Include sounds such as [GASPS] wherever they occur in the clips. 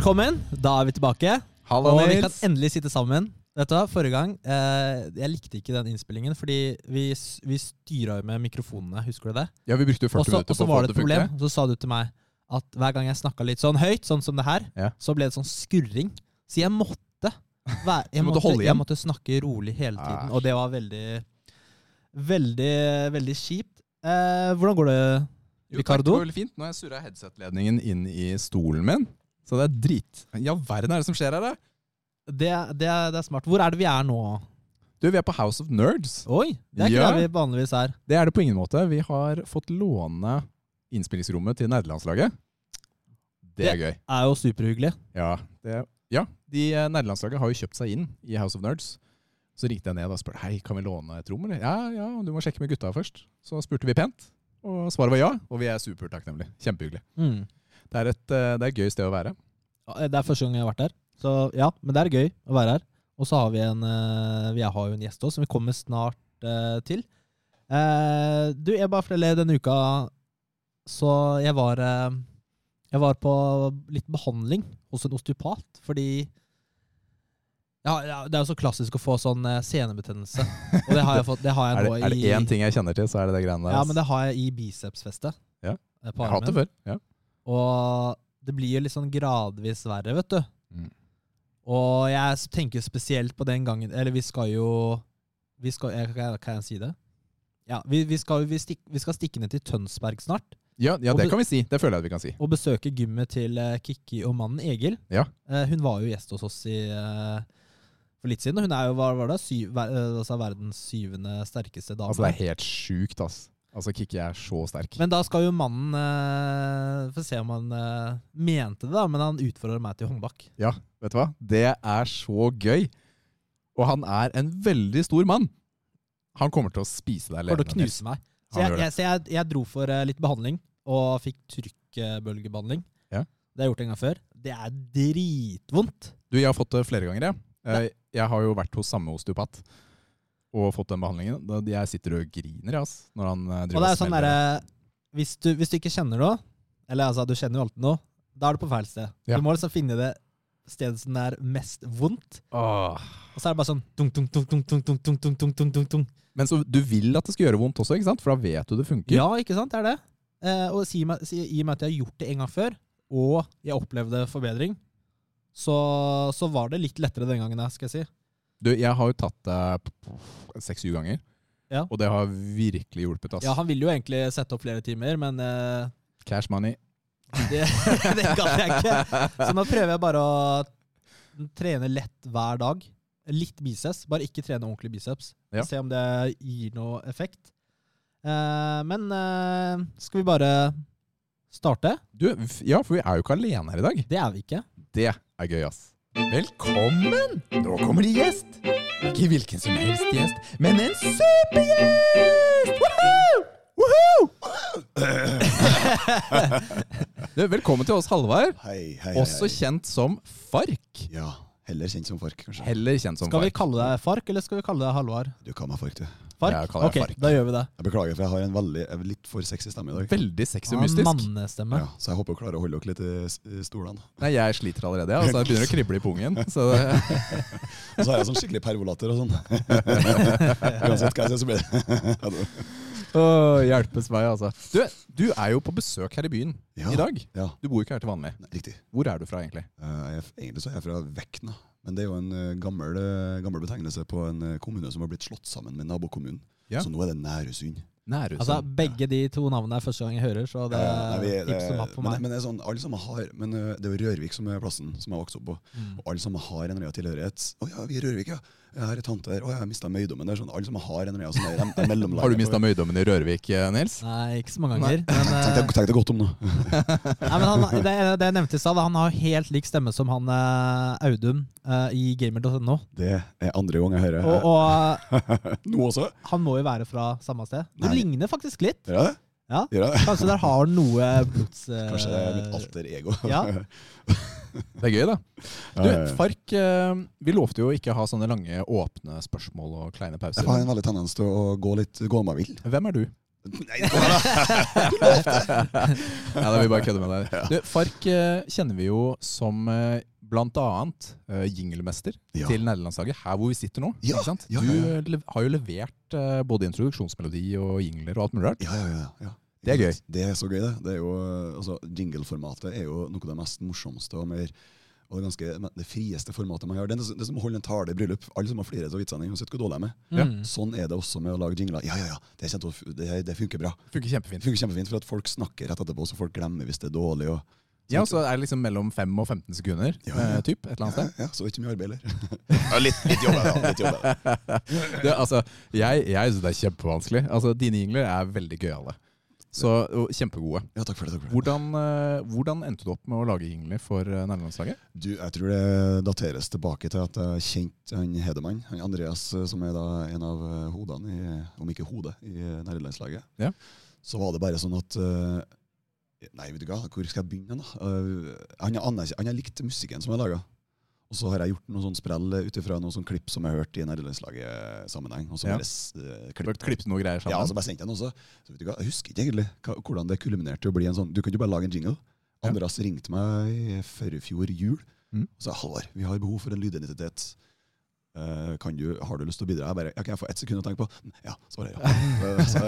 Velkommen. Da er vi tilbake. Halla, og vi kan endelig sitte sammen. Vet du hva, Forrige gang eh, Jeg likte ikke den innspillingen, fordi vi, vi styra jo med mikrofonene. Husker du det? Ja, vi brukte jo 40 Også, minutter Og så på å var få det det et til å problem. funke. Så sa du til meg at hver gang jeg snakka litt sånn høyt, sånn som det her, Ja. så ble det sånn skurring. Så jeg måtte være, [LAUGHS] jeg måtte måtte, holde jeg måtte snakke rolig hele tiden. Æsj. Og det var veldig Veldig, veldig kjipt. Eh, hvordan går det, Jo, takk, Ricardo? det går veldig fint. Nå har jeg surra headset-ledningen inn i stolen min. Så det er drit. Ja, verden er det som skjer her, da? Det, det, er- det er smart. Hvor er det vi er nå? Du, vi er på House of Nerds. Oi! Det er ikke Ja. der vi vanligvis er. Det er det på ingen måte. Vi har fått låne innspillingsrommet til nerdelandslaget. Det er gøy. er jo superhyggelig. Ja, det, ja. de eh, nerdelandslaget har jo kjøpt seg inn i House of Nerds. Så ringte jeg ned og spurte hei, kan vi låne et rom. eller? Ja, ja, du må sjekke med gutta først. Så spurte vi pent, og svaret var ja. Og vi er supertakknemlige. Kjempehyggelig. Mm. Det er et, eh, det er et gøy sted å være. Det er første gang jeg har vært der. Så ja, men det er gøy å være her. Og så har vi en eh, Vi har jo en gjest også, som vi kommer snart eh, til. Du, jeg bare forteller denne uka Så jeg var Jeg var på litt behandling hos en osteopat, fordi ja, ja, Det er jo så klassisk å få sånn senebetennelse. Og det har jeg fått. Det har [LAUGHS] jeg nå det, er det én ting jeg kjenner til, så er det det greiene der. Ja, men det har jeg i bicepsfestet. Ja. jeg har hatt det før. Ja. Og det blir jo litt sånn gradvis verre, vet du. Mm. Og jeg tenker spesielt på den gangen Eller vi skal jo vi skal, jeg, kan, jeg, kan jeg si det? Ja, vi, vi, skal, vi, stik, vi skal stikke ned til Tønsberg snart Ja, ja, det kan vi si. Det føler jeg vi kan si. og besøke gymmet til uh, Kikki og mannen Egil. Ja. Uh, hun var jo gjest hos oss i, uh, for litt siden. Hun er jo hva var det, syv, ver, altså verdens syvende sterkeste dame. Altså, det er helt sjukt, ass. Altså, Kikki er så sterk. Men da skal jo mannen eh, Få se om han eh, mente det, da, men han utfordrer meg til håndbak. Ja, vet du hva? Det er så gøy. Og han er en veldig stor mann. Han kommer til å spise deg For å levende. Knuse meg. Så Han jeg, gjør det. jeg, så jeg, jeg dro for eh, litt behandling, og fikk trykkbølgebehandling. Ja. Det har jeg gjort en gang før. Det er dritvondt. Du, jeg har fått det flere ganger, jeg. Eh, Jeg har jo vært hos samme osteopat og fått den behandlingen. Da- Jeg sitter og griner, ass, når han driver Og det er sånn der, hvis, du- hvis du ikke kjenner noe, eller altså, du kjenner jo alltid noe, da er du på feil sted. Ja. Du må liksom finne det stedet som er mest vondt. Åh. Og så er det bare sånn tung, tung, tung, tung, tung, tung, tung, tung, tung, tung, tung, tung. Men så du vil at det skal gjøre vondt også, ikke sant? For da vet du det funker. Ja, ikke sant? Det er det. Eh, og i og med at jeg har gjort det en gang før, og jeg opplevde forbedring, så, så var det litt lettere den gangen, skal jeg si. Du, jeg har jo tatt det seks-syv ganger, Ja. og det har virkelig hjulpet. ass. Ja, han ville jo egentlig sette opp flere timer, men eh, Cash money. det, [LAUGHS] det gadd jeg ikke. Så nå prøver jeg bare å trene lett hver dag. Litt biceps, bare ikke trene ordentlig biceps. Ja. Se om det gir noe effekt. Eh, men eh, skal vi bare starte? Du, ja, for vi er jo ikke alene her i dag. Det er vi ikke. Det er gøy, ass. Velkommen! Nå kommer det gjest. Ikke hvilken som helst gjest, men en supergjest! Woohoo! Woohoo! [LAUGHS] du, velkommen til oss, Halvard. Hei, hei, hei. Også hei. kjent som Fark. Ja, heller kjent som Fark, kanskje. Heller kjent som Skal vi Fark. kalle deg Fark, eller skal vi kalle deg Halvard? Du kan meg Fark, du. Fark? Jeg kaller deg ok, Fark. da gjør vi det. Jeg beklager, for jeg har en veldig, jeg er litt for sexy stemme i dag. Veldig sexy og mystisk. mannestemme. Ja, så jeg håper å klare å holde dere litt i s- i stolene. Nei, jeg sliter allerede. Ja. Altså, jeg begynner å krible i pungen. Så det, [LAUGHS] Og så har jeg sånn skikkelig pervolater og sånn. [LAUGHS] Uansett hva jeg sier, så blir det [LAUGHS] Ja, hjelpes meg, altså. Du, du er jo på besøk her i byen Ja. i dag. Ja, Du bor jo ikke her til vanlig. nei, riktig. Hvor er du fra, egentlig? Eh, Jeg, egentlig så er jeg fra Vekna, men det er jo en eh, gammel, eh, gammel betegnelse på en eh, kommune som har blitt slått sammen med nabokommunen. Ja. Så nå er det Nærøysund. Altså, begge de to navnene er første gang jeg hører, så det er vi- tips som hatt for meg. men det er sånn, alle sammen har Men det er jo Rørvik som er plassen som jeg vokste opp på. Mm. Og alle sammen har en eller annen tilhørighet. Å ja, vi er Rørvik, ja. Jeg har tante der. Å, jeg har mista møydommen. Det er sånn, alle som har en eller annen sånn [LAUGHS] Har du mista møydommen i Rørvik, eh, Nils? Nei, ikke så mange ganger. Men, Tenk eh, tenk deg godt om nå. [LAUGHS] nei, men han, det, det jeg nevnte i stad, han har helt lik stemme som han eh, Audun i gamer.no. Det er andre gang jeg hører Og, og [LAUGHS] Nå også? han må jo være fra samme sted. Det Nei. ligner faktisk litt. Ja, det? Ja. Kanskje der har noe blods... eh, [LAUGHS] Kanskje det er mitt alter ego. Ja. [LAUGHS] Det er gøy, da. Du. Fark, eh, vi lovte jo ikke å ha sånne lange, åpne spørsmål og kleine pauser. Jeg har en veldig tendens til å gå litt gå meg vill. Hvem er du? Nei, da. [LAUGHS] Ja, da vil vi bare kødde med deg. Du, Fark eh, kjenner vi jo som eh, blant annet uh, jinglemester Ja. til nederlandslaget, her hvor vi sitter nå. Ja, ikke sant? ja, ja, ja. Du har jo levert uh, både introduksjonsmelodi og jingler og alt mulig rart. Ja, ja, ja, ja. Det er gøy. Det er så gøy, det. det er jo, altså, Jingle-formatet er jo noe av det mest morsomste og mer og det, ganske, det frieste formatet man gjør. Det er det er som å holde en tale i bryllup. Alle som har fliret av vitsene dine, uansett hvor dårlig de er. Ja. Mm. Sånn er det også med å lage jingler. Ja, ja, ja, det, kjent, det, det funker bra. Funker kjempefint. funker kjempefint, for at folk snakker rett etterpå, så folk glemmer hvis det er dårlig. Og, Ja, så er det liksom mellom 5 og 15 sekunder, Ja, ja. eh, typ, et eller annet sted. ja, så ikke mye arbeid heller. [LAUGHS] ja, litt, litt jobb, er Litt jobb, [LAUGHS] det. Altså, jeg jeg syns det er kjempevanskelig. Altså, Dine jingler er veldig gøyale. Så, og kjempegode. Ja, takk for det. takk for det. Hvordan, eh, hvordan endte du opp med å lage jingler for uh, nærlandslaget? Du, jeg tror det dateres tilbake til at jeg kjente han Hedemann, han Andreas, eh, som er da en av eh, hodene, i, om ikke hodet, i eh, nærlandslaget. Ja. Så var det bare sånn at eh, Nei, vet du hva, hvor skal jeg begynne, da? Uh, han, har likt musikken som jeg laga. Og så har jeg gjort noe sånn sprell ut ifra noen sånn klipp som jeg har hørt i nærlandslaget-sammenheng. Og så Ja. bare uh, klipp klippet greier greier ja, så bare sendte jeg den også. Så vet du hva, Jeg husker ikke egentlig hva, hvordan det kulminerte til å bli en sånn Du kan jo bare lage en jingle. Ja. Ringte meg i forfjor jul Mm. og sa Halvard, vi har behov for en lydidentitet. Eh, kan du, har du lyst til å bidra? Jeg bare, ja, Kan jeg få ett sekund å tenke på? Ja, svarer. Ja. så,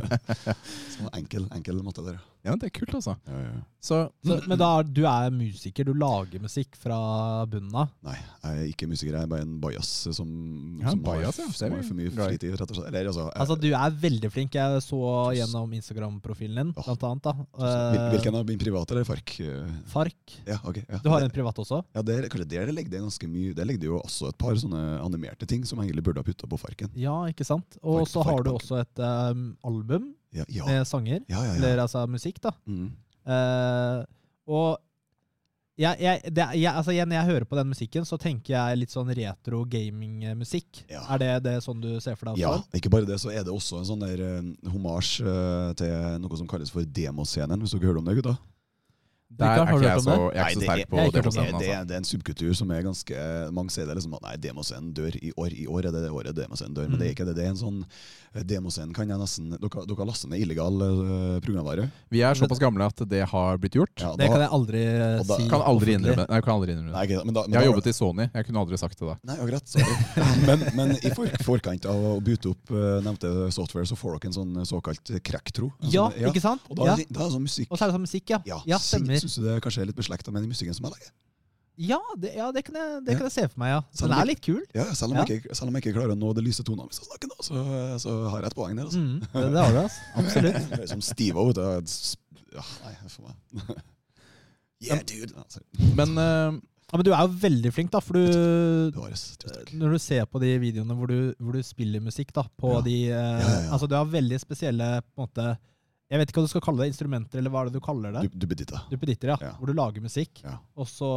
[LAUGHS] så enkel, enkel måte der. Ja, det er kult, altså. Ja, ja. Så Så, men da du er musiker, du lager musikk fra bunnen av? Nei, jeg er ikke musiker. Jeg er bare en bajas som, Ja, som, bias, har, ja. som har for mye fritid, rett og slett. Eller, altså, jeg- Altså, du er veldig flink. Jeg så gjennom Instagram-profilen din, blant annet. da. Eh, Hvilken av min private eller FARC? Eh, Fark. Ja, ok. Ja. Du har en privat også? Ja, det, kanskje der ligger det ganske mye Der ligger det jo også et par sånne animerte ting som jeg egentlig burde ha putta på Farken. Ja, ikke sant? Og så har du også et um, album Ja, ja. med sanger. ja. Eller altså musikk, da. Mm. Uh, og jeg, jeg, det, er- jeg, altså, igjen, når jeg hører på den musikken, så tenker jeg litt sånn retro gaming-musikk. Ja. Er det, det sånn du ser for deg? ja, ikke bare det, så er det også en sånn der uh, homasj uh, til noe som kalles for demoscenen, hvis dere hører om det, gutta? Der er ikke jeg så, det? jeg er ikke så sterk på det. det, Altså. er, det er en subkultur som er ganske Mange sier det liksom at nei, demoscenen dør i år. I år er det det året demoscenen dør. Men det er Mm. ikke det. Det er en sånn eh, Demoscenen kan jeg nesten Dere, dere har lastet ned illegal eh, programvare? Vi er såpass gamle at det har blitt gjort. Ja, Det kan jeg aldri eh, da- si. Kan aldri innrømme Nei, kan aldri innrømme Nei, okay, men da, men Jeg har da- jobbet i Sony. Jeg kunne aldri sagt det da. Nei, akkurat. Sorry. [LAUGHS] Men, men i for, forkant av å bytte opp uh, nevnte software, så får dere en sånn såkalt crack-tro. En Ja, sånn- ikke sant? Og da, Ja. da er det sånn musikk Og så er det sånn musikk, ja. Ja, Ja, stemmer. Syns du det kanskje er litt beslekta med den musikken som jeg lager? Ja, det, ja, det, kan jeg, det kan jeg se for meg, ja. Den er litt kul. Ja, selv om, Ja. Jeg, selv om jeg ikke klarer å nå det lyse tonene hvis jeg snakker, da, så, så har jeg et poeng der. Altså. Mm, det, det har du, altså. [LAUGHS] Absolutt. Som Steve-O. vet du, jeg Ja, nei, for meg. [LAUGHS] Yeah, dude. Ja. Men uh, Ja, men du er jo veldig flink, da, for du du det. Når du ser på de videoene hvor du, hvor du spiller musikk, da, på Ja. de uh, Ja, ja, ja. Altså, du har veldig spesielle på en måte Jeg vet ikke hva du skal kalle det, instrumenter, eller hva er det du kaller det? Du, du. Duppeditter, ja. Ja. Hvor du lager musikk. Ja. Og så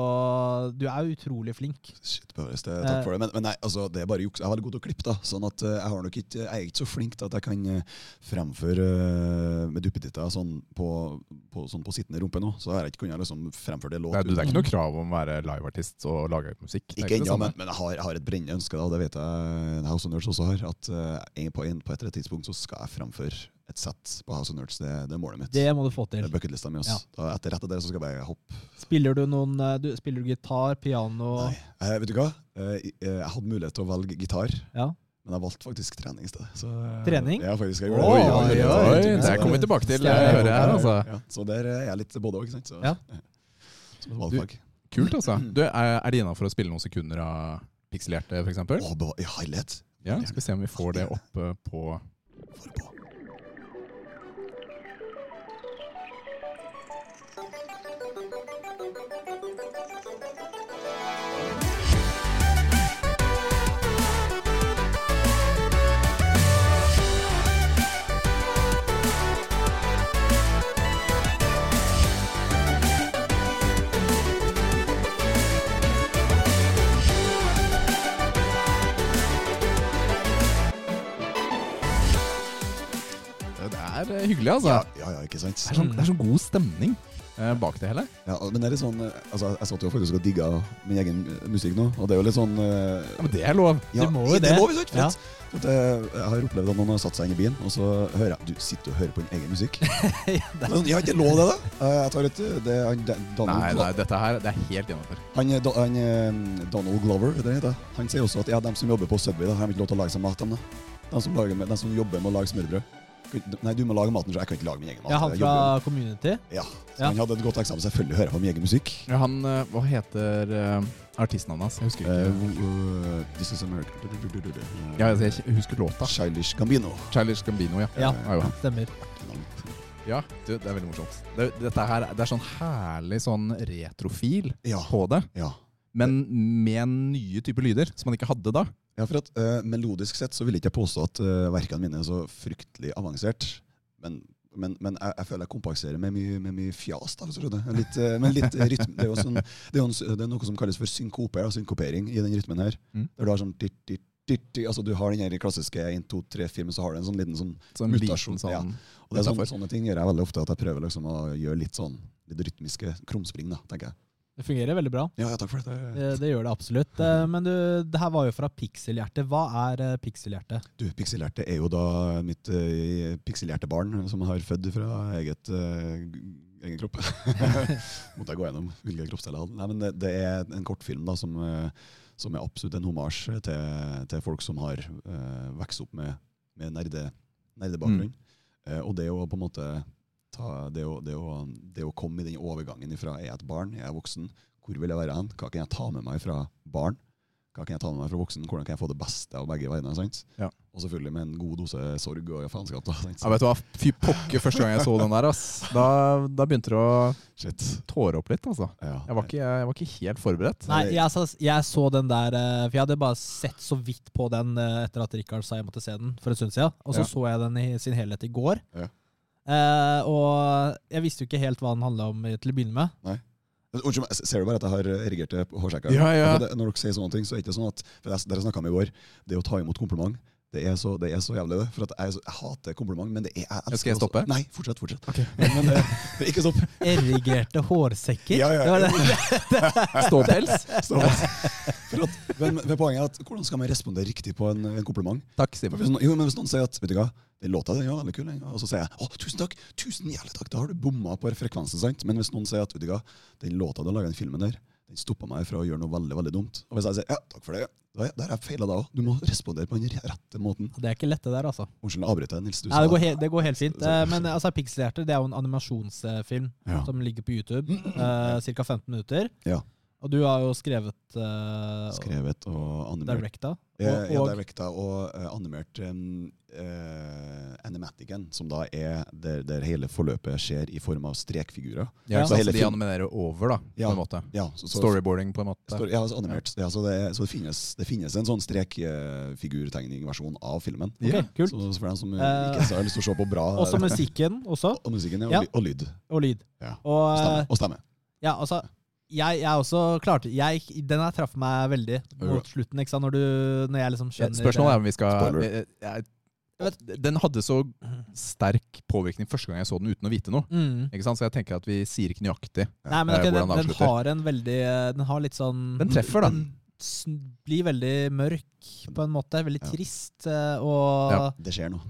Du er utrolig flink. Shit, det, takk for det. Men, men nei, altså, det er bare juks. Jeg er veldig god til å klippe, da. Sånn at eh, jeg, har nok ikke, jeg er ikke så flink til at jeg kan eh, fremføre eh, med duppeditter sånn på, på, sånn på sittende rumpe nå. Så har jeg ikke kunnet liksom fremføre det låt. Nei, du, det er ikke noe krav om å være liveartist og lage musikk. Det er Ikke ennå, men, men jeg, har, jeg har et brennende ønske, da, og det vet jeg House of Nerds også har. At uh, på, en, på et eller annet tidspunkt så skal jeg fremføre et sett på House of Nerds. Det, det er målet mitt. Det må du få til. Det er bucketlista mi. Ja. etter rett etter det så skal jeg bare hoppe. Spiller du noen eh, du, Spiller du gitar, piano Nei. Eh, vet du hva? Eh, jeg jeg hadde mulighet til å velge gitar, Ja. men jeg valgte faktisk trening i stedet. Så, eh, Trening? Ja, faktisk. Jeg Oi, gjorde det. oi, oi. Oi, det kommer vi tilbake til. Jeg hører jeg her, altså. Ja, så der er jeg litt både òg, ikke sant. Så, Ja. Som et valgfag. Kult, altså. Du, er, er det innafor å spille noen sekunder av pikselerte, f.eks.? Beva- I herlighet. Ja, skal vi se om vi får det oppe på Få det på. Hyggelig, altså. Ja, ja, ikke sant. Det er sånn, det er sånn god stemning. eh, bak det hele. Ja, men det er litt sånn eh, Altså, jeg satt jo faktisk og digga min egen eh, musikk nå, og det er jo litt sånn eh, Ja, Men det er lov. ja, må jo det. det. må vi, sant? Ja. For at, eh, jeg har opplevd at noen har satt seg inn i bilen, og så hører jeg Du sitter og hører på din egen musikk. [LAUGHS] Det Men Jeg har ikke lov det, da. Eh, Jeg tar et det er han, Dan- Nei, nei, dette her det er helt innafor. Han, eh, han, eh, Donald Glover, det heter han. Han sier også at ja, de som jobber på Subway, da, har ikke lov til å lage seg mat. De, da. De, som lager, med- de som jobber med å lage smørbrød. Nei, du må lage maten, så jeg kan ikke lage min egen mat. Ja, han fra Community. ja. Så Ja. Han hadde et godt eksempel. Selvfølgelig hører jeg på min egen musikk. Ja, han, eh, hva heter uh, artistnavnet hans? Jeg husker Eh, ikke. Uh, uh, This is America Ja, altså, jeg husker låta. Childish Gambino. Childish Gambino, ja. Ja, ja stemmer. Ja, du, det er veldig morsomt. Det, dette her, det er sånn herlig sånn retrofil Ja. på det, ja. men med nye typer lyder som man ikke hadde da. Ja, for at uh, Melodisk sett så vil jeg ikke påstå at uh, verkene mine er så fryktelig avansert. Men, men, men jeg, jeg føler jeg kompenserer med mye, med mye fjas. da, hvis du skjønner. Litt, uh, men litt eh, rytme. Det er, jo sånn, det, er jo det er noe som kalles for synkope, da, synkopering i den rytmen her. Mm. Der du har sånn titt, titt, altså Du har den klassiske 1, 2, 3, 4, men så har du en sånn liten sånn Sånn liten Mutasjon, sånn ja. Og det er sånn. Sånne ting gjør jeg veldig ofte, at jeg prøver liksom å gjøre litt sånn litt rytmiske krumspring. da, tenker jeg. Det fungerer veldig bra. Ja, ja takk for det. Det, det gjør det absolutt. Eh, Men du, det her var jo fra Pixelhjerte. Hva er eh, Du, Pikselhjerte er jo da mitt uh, pikselhjertebarn som har født fra eget, eh, egen kropp. [LAUGHS] Måtte jeg gå gjennom hvilke kroppsdeler jeg hadde. Nei, men det, det er en kortfilm da, som, eh, som er absolutt en homasj til, til folk som har uh, vokst opp med, med nerde, nerdebakgrunn. Eh, og det å på en måte ta, det, å, det, å, det å komme i den overgangen fra er jeg et barn, jeg er voksen, hvor vil jeg være hen? Hva kan jeg ta med meg fra barn? Hva kan jeg ta med meg fra voksen? Hvordan kan jeg få det beste av begge verdener? sant? Ja. Og selvfølgelig med en god dose sorg og faenskap. da, sant? Ja, vet du hva, fy pokker første gang jeg så den der, ass. Da, da begynte det å Shit. tåre opp litt, altså. Ja. Jeg var ikke, jeg var ikke helt forberedt. Nei, jeg, så, jeg så den der eh, For jeg hadde bare sett så vidt på den eh, etter at Rikard sa jeg måtte se den for en stund siden. Og så Ja. så jeg den i sin helhet i går. Ja. Eh, og jeg visste jo ikke helt hva den handla om til å begynne med. Nei. Unnskyld meg, ser du bare at jeg har erigerte hårsekker? Ja, ja. Det, når dere sier sånne ting, så er det ikke sånn at For dere snakka om i går, det å ta imot kompliment, det er så, det er så jævlig, det. For at jeg, jeg hater kompliment, men det er jeg elsker Skal jeg også- stoppe? Nei, fortsett. fortsett. [LAUGHS] Men det, det, ikke stopp. [LAUGHS] Erigerte hårsekker. Ja, ja, Det ja. [LAUGHS] Ståpels. stopp. For at, men, men poenget er at hvordan skal man respondere riktig på en, en kompliment? Takk, Simon. Hvis, noen- jo, men hvis noen sier at vet du hva, den låta den er veldig kul, og så sier jeg å, tusen takk, tusen jævlig takk, da har du bomma på frekvensen. sant? Men hvis noen sier at Udiga, den låta du har laga den filmen der, den stoppa meg fra å gjøre noe veldig veldig dumt. Og hvis jeg sier ja, takk for det, da har jeg feila da òg. Du må respondere på den rette måten. Det er ikke lett, det der, altså. Unnskyld, avbryter jeg, Nils. Du Nei, det, går helt, det går helt fint. Eh, men altså, Pixelhjerte det er jo en animasjonsfilm Ja. som ligger på YouTube. Uh, Ca. 15 minutter. Ja. Og du har jo skrevet uh, Skrevet og animert. Directa. Ja, Og, ja, directa og uh, animert um, uh, animaticen, som da er der, der hele forløpet skjer i form av strekfigurer. Ja, Ja. så de animerer over, da, Ja. på en måte. Ja, så, så, Storyboarding, på en måte. Story, ja, animert. Ja, så det, så det, finnes, det finnes en sånn strekfigurtegningversjon av filmen. Ok, kult. Så, så for dem som Eh, ikke har lyst til å se på bra [LAUGHS] også musikken også, Og musikken, ja. Og, ly- og lyd. og lyd. Ja. Og, Og stemme. eh, Og stemme. ja, altså jeg, jeg også klarte jeg, Den her traff meg veldig mot slutten. Ikke sant? Når, du, når jeg liksom skjønner Spørsmålet er om vi skal eh, jeg- Den hadde så sterk påvirkning første gang jeg så den uten å vite noe. mm. Ikke sant? Så jeg tenker at vi sier ikke nøyaktig. Nei, men Eh, ok, hvordan den, den avslutter. har en veldig Den har litt sånn Den treffer, da. Den blir veldig mørk, på en måte. Veldig Ja. trist. eh, Og Ja. Det skjer noe.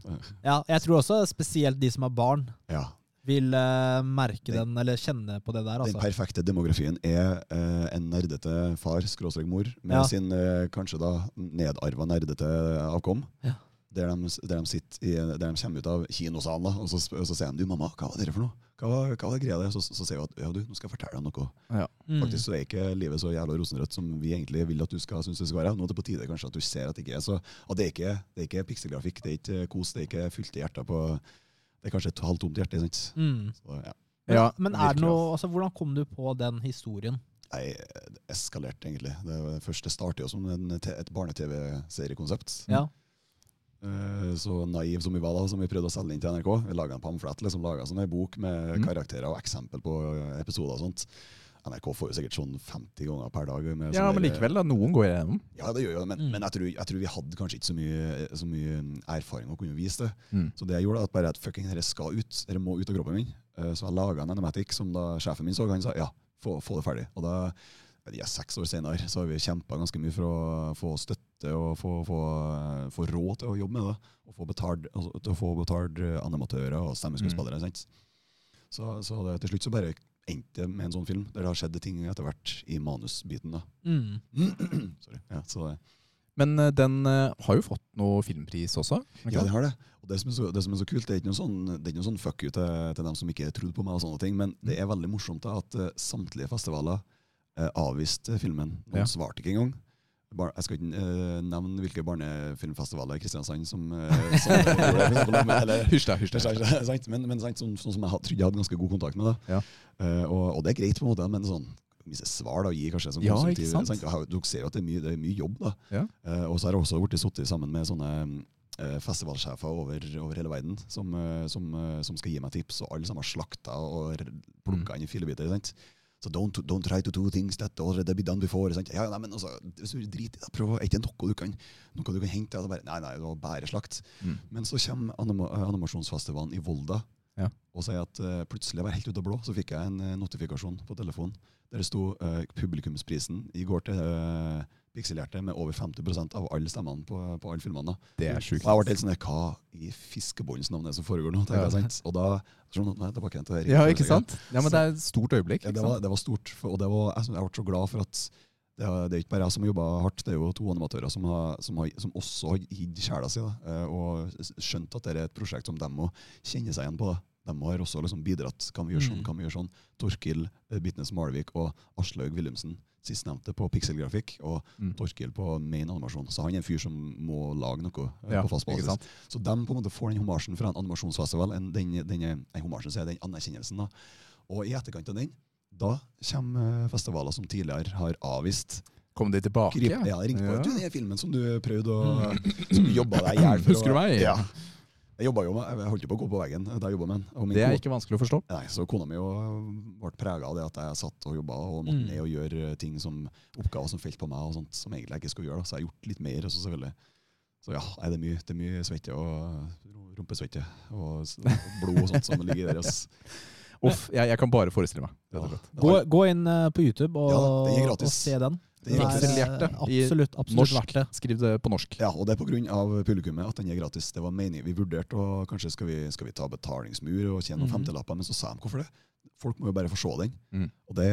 ja, jeg tror også spesielt de som har barn, Ja. Vil uh, merke Den- den, eller kjenne på det der. Altså. Den perfekte demografien er uh, en nerdete far, skråstrek mor, med Ja. sin uh, kanskje da nedarva nerdete avkom. Ja. Der, de, der, de i, der de kommer ut av kinosalen, da, og så, og så sier de du, mamma, hva var det for noe? Hva var, hva var greia der? Så, så sier hun at ja, du, nå skal jeg fortelle deg noe. Mm. Faktisk så er ikke livet så jævla rosenrødt som vi egentlig vil at du skal synes det skal være. Nå er det på tide kanskje at du ser at det ikke er så. Og det er ikke, det er ikke pikselgrafikk, det er ikke kos, det er ikke fylte i hjertet på Det er kanskje et halvtomt hjerte. sant? Mm. Så, ja. Men, Ja, men noe, altså, hvordan kom du på den historien? Nei, det eskalerte egentlig. Det det startet jo som en, et barne-TV-seriekonsept. Ja. Eh, Så naiv som vi var da, som vi prøvde å selge inn til NRK. Vi laga en pamflett, liksom, laga sånn en bok med Mm. karakterer og eksempel på eh, episoder og sånt. NRK får jo sikkert sånn 50 ganger per dag. Med Ja, men likevel, da. Noen går igjennom. Ja, det gjør jo det, men, Mm. men jeg, tror, jeg tror vi hadde kanskje ikke så mye, så mye erfaring å kunne vise det. Mm. Så det jeg gjorde, at bare at fucking dette skal ut. Dette må ut av kroppen min. Eh, Så jeg laga en animatic som da sjefen min så, han sa ja, få, få det ferdig. Og da, ikke, seks år senere, så har vi kjempa ganske mye for å få støtte og få, få, få råd til å jobbe med det. Og få betalt, altså, til å få betalt eh, animatører og stemmeskuespillere. Mm. Så, så det, til slutt så bare endte med en sånn film, der det har skjedd ting etter hvert i manusbiten. da. Mm. [CLEARS THROAT] Sorry. Ja, så det, Men eh, den eh, har jo fått noe filmpris også. ikke Ja, den har det. Og det som er så, det som er så kult, det er ikke noe sånn, det er ikke noe sånn fuck you til, til dem som ikke trodde på meg, og sånne ting, men det er veldig morsomt da, at eh, samtlige festivaler eh, avviste filmen. Noen Ja. svarte ikke engang. Jeg skal ikke uh, nevne hvilke barnefilmfestivaler i Kristiansand som, eh, som gjorde det, for eksempel, men- eller, [LAUGHS] er sant, [LAUGHS] sant, men, men sant, sånn, sånn som jeg trodde jeg hadde ganske god kontakt med Da. Ja. Uh, og, og det er greit, på en måte, men sånn visse svar da, gi kanskje som Ja, konstruktiv, Sant? sant? Dere ser jo at det er mye, det er mye jobb. da. Ja. Uh, og så har jeg også blitt sittet sammen med sånne eh, festivalsjefer over, over hele verden som, eh, som, eh, som skal gi meg tips, og alle sammen har slakta og plukka mm. inn i filebiter. sant? Så don't, don't try to do things that already been done before. Sant? Ja, nei, men altså, driter i det, prøv Er ikke noe du kan, noe du kan hente? Altså bare, nei, nei, det var bare slakt. Mm. Men så kommer anima animasjonsfestivalen i Volda Ja. og sier at uh, plutselig, var helt ut av blå, så fikk jeg en uh, notifikasjon på telefonen der det sto uh, publikumsprisen i går til uh, Pikselhjerte med over 50% av alle stemmene på, på alle filmene. Det er Og sjukt. jeg ble helt sånn Hva i fiskebollens navn er det som foregår nå? tenker Ja. jeg, sant? Og da sånn, tilbake igjen til det. Ja, ikke sant? Ja, men det er et stort øyeblikk. Ja, det, var, det var stort. Og det var, jeg, jeg ble så glad for at det, er- det er ikke bare jeg som har jobba hardt, det er jo to animatører som, har, som, har, som også har gitt sjela si. da, eh, Og skjønt at det er et prosjekt som de må kjenne seg igjen på. da. De har også liksom bidratt. Kan vi gjøre sånn? Mm. Kan vi gjøre sånn? Torkil eh, Bitnes Malvik og Aslaug Wilhelmsen, sistnevnte på pikselgrafikk og Mm. Torkil på main animasjon. Så han er en fyr som må lage noe eh, Ja, på fast basis. Så de på en måte får den homasjen fra en animasjonsfestival, en, den, den, en homasjen, så er den anerkjennelsen. da. Og i etterkant av den, da kommer eh, festivaler som tidligere har avvist Kom de tilbake? Grip, ja, ringte på. Ja. Du, den filmen som du prøvde å Som du jobba deg i hjel for. Husker du meg? Ja. Jeg jobbet jo med, jeg holdt jo på å gå på veggen da jeg jobba med den. Det er kone- ikke vanskelig å forstå. Nei, så kona mi jo ble prega av det at jeg satt og jobba og måtte Mm. ned og gjøre ting som oppgaver som falt på meg, og sånt som egentlig jeg ikke skulle gjøre. da. Så jeg har gjort litt mer. Også, selvfølgelig. Så ja, nei, det er mye, det er mye svette og rumpesvette og blod og sånt som ligger der. ass. Uff, jeg, jeg kan bare forestille meg. Ja, Gå, gå inn eh, på YouTube og, Ja, og se den. Det Det Pixelhjerte Absolutt, absolutt verdt det. Skriv det på norsk. Ja, og det er pga. publikummet at den er gratis. Det var meningen. Vi vurderte å kanskje skal vi, skal vi ta betalingsmur og tjene noen mm. femtelapper, men så sa de hvorfor det? Folk må jo bare få se den. Mm. Og det,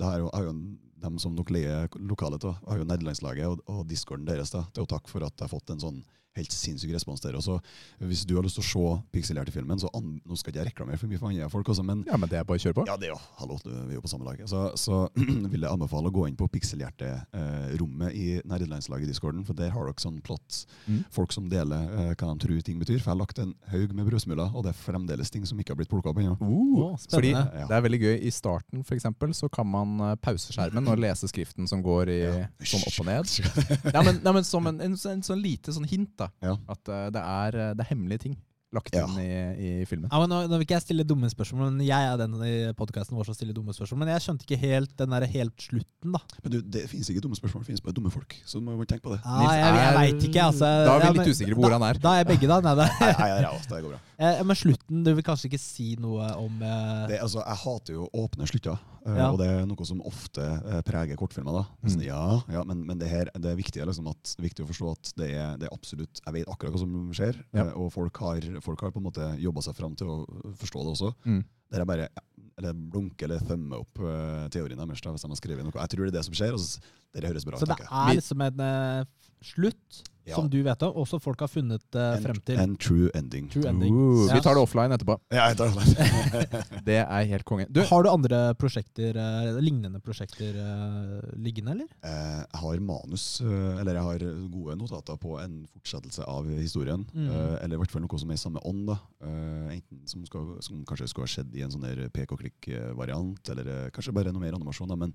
det er jo, er jo en- dem som nok leier lokalet til, har jo nederlandslaget og, og discorden deres da, er jo takk for at jeg har fått en sånn helt sinnssyk respons der. Og så Hvis du har lyst til å se pikselerte filmen, så an, nå skal ikke jeg reklamere for mye for andre folk også, men Ja, men det er bare å kjøre på. ja, det er jo, hallo, vi er jo på samme lag. Så, så [CLEARS THROAT] vil jeg anbefale å gå inn på pikselhjerterommet eh, i nederlandslaget-discorden, for der har dere sånn plott. Mm. Folk som deler eh, hva de tror ting betyr. For jeg har lagt en haug med brødsmuler, og det er fremdeles ting som ikke har blitt plukka opp ennå. Uh, fordi. Ja. det er veldig gøy. I starten for eksempel, så kan man eh, pause skjermen og lese skriften som går i, Ja. sånn opp og ned. [LAUGHS] Ja, men, ja, men som en, en, en sånn lite sånn hint, da. Ja. At uh, det, er, eh, det er hemmelige ting lagt Ja. inn i, i filmen. Ja, men nå, nå vil ikke jeg stille dumme spørsmål, men jeg er den i podkasten vår som stiller dumme spørsmål. Men jeg skjønte ikke helt den der helt slutten, da. Men du, det finnes ikke dumme spørsmål, det finnes bare dumme folk. Så du må bare tenke på det. Ja, Nils jeg jeg er- veit ikke, altså. Da er vi Ja, litt men- usikre på hvor da, han er. Da er begge, da. Nei, det. [LAUGHS] Nei, nei, nei, det går bra. Eh, Men slutten, du vil kanskje ikke si noe om eh, Det, altså, jeg hater jo åpne slutter, Ja. og det er noe som ofte eh, preger kortfilmer. da. Sånn, Mm. ja, ja, men, men det her det er viktig, liksom, at, viktig å forstå at det er, det er absolutt Jeg vet akkurat hva som skjer, Ja. eh, og folk har, folk har på en måte jobba seg fram til å forstå det også. Mm. Der jeg bare eller blunker eller thummer opp uh, teorien deres da, hvis de har skrevet noe. Jeg tror det er det som skjer. og så, det høres bra ut. Så det er liksom en eh, slutt Ja. som du vet om, som folk har funnet uh, frem til. En true ending. True ending. Uh, vi tar det offline etterpå. Ja, jeg tar det. [LAUGHS] Det er helt konge. Du, Har du andre prosjekter, uh, lignende prosjekter eh, liggende, eller? Eh, jeg har manus, eller jeg har gode notater på en fortsettelse av historien. Mm. eh, eller i hvert fall noe som er i samme ånd. da. Eh, enten som, skal, som kanskje skulle ha skjedd i en sånn der pek og klikk-variant, eller kanskje bare noe mer animasjon. da, Men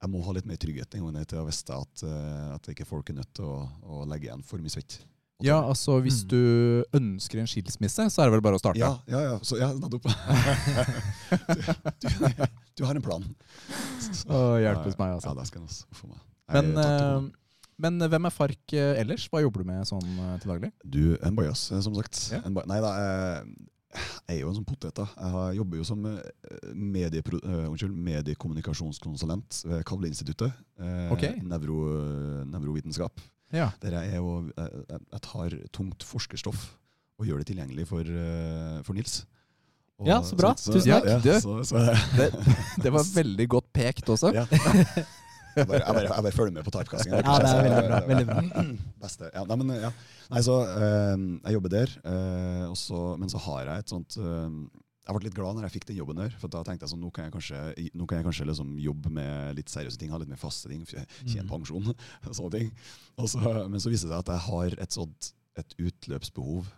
jeg må ha litt mer trygghet en gang ned til å vite at, eh, at ikke folk er nødt til å, å legge igjen for mye svett. Ja, altså hvis Mm. du ønsker en skilsmisse, så er det vel bare å starte. ja, ja, ja, så, ja, nettopp. du, [LAUGHS] du, Du har en plan. Å, hjelpes meg, altså. Ja, det skal også. Meg. Men, takk til eh, men hvem er Fark eh, ellers? Hva jobber du med sånn eh, til daglig? Du, en bajas, eh, som sagt. Ja. En ba nei da, jeg, er jo en sånn potet. da. Jeg jobber jo som eh, eh, unnskyld, mediekommunikasjonskonsulent ved Kavleinstituttet. Eh, Ok. nevro, nevrovitenskap. Ja. Der jeg, er jo, jeg, jeg- tar tungt forskerstoff og gjør det tilgjengelig for, for Nils. Og- Ja, så bra. så- Tusen takk. Ja, Du- så, så, [LAUGHS] Det, det var veldig godt pekt også. Ja. [LAUGHS] Jeg bare, jeg, bare, jeg bare følger med på typecastinga. Ja, det er veldig bra, veldig bra. Beste. Ja, nei, men, ja. nei, så eh, Jeg jobber der, eh, også, men så har jeg et sånt eh, Jeg ble litt glad når jeg fikk den jobben der. For da tenkte jeg sånn, nå kan jeg kanskje, nå kan jeg kanskje liksom jobbe med litt seriøse ting, ha litt mer faste ting, tjene Mm. pensjon [LAUGHS] og sånne ting. Og så, men så viste det seg at jeg har et sånt et utløpsbehov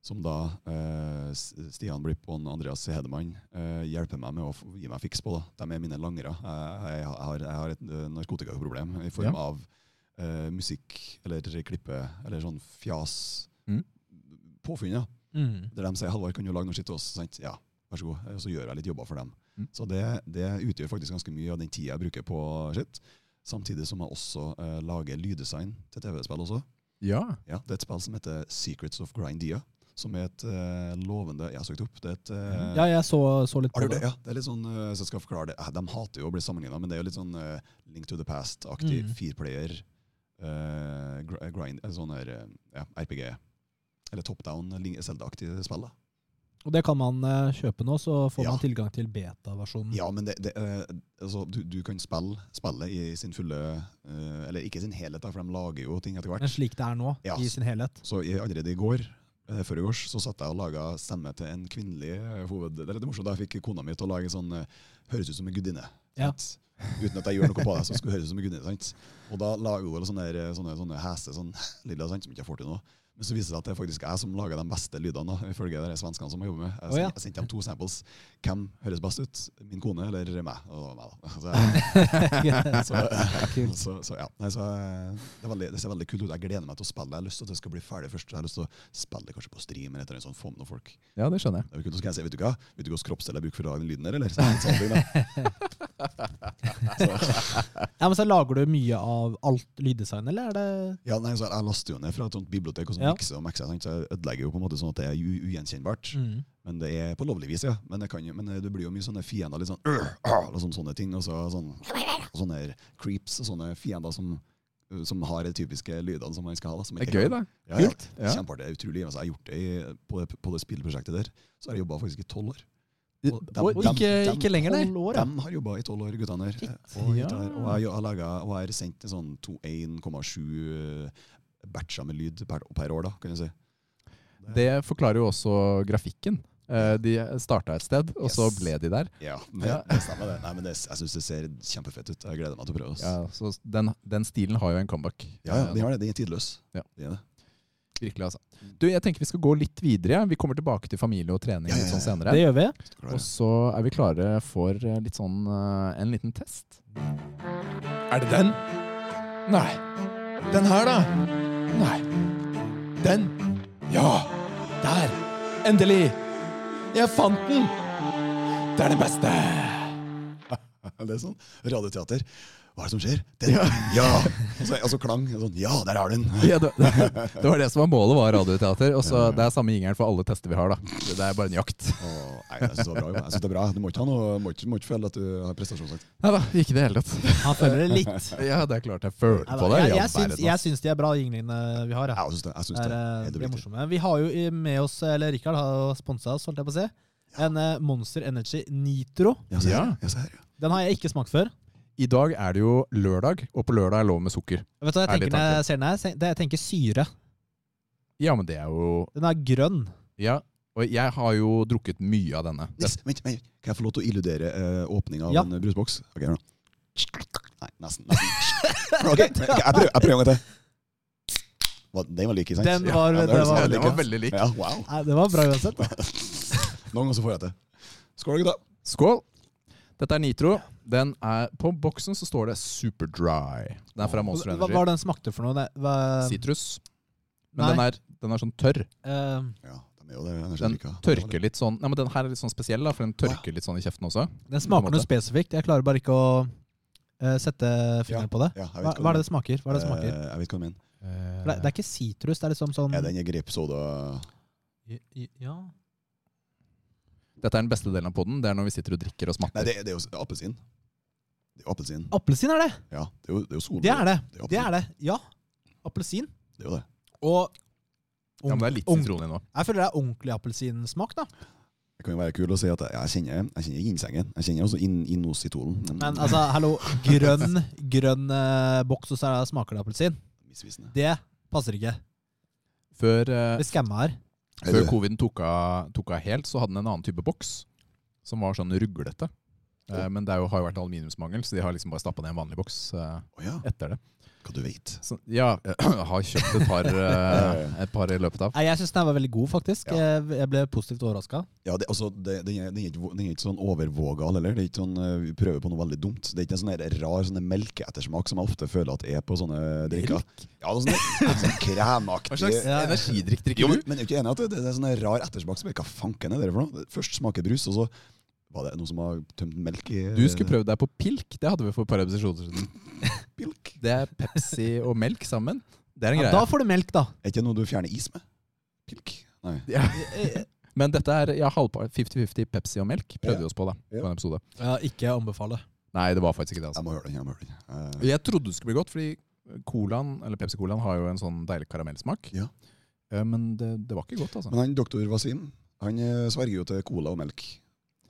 som da eh, Stian Blipp og Andreas Hedemann eh, hjelper meg med å gi meg fiks på. Da. De er mine langere. Jeg, jeg, har, jeg har et eh, narkotikaproblem i form Ja. av eh, musikk eller klippe eller sånn fjas. Mm. Påfunn, ja. Mm. Der de sier 'Halvard, kan du lage noe skitt til oss?' Sant? Ja, vær så god. Og så gjør jeg litt jobber for dem. Mm. Så det, det utgjør faktisk ganske mye av den tida jeg bruker på skitt. Samtidig som jeg også eh, lager lyddesign til TV-spill også. Ja. Ja, Det er et spill som heter Secrets of Grindia. Som er et uh, lovende Jeg har søkt opp. Det er et uh, Ja, jeg så, så litt på det? det. Ja, det er litt sånn, uh, så jeg forklare det. Eh, De hater jo å bli sammenligna, men det er jo litt sånn Link to the Past-aktig Mm. fireplayer grind, sånn her, ja, RPG. Eller top down Zelda-aktig spill. da. Og det kan man kjøpe nå, så får Ja. man tilgang til beta-versjonen. Ja, men det, det, altså, du, du kan spille spillet i sin fulle Eller ikke i sin helhet, da, for de lager jo ting etter hvert. Men slik det er nå, Ja. i sin helhet. Så allerede i går eh, år så satt jeg og laga stemme til en kvinnelig eh, hoved... Det er litt morsomt, da jeg fikk kona mi til å lage sånn eh, Høres ut som en gudinne. Ja. Uten at jeg gjør noe på det, så skulle høres ut som en gudinne. sant? Og da lager hun sånne, sånne, sånne hese, sånn [LAUGHS] lilla, sant, som ikke jeg får til nå. Men så viser det seg at det er faktisk jeg som lager de beste lydene, ifølge de svenskene som jeg jobber med. Jeg, oh, ja. jeg sendte dem to samples. Hvem høres best ut? Min kone eller meg? Og meg da. [LAUGHS] Så, så, [LAUGHS] så, så ja. Nei, eh, det, er veldig, det ser veldig kult ut. Jeg gleder meg til å spille. Jeg har lyst til at det skal bli ferdig først. Jeg har lyst til å spille det kanskje på stream eller et eller annet sånt, få med noen folk. ja, det skjønner jeg. Det er kult. Så skal jeg si, vet du hva? Vet du hvilken kroppsdel jeg bruker for å lage den lyden her, eller? Så, sånne ting, da. [LAUGHS] Ja, men så Lager du mye av alt lyddesign, eller er det Ja, nei, så Jeg laster jo ned fra et sånt bibliotek og sånt. Ja. Mikser og mikser. sant? Så jeg ødelegger jo på en måte sånn at det er ugjenkjennbart. mm. Men det er på lovlig vis, ja. Men det, kan men det blir jo mye sånne fiender, litt sånn øh, og sånne, sånne ting. Og så sånn, og sånne creeps og sånne fiender som, som har de typiske lydene som man skal ha. Det er gøy, da. Ja, ja. Kult. Ja. Kjempeartig. det er Utrolig. Altså, jeg har gjort det i, på, det, på det spillprosjektet der. Så har jeg jobba faktisk i tolv år. Dem- Og ikke, dem- ikke lenger, nei. Ja. De har jobba i tolv år, guttene der. Og, Ja. og jeg har, laget, og jeg har sendt en sånn to- 1,7 batcher med lyd per, per år, da, kan du si. Det forklarer jo også grafikken. Eh, De starta et sted, og så ble de der. Ja, men, Ja. det stemmer det. Nei, men det, jeg syns det ser kjempefett ut. Jeg gleder meg til å prøve. Oss. Ja, så den, den stilen har jo en comeback. Ja, ja, de har det. Den er tidløs. Ja. Det er det. Virkelig, altså. Du, jeg tenker vi skal gå litt videre. Vi kommer tilbake til familie og trening Ja, ja, litt sånn senere. Det gjør vi. Og så er vi klare for eh, litt sånn uh, en liten test. Er det den? Nei. Den her, da? Nei. Den? Ja! Der! Endelig! Jeg fant den! Det er den beste! [LAUGHS] Det er sånn radioteater. Hva er det som skjer? Den. Ja! [LAUGHS] Og så, og så klang. Sånn, ja, der har du den! [LAUGHS] Ja, det, det var det som var målet, var radioteater. Og så Det er samme jingeren for alle tester vi har. da. Det er bare en jakt. Åh, nei, jeg synes det bra. Jeg synes det er bra. Du må ikke, ha noe, må ikke, må ikke føle at du har prestasjonsangst. Nei da, ikke i det hele tatt. Han føler det litt. [LAUGHS] Ja, det er klart jeg føler Neida, på det. Jeg, jeg, syns, jeg syns de er bra, jinglene vi har. Ja. Jeg synes det. Jeg synes Det det. er, det Helt er morsomme. Vi har jo med oss, eller Rikard har sponsa oss, holdt jeg på å si, en eh, Monster Energy Nitro. Ja, se Ja. her. Ja, ja. Den har jeg ikke smakt før. I dag er det jo lørdag, og på lørdag er lov med sukker. Vet du hva jeg tenker når jeg ser den her? Det- Jeg tenker syre. Ja, men det er jo Den er grønn. Ja, og jeg har jo drukket mye av denne. Yes, vent, vent. Kan jeg få lov til å illudere uh, åpninga av Ja. en brusboks? Ok, nå. Nei, nesten. nesten. [LAUGHS] Ok, [LAUGHS] jeg prøver, jeg prøver en gang til. Den var lik, ikke sant? Den var- Ja, den var- den var lik ut. veldig lik. Ja, wow. Nei, det var bra uansett. [LAUGHS] Noen ganger så får jeg til. Skål, gutta. Skål! Dette er Nitro. Den er, på boksen så står det Super Dry. Den er fra Monster Hva Energy. var den smakte for noe? Det, Sitrus. Men den er, den er sånn tørr. Uh, Ja, den, er jo Den tørker litt sånn Nei, men Den her er litt sånn spesiell, da, for den tørker litt sånn i kjeften også. Den smaker noe spesifikt. Jeg klarer bare ikke å uh, sette fingeren på det. Ja, Hva, hva er det det smaker? Hva er det det smaker? Eh, jeg vet hva du mener. Det, det er ikke sitrus, det er liksom sånn Er den i gripsoda. Ja. Dette er den beste delen av poden. Det er når vi sitter og drikker og Nei, det, det er jo appelsin. Det er jo appelsin. Appelsin er det! Ja, det er jo, det er jo sol. Det er det. Det er Det er det. Ja. Appelsin. Det er jo det. Og Ja, men det er litt sitron i nå. Jeg føler det er ordentlig appelsinsmak, da. Det kan jo være kul å si at jeg, jeg kjenner jeg kjenner innsengen. Jeg kjenner også inn, inositolen. Men altså, hallo, grønn, grønn eh, boks, og så er det- smaker det appelsin. Misvisende. Det passer ikke. Før, eh, Det skammer her. Er før coviden tok av, tok av helt, så hadde den en annen type boks. Som var sånn ruglete. Eh, men det er jo, har jo vært aluminiumsmangel, så de har liksom bare stappa ned en vanlig boks eh, Å ja, etter det. hva du vet. Så, ja, jeg [CLEARS THROAT] har kjøpt et par, eh, [LAUGHS] et par i løpet av. Jeg syns den var veldig god, faktisk. Ja. Jeg, ble positivt overraska. Ja, det, altså, den, er, er ikke, er ikke sånn overvågal heller. Det er ikke sånn, Vi prøver på noe veldig dumt. Det er ikke en sånn rar sånne melkeettersmak som jeg ofte føler at er på sånne drikker. Ja, det er sånn, sånn kremaktig Hva slags Ja. energidrikk drikker men, du? men jeg er ikke enig i at det, det er sånn rar ettersmak som er Hva fanken er det for noe? Først smaker brus, og så var det noe som har tømt melk i Du skulle prøvd deg på pilk. Det hadde vi for et par episoder siden. [LAUGHS] pilk. Det er Pepsi og melk sammen. Det er en Ja, greie. da får du melk, da. Er ikke noe du fjerner is med? Pilk? Nei. Ja. [LAUGHS] Men dette er ja, 50-50 Pepsi og melk. Prøvde Ja. vi oss på da, Ja. på en episode. Ja, ikke anbefale. Nei, det var faktisk ikke det. altså. Jeg må høre den. jeg må høre den. Uh... Jeg trodde det skulle bli godt, fordi colaen, eller Pepsi-colaen har jo en sånn deilig karamellsmak. Ja. Eh, Men det, det var ikke godt, altså. Men han doktor Wasim han eh, sverger jo til cola og melk.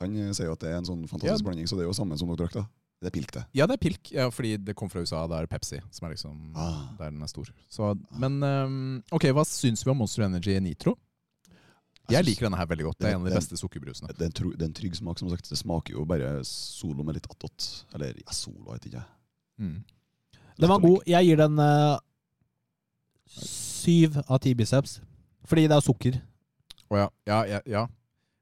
Han eh, sier jo at det er en sånn fantastisk Ja. blanding, så det er jo samme som dere drakk. da. Det er pilk, det. Ja, det er pilk, ja, fordi det kom fra USA. Det er Pepsi som er liksom Ah. der den er stor. Så, men um, ok, hva syns vi om Monster Energy Nitro? Jeg liker denne her veldig godt. Det er en av de Den- beste sukkerbrusene. Det er, en trygg smak, som sagt. Det smaker jo bare solo med litt attåt. Eller ja, solo, jeg vet ikke. Mm. Den var god. Jeg gir den eh, syv av ti biceps. Fordi det er sukker. Å ja. Ja, ja, ja.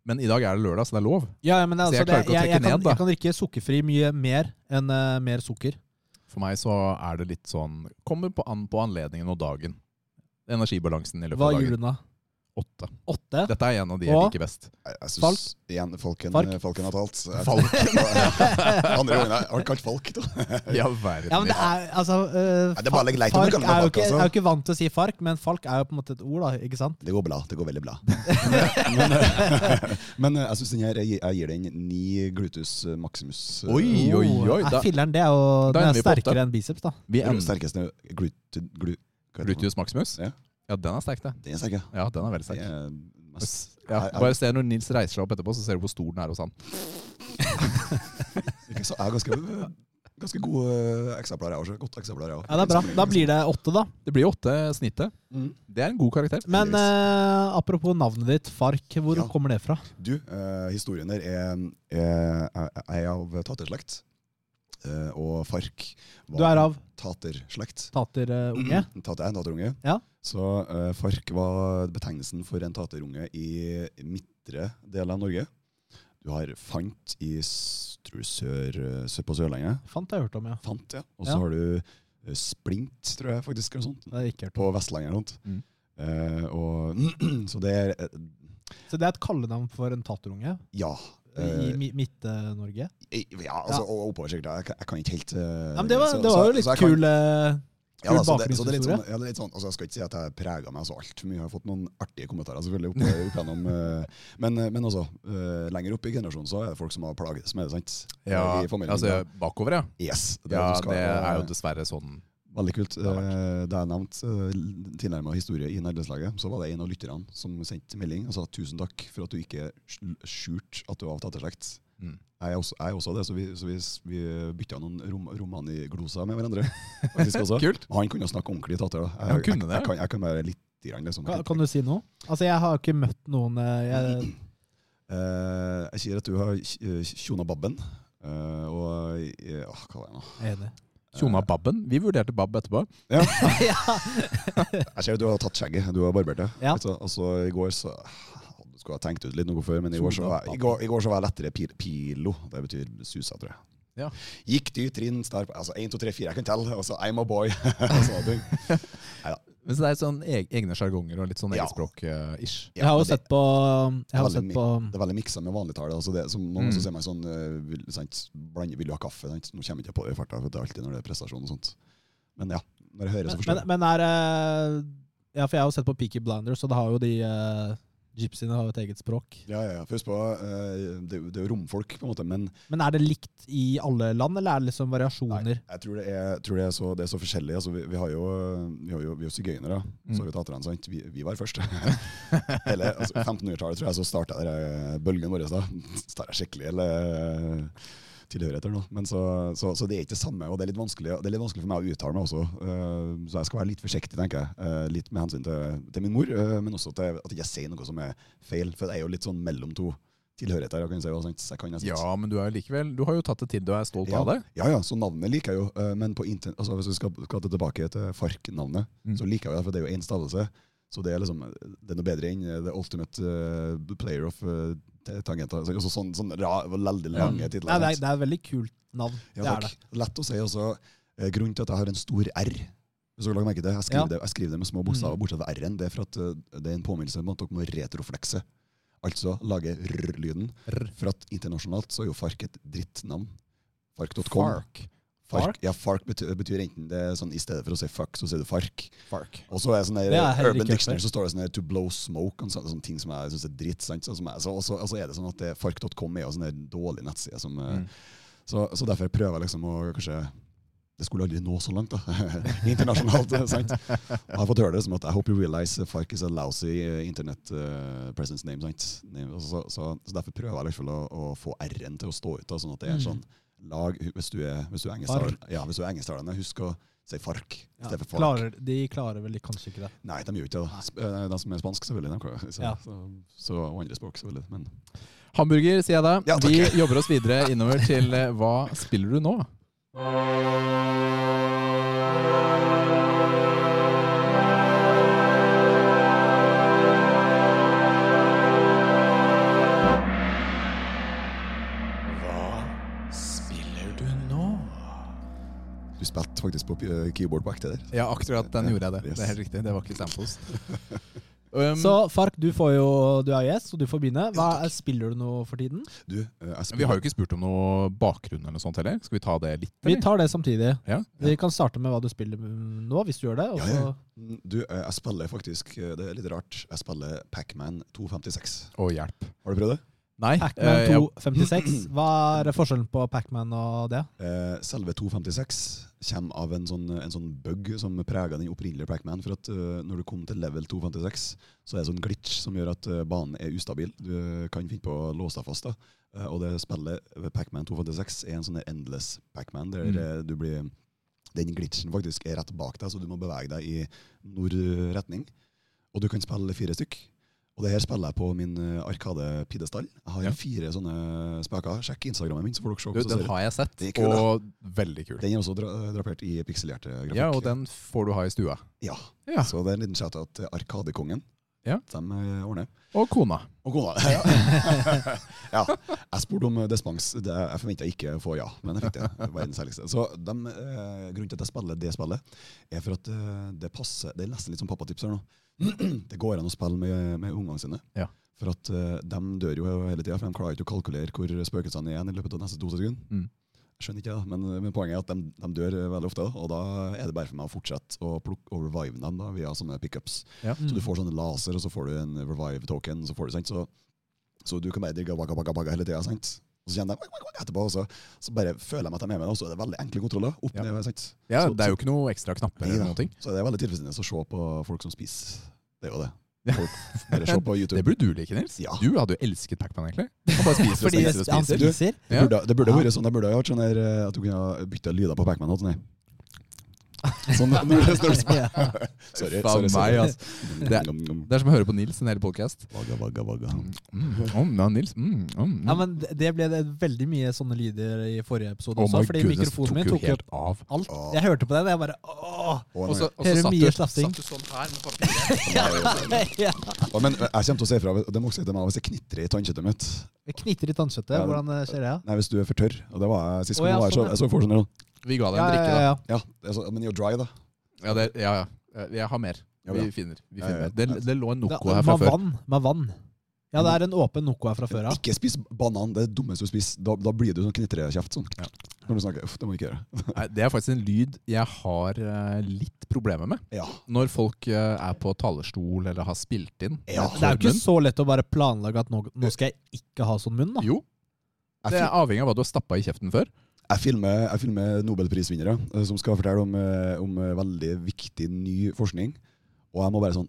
Men i dag er det lørdag, så det er lov. Ja, men altså, jeg det, klarer ikke det, jeg, trekke jeg, kan, ned, da. jeg kan drikke sukkerfri mye mer enn eh, mer sukker. For meg så er det litt sånn Kommer på an på anledningen og dagen. Energibalansen i løpet Hva av Hva dagen. du da? Åtte. Åtte? Dette er en av de jeg liker best. Jeg, jeg synes, Falk? Igjen, folken, Falk? folken har talt. Falken. [LAUGHS] Falk. [LAUGHS] Andre gangen jeg har kalt Falk. Da. [LAUGHS] Ja, verden. Ja, men det er altså uh, det er bare leit om du Fark kaller er Falk, ikke, altså. er jo ikke vant til å si fark, men falk er jo på en måte et ord, da. Ikke sant? Det går bra. Det går veldig bra. Men, men, men jeg syns den her Jeg jeg gir den ni glutus maximus. Oi, oi, oi, da- filleren, det er jo den er sterkere enn biceps, da. Vi er den sterkeste glut... glu, hva heter? Gluteus maximus. Ja. Ja, den er sterk, det. Den er sterk, ja. Ja, den er veldig sterk. er mass- Ja, jeg, bare se når Nils reiser seg opp etterpå, så ser du hvor stor den er hos han. jeg, er ganske, ganske gode eksemplarer, jeg også. Godt eksemplar, jeg også. Ja, det er bra. Da blir det åtte, da. Det blir åtte snittet. Mm. Det er en god karakter. Men eh, apropos navnet ditt, Fark, hvor Ja. kommer det fra? Du, eh, historien der er, er, er, er av taterslekt. Eh, og Fark var Du er av taterslekt. taterunge? Mm, Tater er taterunge. Ja. Så uh, Fark var betegnelsen for en taterunge i midtre del av Norge. Du har Fant i tror sør, sør på Sørlandet. Fant jeg hørt om, ja. Fant, ja. Og så Ja. har du eh, Splint, tror jeg faktisk. Eller sånt, Det har jeg ikke hørt om. på Vestlandet. eller noe. Mm. Uh, og, [CLEARS THROAT] så det er eh, Så det er et kallenavn for en taterunge Ja. I eh, Midt-Norge? ja, altså, og oppover sikkert. Jeg, kan- jeg kan ikke helt uh, Ja, men det var, så- det var jo så litt kan- kul eh, Ja, da, det, det litt bakgrunnshistorie. sånn, ja, det er litt sånn altså Jeg skal ikke si at jeg prega meg så altfor mye. Jeg har fått noen artige kommentarer selvfølgelig opp, [LAUGHS] opp gjennom uh, Men, men også, uh, lenger opp i generasjonen så er det folk som har plages med det. sant? Ja, altså bakover, ja. yes, det, Ja, skal- det er jo dessverre sånn. Veldig kult. Det. Eh, Da jeg nevnte uh, tilnærma historie i Nerdeslaget, så var det en av lytterne som sendte melding og sa tusen takk for at du ikke skj- skjulte at du var av taterslekt. Mm. Jeg er også, jeg er også det, så vi, så vi, vi bytta noen rom, romanigloser med hverandre. [LAUGHS] Kult. Og han kunne snakke ordentlig tater. da. Jeg, kunne jeg, det? jeg, kan, jeg kan være litt grann, liksom. kan, kan du si noe? Altså, jeg har ikke møtt noen eh, jeg, [CLEARS THROAT] Eh, jeg sier at du har eh, tjona babben. eh, og eh, åh, hva var det nå? er enig. Tjona Babben. Vi vurderte Babb etterpå. ja. [LAUGHS] [LAUGHS] Jeg ser at du har tatt skjegget. Du har barbert det. Ja. Altså, altså, I går så Du skulle ha tenkt ut litt noe før, men i går, så, var- i går, i går så var jeg lettere pil, pilo. Det betyr susa, tror jeg. Ja. Gikk dyrt trinn, star, altså 1, 2, 3, 4, jeg kan telle. Og så I'm a boy. og sånne ting. Neida. Men så det er sånn egne sjargonger og litt sånn egenspråk-ish. Ja. Jeg har jo sett på Jeg har sett på Det er veldig miksa med vanligtale. Altså det, som, noen Mm. ganger ser meg sånn eh, vil, sant, blande, vil du ha kaffe? Sant? Nå kommer jeg ikke på det i farta, for det er alltid når det er prestasjon og sånt. Men ja, når jeg hører, så Men, forstår men, jeg. men er eh, Ja, for jeg har jo sett på Peaky Blinders, og det har jo de Gypsiene har jo et eget språk. Ja, ja, ja. For Husk på, eh, det, er jo- romfolk, på en måte, men Men er det likt i alle land, eller er det liksom variasjoner? Nei, jeg tror det er, tror det er, så, det er så forskjellig. Altså, vi, vi har jo vi har jo, vi er jo sigøynere, Mm. så vi taterne, sant? Vi, vi var først. [LAUGHS] eller altså, 1500-tallet tror jeg så starta bølgen vår. da. Starta skikkelig, eller tilhørigheter nå. Men så, så, så det er ikke det samme, og det er litt vanskelig, det er litt vanskelig for meg å uttale meg også. eh, så jeg skal være litt forsiktig, tenker jeg. eh, litt med hensyn til, til min mor, eh, men også til at jeg ikke sier noe som er feil. For det er jo litt sånn mellom to tilhørigheter. Jeg kan si, jeg kan jeg Ja, men du er likevel Du har jo tatt det til du er stolt ja, av det. Ja, ja, så navnet liker jeg jo. Men på altså hvis vi skal, skal tilbake til FARC-navnet, Mm. så liker jeg det, for det er jo én stavelse. Så det er liksom Det er noe bedre enn eh, The Ultimate uh, Player of uh, Tangenter. Så, også sånn, sånn ra, veldig lange Nei, titler. det, er, det er et veldig kult navn. Ja, det er det. Lett å si også. eh, Grunnen til at jeg har en stor R hvis dere merke det, jeg skriver, Ja. det, jeg skriver det med små bokstaver, Mm. bortsett fra R-en. Det er for at eh, det er en påminnelse om at dere må retroflekse. Altså lage r-lyden. For at internasjonalt så er jo Fark et drittnavn. Fark.com. Fark. Fark, ja, fark betyr, betyr enten det er sånn I stedet for å si fuck, så sier du fark. Fark. Og så er sånn der, har Urban Dictionary så står det sånn der to blow smoke, og sånne, sånne ting som jeg syns er dritt. sant? Og så- så er det sånn at det- fark.com er jo sånn der dårlig nettside. Som, eh, Mm. så, så derfor prøver jeg liksom å kanskje Det skulle aldri nå så langt, da. [LAUGHS] Internasjonalt. eh, [LAUGHS] sant? Jeg har fått høre det som at I hope you realize Fark is a lousy eh, internet uh, presence name. sant? Name, Så, så, så derfor prøver jeg liksom å, å få R-en til å stå ut, da, sånn at det er Mm. Lag Hvis du er, hvis du er engelsktalende, ja, hvis du er engelsktalende, husk å si Fark Ja, istedenfor FARC. Klarer, de klarer vel kanskje ikke det. Nei, de gjør ikke det. eh, De som er spansk, selvfølgelig. De klarer. Så, Ja. så, så, og andre språk, selvfølgelig. Men Hamburger, sier jeg da. Ja. Vi jobber oss videre [LAUGHS] innover til eh, hva spiller du nå? Du spilte faktisk på eh, keyboard på ekte der. Ja, akkurat den gjorde jeg det. Yes. Det er helt riktig. Det var ikke samples. [LAUGHS] Um, Så Fark, du, får jo, du er gjest, og du får begynne. Hva, spiller du noe for tiden? Du, eh, vi har jo ikke spurt om noe bakgrunn eller noe sånt heller. Skal vi ta det litt? Vi tar det samtidig. Ja. Vi kan starte med hva du spiller nå, hvis du gjør det. Og Ja, ja. Du, eh, jeg spiller faktisk Det er litt rart. Jeg spiller Pacman 256. Å, hjelp. Har du prøvd det? Nei. Pacman eh, jeg- 256. [CLEARS THROAT] Hva er forskjellen på Pacman og det? Eh, selve 256 kommer av en sånn, en sånn bug som preger den opprinnelige Pacman. For at eh, når du kom til level 256, så er det sånn glitch som gjør at eh, banen er ustabil. Du kan finne på å låse deg fast. da. Eh, og det spillet, eh, Pacman 256, er en sånn endless Pacman, der Mm. eh, du blir den glitchen faktisk er rett bak deg, så du må bevege deg i nordretning. Og du kan spille fire stykk. Og det her spiller jeg på min eh, Arkade-pidestall. Jeg har Ja. fire sånne spøker. Sjekk Instagrammen min, så får dere se. Du, den har jeg sett, kul, og da. veldig kul. Den er også dra drapert i pikselerte grafikk. Ja, og den får du ha i stua. Ja. Ja. Så det er en liten chat at til Arkadekongen. Ja. De eh, ordner. Og kona. Og kona. Ja. [LAUGHS] ja. Jeg spurte om despans. Det, jeg forventa ikke å få ja, men jeg fikk det. Verdens herligste. Så de, eh, grunnen til at jeg spiller det spillet, er for at eh, det passer Det er nesten litt som pappatips her nå. [CLEARS THROAT] Det går an å spille med, med ungene sine. Ja. For at uh, de dør jo hele tida, for de klarer ikke å kalkulere hvor spøkelsene er igjen i løpet av neste to sekunder. Mm. Jeg skjønner ikke det, men, men poenget er at de, de dør veldig ofte. Og da er det bare for meg å fortsette å plukke og revive dem da, via sånne pickups. Ja. Så du får sånne laser, og så får du en revive token. Så, får du, sant? Så, så du kan bare digge wagga, wagga, wagga hele tida. Og så kjenner jeg etterpå, og så, så bare føler jeg meg at jeg er med meg. Og så er det veldig enkle kontroller. Opp, Ja. ned, sant? Ja, Så- det er jo ikke noe ekstra knapper Nei eller noen ting. Så det er veldig tilfredsstillende å se på folk som spiser. Det er jo det. Folk, bare se på [LAUGHS] YouTube. Det burde du like, Nils. Ja. Du hadde jo elsket Pacman, egentlig. Han bare spiser og Fordi spiser og spiser. Du, Det burde, det burde Ja. vært sånn, det burde vært sånn der, eh, at du kunne ha bytta lyder på Pacman. Sånn. Sånn når det står [LAUGHS] Ja. Sorry. Faen sorry, sorry. meg, ass. Det- nom. Det er som å høre på Nils en hel podkast. Vagga, vagga, vagga. Mm, om, ja, Nils. Mm, mm, Ja, men det- ble det veldig mye sånne lyder i forrige episode Oh også, oh fordi goodness, mikrofonen min tok jo helt av. alt. Jeg hørte på den, og jeg bare åh! Og så, satt, mye du, slafsing. satt du sånn her med papiret. [LAUGHS] ja. Å, Men jeg kommer til å si ifra. Det må jeg si til meg hvis jeg knitrer i tannkjøttet mitt. Knitrer i tannkjøttet. Hvordan eh, skjer det? Nei, Hvis du er for tørr. Og det var jeg sist gang. Oh, ja, jeg var her, så, sånn, jeg så sånn. Vi ga deg Ja, en drikke, da. ja. Er men you're dry, da. Ja, det, ja, ja. Jeg har mer. Ja. Vi finner. Vi Ja, finner. ja. Det, det lå en Noco her fra med før. vann. Med vann. Ja, det er en åpen Noco her fra før av. Ikke spis banan, det er det dummeste du spiser. Da, da blir du sånn knitrekjeft. Sånn. Ja. Når du snakker. Uff, det må du ikke gjøre. [LAUGHS] Nei, Det er faktisk en lyd jeg har eh, litt problemer med. Ja. Når folk eh, er på talerstol eller har spilt inn. Ja, Det er jo ikke munn. så lett å bare planlegge at nå, nå skal jeg ikke ha sånn munn, da. Jo, det er avhengig av hva du har stappa i kjeften før. Jeg, filmer, jeg filmer nobelprisvinnere eh, som skal fortelle om, eh, om eh, veldig viktig ny forskning. Og jeg må bare sånn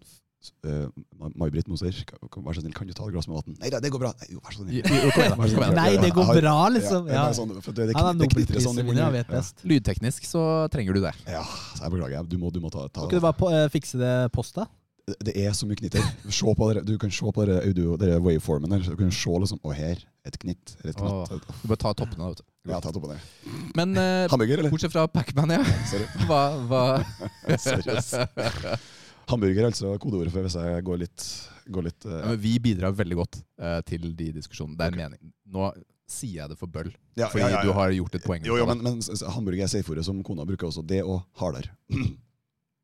uh, May-Britt Moser, vær så snill, kan du ta et glass med vann? Nei, det, det går bra. Nei, jo, vær så snill. da. Da. Nei, det går bra, liksom. Ja, Ja. sånn, for det, det, Han er sånn nobelprisvinner, jeg vet best. Lydteknisk så trenger du det. Ja, så jeg beklager. Du må, du må ta, ta Kan ikke du bare på, uh, fikse det postet? det, det er så mye knitter. Se på dere, du kan se på dere audio, dere waveformen her. Du kan se liksom, og her. Et knitt. Eller et knatt. Du bare tar toppene, da. vet du. Ja, ta toppene. Men eh, Hamburger, eller? bortsett fra Pacman, ja. Sorry. [LAUGHS] Hva, hva. [LAUGHS] Hamburger er altså kodeordet for hvis jeg går litt, går litt eh, Ja, men Vi bidrar veldig godt eh, til de diskusjonene. Det er en mening. Nå sier jeg det for bøll, ja, fordi ja, ja, ja. du har gjort et poeng. Jo, jo, ut av men, men s- s- hamburger er safe-ordet som kona bruker også. Det og hardere. [CLEARS THROAT]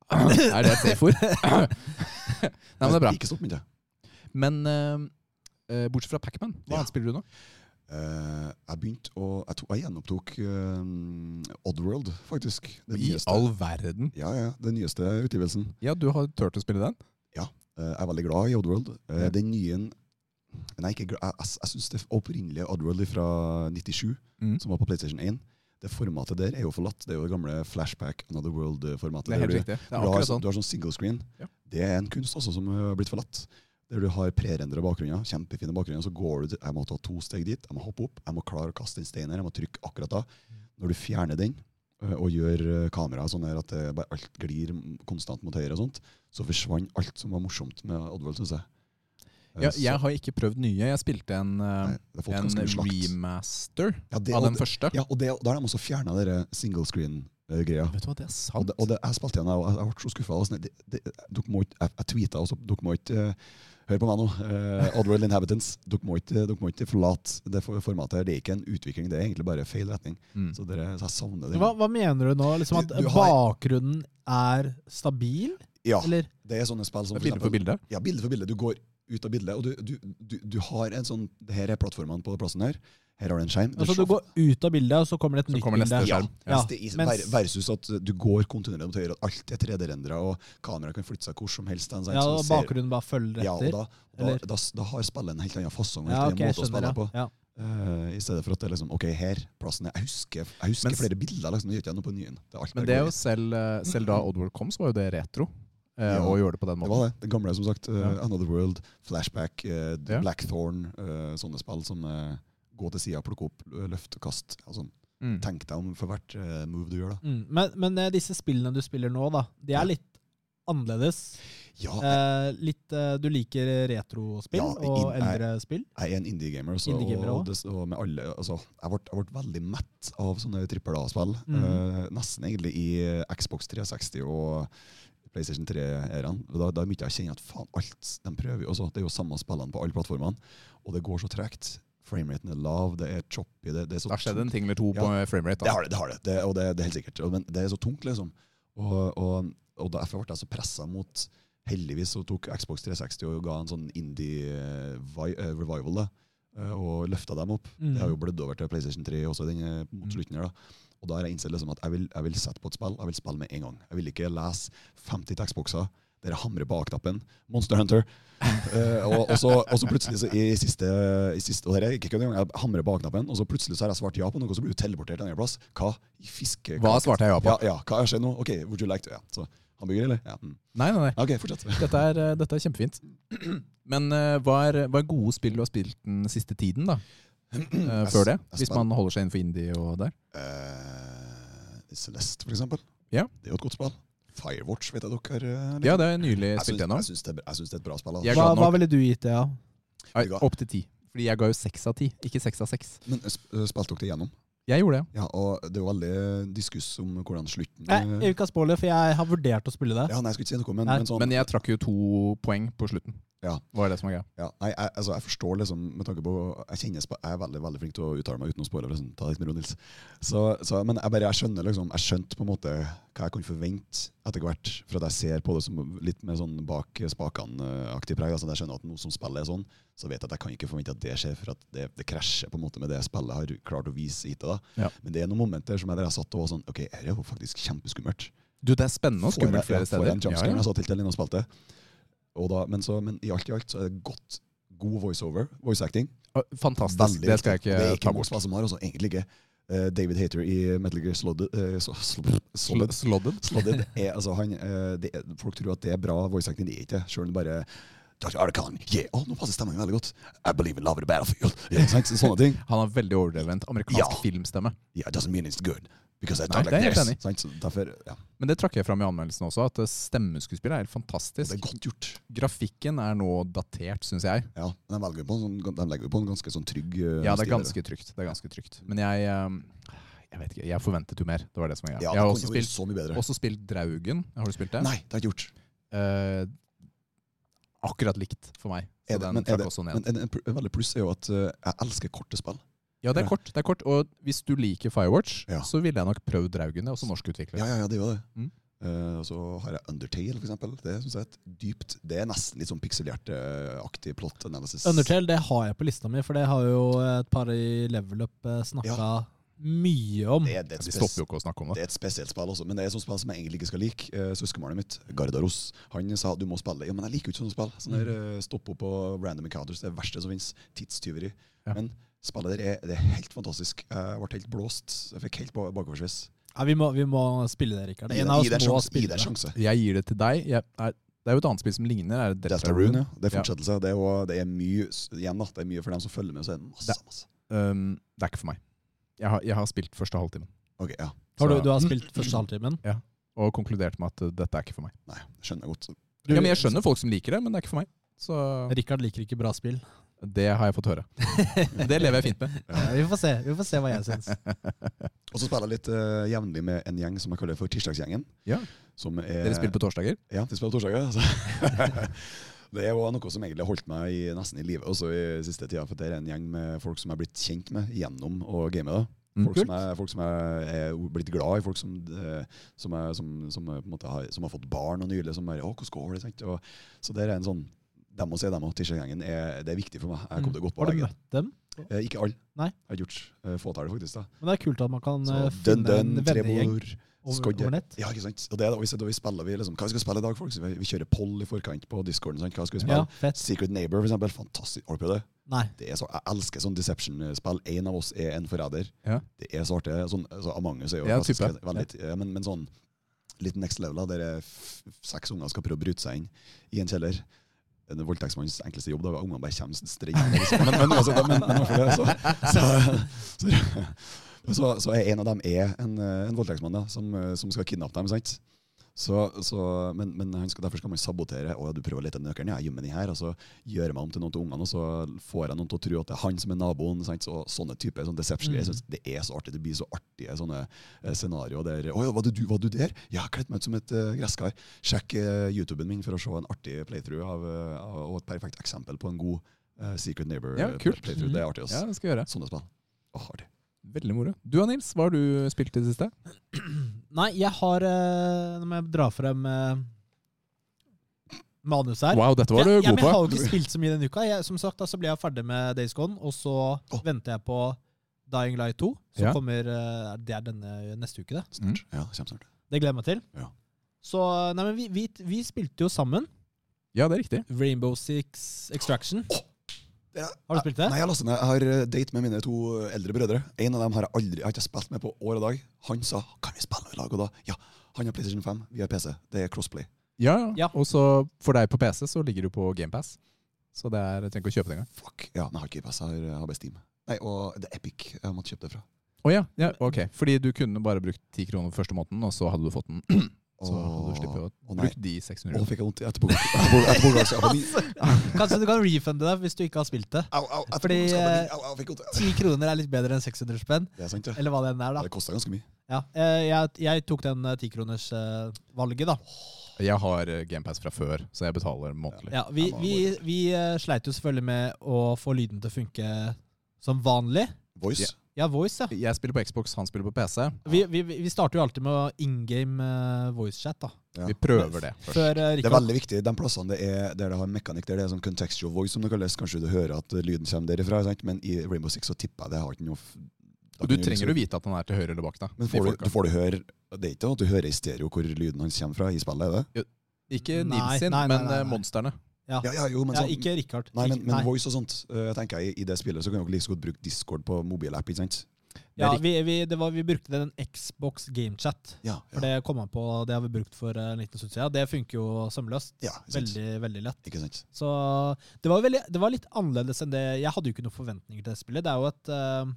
[CLEARS THROAT] er det et safe-ord? [CLEARS THROAT] Nei, men det er bra. Ikke stopp med det. Men eh, eh, bortsett fra Pacman, hva Ja. annet spiller du nå? Uh, jeg begynte å Jeg, tok, jeg gjenopptok uh, Oddworld, faktisk. Det I nyeste. all verden. Ja, ja, den nyeste utgivelsen. Ja, du har turt å spille den? Eh, jeg er veldig glad i Oddworld. Uh, Ja. Den nye Nei, ikke. Jeg, jeg, jeg syns det opprinnelige Oddworld fra 97, Mm. som var på PlayStation 1, det formatet der er jo forlatt. Det er jo det gamle Flashback Another World-formatet. Det er helt du- riktig. Det du er har, akkurat sånn, sånn. du har sånn single screen. Ja. Det er en kunst også som har blitt forlatt. Der du har prerendra bakgrunner, kjempefine bakgrunner. Så går du til, jeg må ta to steg dit, jeg må hoppe opp, jeg må klare å kaste inn steiner, jeg må trykke akkurat da. Når du fjerner den og gjør kameraet sånn her at det bare alt glir konstant mot høyre og sånt, så forsvant alt som var morsomt med Oddworld, syns jeg. Eh, Ja, jeg har ikke prøvd nye. Jeg spilte en, eh, nei, en remaster Ja, det, av den første. ja, og det, da har de også fjerna single screen-greia. Vet du hva, det er Og sant. det, og det, jeg spilte igjen, jeg, og jeg ble så skuffa. Ikke- jeg, jeg tweeta også. Dere må ikke eh, Hør på meg nå. Uh, Oddworld Inhabitants. Dere må ikke, dere ikke forlate det formatet. her. Det er ikke en utvikling, det er egentlig bare feil retning. Mm. Så, dere, så jeg savner det. Hva, hva mener du nå? Liksom at Du- du har- bakgrunnen er stabil, Ja, eller? det er sånne spill som bilde for bilde. Ja, bilde for bilde. Du går ut av bildet, og du, du, du, du har en sånn Her er plattformene på plassen her. Her har du en skjerm. Altså Du går ut av bildet, og så kommer det et Så nytt bilde. Ja. Ja, Mens mens- Versus at du går kontinuerlig mot høyre, og alt er 3D-rendra, og kameraet kan flytte seg hvor som helst. Den, Ja, og bakgrunnen bare følger etter. Ja, og da, da, eller? da, da har spillet en helt annen fasong og en Ja, okay, ok, måte å spille på. Ja. Uh, I stedet for at det er liksom Ok, her, plassen er Jeg husker, jeg husker Men- flere bilder. liksom, Nå gjør ikke jeg noe på nyen. Det er alt Men det er jo selv, eh, selv da Oddworld kom, så var jo det retro. Uh, Ja, og gjøre det på den måten. Det var det. Den gamle, som sagt. Uh, Ja. Another World, Flashback, Blackthorn. eh, sånne spill som gå til sida, plukke opp, løfte, kast. Altså, Mm. tenk deg om for hvert eh, move du gjør. da. Mm. Men, men eh, disse spillene du spiller nå, da, de er litt annerledes. Ja, Eh, litt, eh, du liker retrospill Ja, og jeg- eldre spill? Jeg er en indie-gamer, Indie-gamer og, og alle, altså, jeg, ble, jeg ble veldig mett av sånne trippel A-spill. Mm. Eh, nesten egentlig i Xbox 360 og PlayStation 3-æraen. Da, da begynte jeg å kjenne at faen, alt de prøver jo også. Det er jo samme spillene på alle plattformene, og det går så tregt. Frameraten er lav, det er choppy det, det er så Det har skjedd en ting eller to på Ja. framerate. Det har det, det har det, det og det, det er helt sikkert. Men det er så tungt, liksom. Og, og, og derfor ble jeg så pressa mot Heldigvis så tok Xbox 360 og ga en sånn indie-revival, da. eh, Og løfta dem opp. Mm. Det har jo blødd over til PlayStation 3 også den, denne mot Mm. slutten her. da. Og da har jeg innsett liksom at jeg vil, jeg vil sette på et spill, jeg vil spille med en gang. Jeg vil ikke lese 50 til Xboxer der jeg hamrer på A-knappen. Monster Hunter. uh, og, og, så, og så plutselig så i siste, i siste Og det er ikke kødd engang. Jeg hamrer på A-knappen, og så plutselig så har jeg svart ja på noe, og så blir du teleportert en annen plass. Hva i fiske... Hva svarte jeg ja på? Ja, ja, hva skjedd nå? Ok, would you like to? Ja, så hamburger, eller? Ja. Mm. Nei, nei, nei. Ok, fortsett. [LAUGHS] Dette er, eh, dette er kjempefint. [CLEARS THROAT] Men uh, hva, er, hva er gode spill du har spilt den siste tiden, da? [CLEARS THROAT] Uh, før det? Hvis man holder seg innenfor indie og der? Uh, Celeste, for eksempel. Ja. Det er jo et godt spill. Firewatch vet jeg dere har eh. Ja, det er nylig spilt gjennom. jeg syns det, det er et bra spill. Altså. Hva, hva ville du gitt det, ja? Opp til ti. Fordi jeg ga jo seks av ti, ikke seks av seks. Men eh, eh, spilte dere det gjennom? Jeg gjorde det, Ja, og det er jo veldig diskuss om hvordan slutten Nei, jeg vil ikke ha spoiler, for jeg har vurdert å spille det. Ja, nei, jeg skulle ikke si noe, men, men sånn. Men jeg trakk jo to poeng på slutten. Ja. Var det som er greia. Ja, nei, jeg, altså, jeg forstår liksom med tanke på Jeg kjenner jeg er veldig veldig flink til å uttale meg uten å spore. Liksom. Ta litt med ro, Nils. Så, så, men jeg bare jeg skjønner liksom Jeg skjønte på en måte hva jeg kunne forvente etter hvert. For at jeg ser på det som litt med sånn bak spakene-aktig preg. Altså, jeg skjønner at noe som spillet er sånn, så vet jeg at jeg kan ikke forvente at det skjer. For at det, det krasjer på en måte med det spillet har klart å vise hittil. Ja. Men det er noen momenter som jeg, der jeg satt og var sånn OK, dette er jo faktisk kjempeskummelt. Du, det er spennende og skummelt flere Får steder. jeg en jumpscare Ja, ja. jeg satt helt alene og spilte. Da, men, så, men i alt i alt så er det godt, god voiceover, voice acting. Fantastisk. Veldig det skal jeg ikke Det er ta ikke mange bort. som har, også, egentlig ikke. Uh, David Hater i Metal Gear Solid, eh, Solid, Slodded? Solid er, altså, han, det er, Folk tror at det er bra voice acting, det er ikke det bare Dr. Arkan, yeah, oh, nå passer stemmen veldig godt. I believe in love in the battlefield. [LAUGHS] Yeah. Sånne ting. Han har veldig overdrevent amerikansk Ja. filmstemme. Yeah, it doesn't mean it's good. Because I Nei, talk det er like helt this. Derfor, ja, Men det trakk jeg fram i anmeldelsen også, at eh, stemmeskuespillet er helt det fantastisk. er godt gjort. Grafikken er nå datert, syns jeg. Ja, den, velger på en sånn, legger vi på en ganske sånn trygg eh, Ja, det er ganske trygt. Det er ganske trygt. Men jeg eh, Jeg vet ikke, jeg forventet jo mer. Det var det som var greia. Ja, jeg har også spilt, også spilt Draugen. Har du spilt det? Nei, det har jeg ikke gjort. Eh, akkurat likt for meg. Så Er det, den trakk det, også ned. men en, en, en veldig pluss er jo at uh, jeg elsker korte spill. ja, det er kort. det er kort Og hvis du liker Firewatch, Ja. så ville jeg nok prøvd Draugen. Det er også norsk utvikler. Ja, ja, ja, det gjør det. Mm. Eh, så har jeg Undertale, for eksempel. Det synes jeg er et dypt Det er nesten litt sånn pikselhjerteaktig plot analysis. Undertale det har jeg på lista mi, for det har jo et par i level up snakka mye om. Det, det, De stopper jo ikke å snakke om det. det er et spesielt spill også, men det er et sånt spill som jeg egentlig ikke skal like. Uh, Søskenbarnet mitt, Gardaros, han sa du må spille det. Ja, men jeg liker jo ikke sånne spill. Sånn der uh, stoppe opp på random encounters, det er det verste som finnes. Tidstyveri. Ja. Men spillet der er, det er helt fantastisk. Jeg ble helt blåst. Jeg fikk helt ba- bakoversveis. Ja, vi, må, vi må spille det, Rikard. Gi En av oss en må sjanse. Spille det sjanse. Jeg gir det til deg. Jeg, er, det er jo et annet spill som ligner. Er det Deltarune, ja. Det er Ja. fortsettelse. Det, er, jo- det er mye igjen da. Det er mye for dem som følger med. Så er det masse, Det- masse. Um, det er ikke for meg. Jeg har, jeg har spilt første halvtimen Ok, ja. Har du, du har spilt første halvtimen? og konkludert med at uh, dette er ikke for meg. Nei, skjønner jeg godt. Du- Ja, men Jeg skjønner folk som liker det, men det er ikke for meg. Så Rikard liker ikke bra spill. det har jeg fått høre. [LAUGHS] Det lever jeg fint med. Ja, vi får se vi får se hva jeg syns. [LAUGHS] Og så spiller jeg litt uh, jevnlig med en gjeng som jeg kaller for Tirsdagsgjengen. Ja. Som er, Dere spiller på torsdager? Ja, de spiller på torsdager. Altså. [LAUGHS] det er jo noe som egentlig har holdt meg i, nesten i live også i siste tida. For det er en gjeng med folk som jeg er blitt kjent med gjennom å game. da. Mm, Folk, som er, folk som er, er blitt glad i, folk som, eh, som, er, som, som, på en måte har, som har fått barn og nylig. Som er, å, hvordan går det? Sant? Og, så det er en sånn Dem og se dem og Tirsdagsgjengen er, det er viktig for meg. Jeg kom til å gå på Har du møtt dem? Eh, ikke alle. Nei. Jeg har gjort eh, fåtallet, faktisk. da. Men det er kult at man kan Så finne dønn, finne dønn, en vennegjeng Nett. Ja, ikke sant? Og det er da vi, da vi spiller vi liksom, Hva skal vi spille i dag, folk? Så vi, vi kjører poll i forkant på discorden. Sant? Hva skal vi spille? Ja. Secret Neighbor, for eksempel. Fantastisk. Har du prøvd det? Nei. det er så, jeg elsker sånn Deception-spill. En av oss er en forræder. Ja. Det er så artig. Sånn, så Among us er jo Ja, klassisk, veldig, ja, men, men sånn litt next level, der er seks unger skal prøve å bryte seg inn i en kjeller. En voldtektsmanns enkleste jobb. da Ungene bare kommer strengende. Liksom. [LAUGHS] Men, men, altså, men, men, men, det, så, så, så, så, så er en av dem er en, eh, en voldtektsmann da, som, eh, som skal kidnappe dem. sant? Så, så, men men han skal, derfor skal man sabotere. Å, du prøver å lete etter nøkkelen. Ja, jeg gjemmer den her. Og så gjør jeg meg om til noen av ungene, og så får jeg noen til å tro at det er han som er naboen. Sant? Så, sånne typer sånn deception. Mm. Det er så artig. Det blir så artige sånne eh, scenarioer der Å ja, var du, var du der? Jeg har kledd meg ut som et uh, gresskar. Sjekk uh, YouTuben min for å se en artig playthrough av, av, og et perfekt eksempel på en god uh, Secret Neighbor Ja, eh, kult. playthrough. Det er artig. Også. Ja, det skal jeg gjøre. Sånne spill. Åh, artig. Veldig moro. Du og Nils, hva har du spilt i det siste? [CLEARS THROAT] Nei, jeg har eh, Nå må jeg dra frem manuset manus her. Wow, dette var du jeg, jeg, god på. jeg har jo ikke [LAUGHS] spilt så mye denne uka. Jeg, som sagt, da så ble jeg ferdig med Days Gone, og så venter jeg på Dying Light 2. Som Ja. kommer eh, Det er denne neste uke, det. Snart. Ja, kjempesnart. Det gleder jeg meg til. Ja. Så Nei, men vi, vi, vi spilte jo sammen Ja, det er riktig. Rainbow Six Extraction. Det Har du spilt det? Nei, jeg, lastet jeg har eh, date med mine to eldre brødre. En av dem har jeg aldri Jeg har ikke spilt med på år og dag. Han sa 'kan vi spille i lag?' Og da ja. Han har PlayStation 5, vi har PC. Det er crossplay. Ja, Ja. Og så for deg på PC så ligger du på GamePass. Så det er, jeg trenger ikke å kjøpe det engang. Fuck. Ja, men jeg har ikke GamePass, jeg har, jeg har bare Nei, og det er Epic. Jeg måtte kjøpe det fra. Å ja. ja, ok. Fordi du kunne bare brukt ti kroner første måneden, og så hadde du fått den [CLEARS THROAT] Så du slipper å bruke de 600 Å, fikk jeg vondt etterpå. [LAUGHS] Kanskje du kan refunde deg hvis du ikke har spilt det. Au, au, Fordi, vondt. Ti kroner er litt bedre enn 600 spenn, Det er sant, ja. eller hva det enn er, da. Det kosta ganske mye. Ja, eh, jeg, jeg tok den tikronersvalget, da. Jeg har eh, GamePass fra før, så jeg betaler månedlig. Ja, vi, vi, vi eh, sleit jo selvfølgelig med å få lyden til å funke som vanlig. Voice. Ja. Ja, voice, ja. Jeg spiller på Xbox, han spiller på PC. Vi, vi, vi starter jo alltid med in game uh, voicechat, da. Ja. Vi prøver det først. Før uh, Det er veldig viktig. De plassene det er, der det har mekanikk, der det er sånn contextual voice, som det kalles. Kanskje du hører at lyden kommer derifra, sant? men i Rainbow Six så tipper jeg det har ikke noe Og du trenger å vite at han er til høyre eller bak deg. Men får du, du får du høre Det er ikke at du hører i stereo hvor lyden hans kommer fra i spillet, er det? Ikke Nei, Nils sin, nei, nei, men nei, eh, nei. monsterne. Ja. Ja, ja, jo, men ja, sånn ikke Rikard. Nei, men, men nei. voice og sånt, Jeg tenker jeg i det spillet så kan dere like så godt bruke Discord på mobilapp, ikke sant? Ja, vi, vi, det var, vi brukte den Xbox GameChat. Ja, For det kom han på, det har vi brukt for eh, en liten stund siden. Det funker jo sømløst. ja? Veldig, veldig lett. Så det var, veldig, det var litt annerledes enn det Jeg hadde jo ikke noen forventninger til det spillet. Det er jo et eh,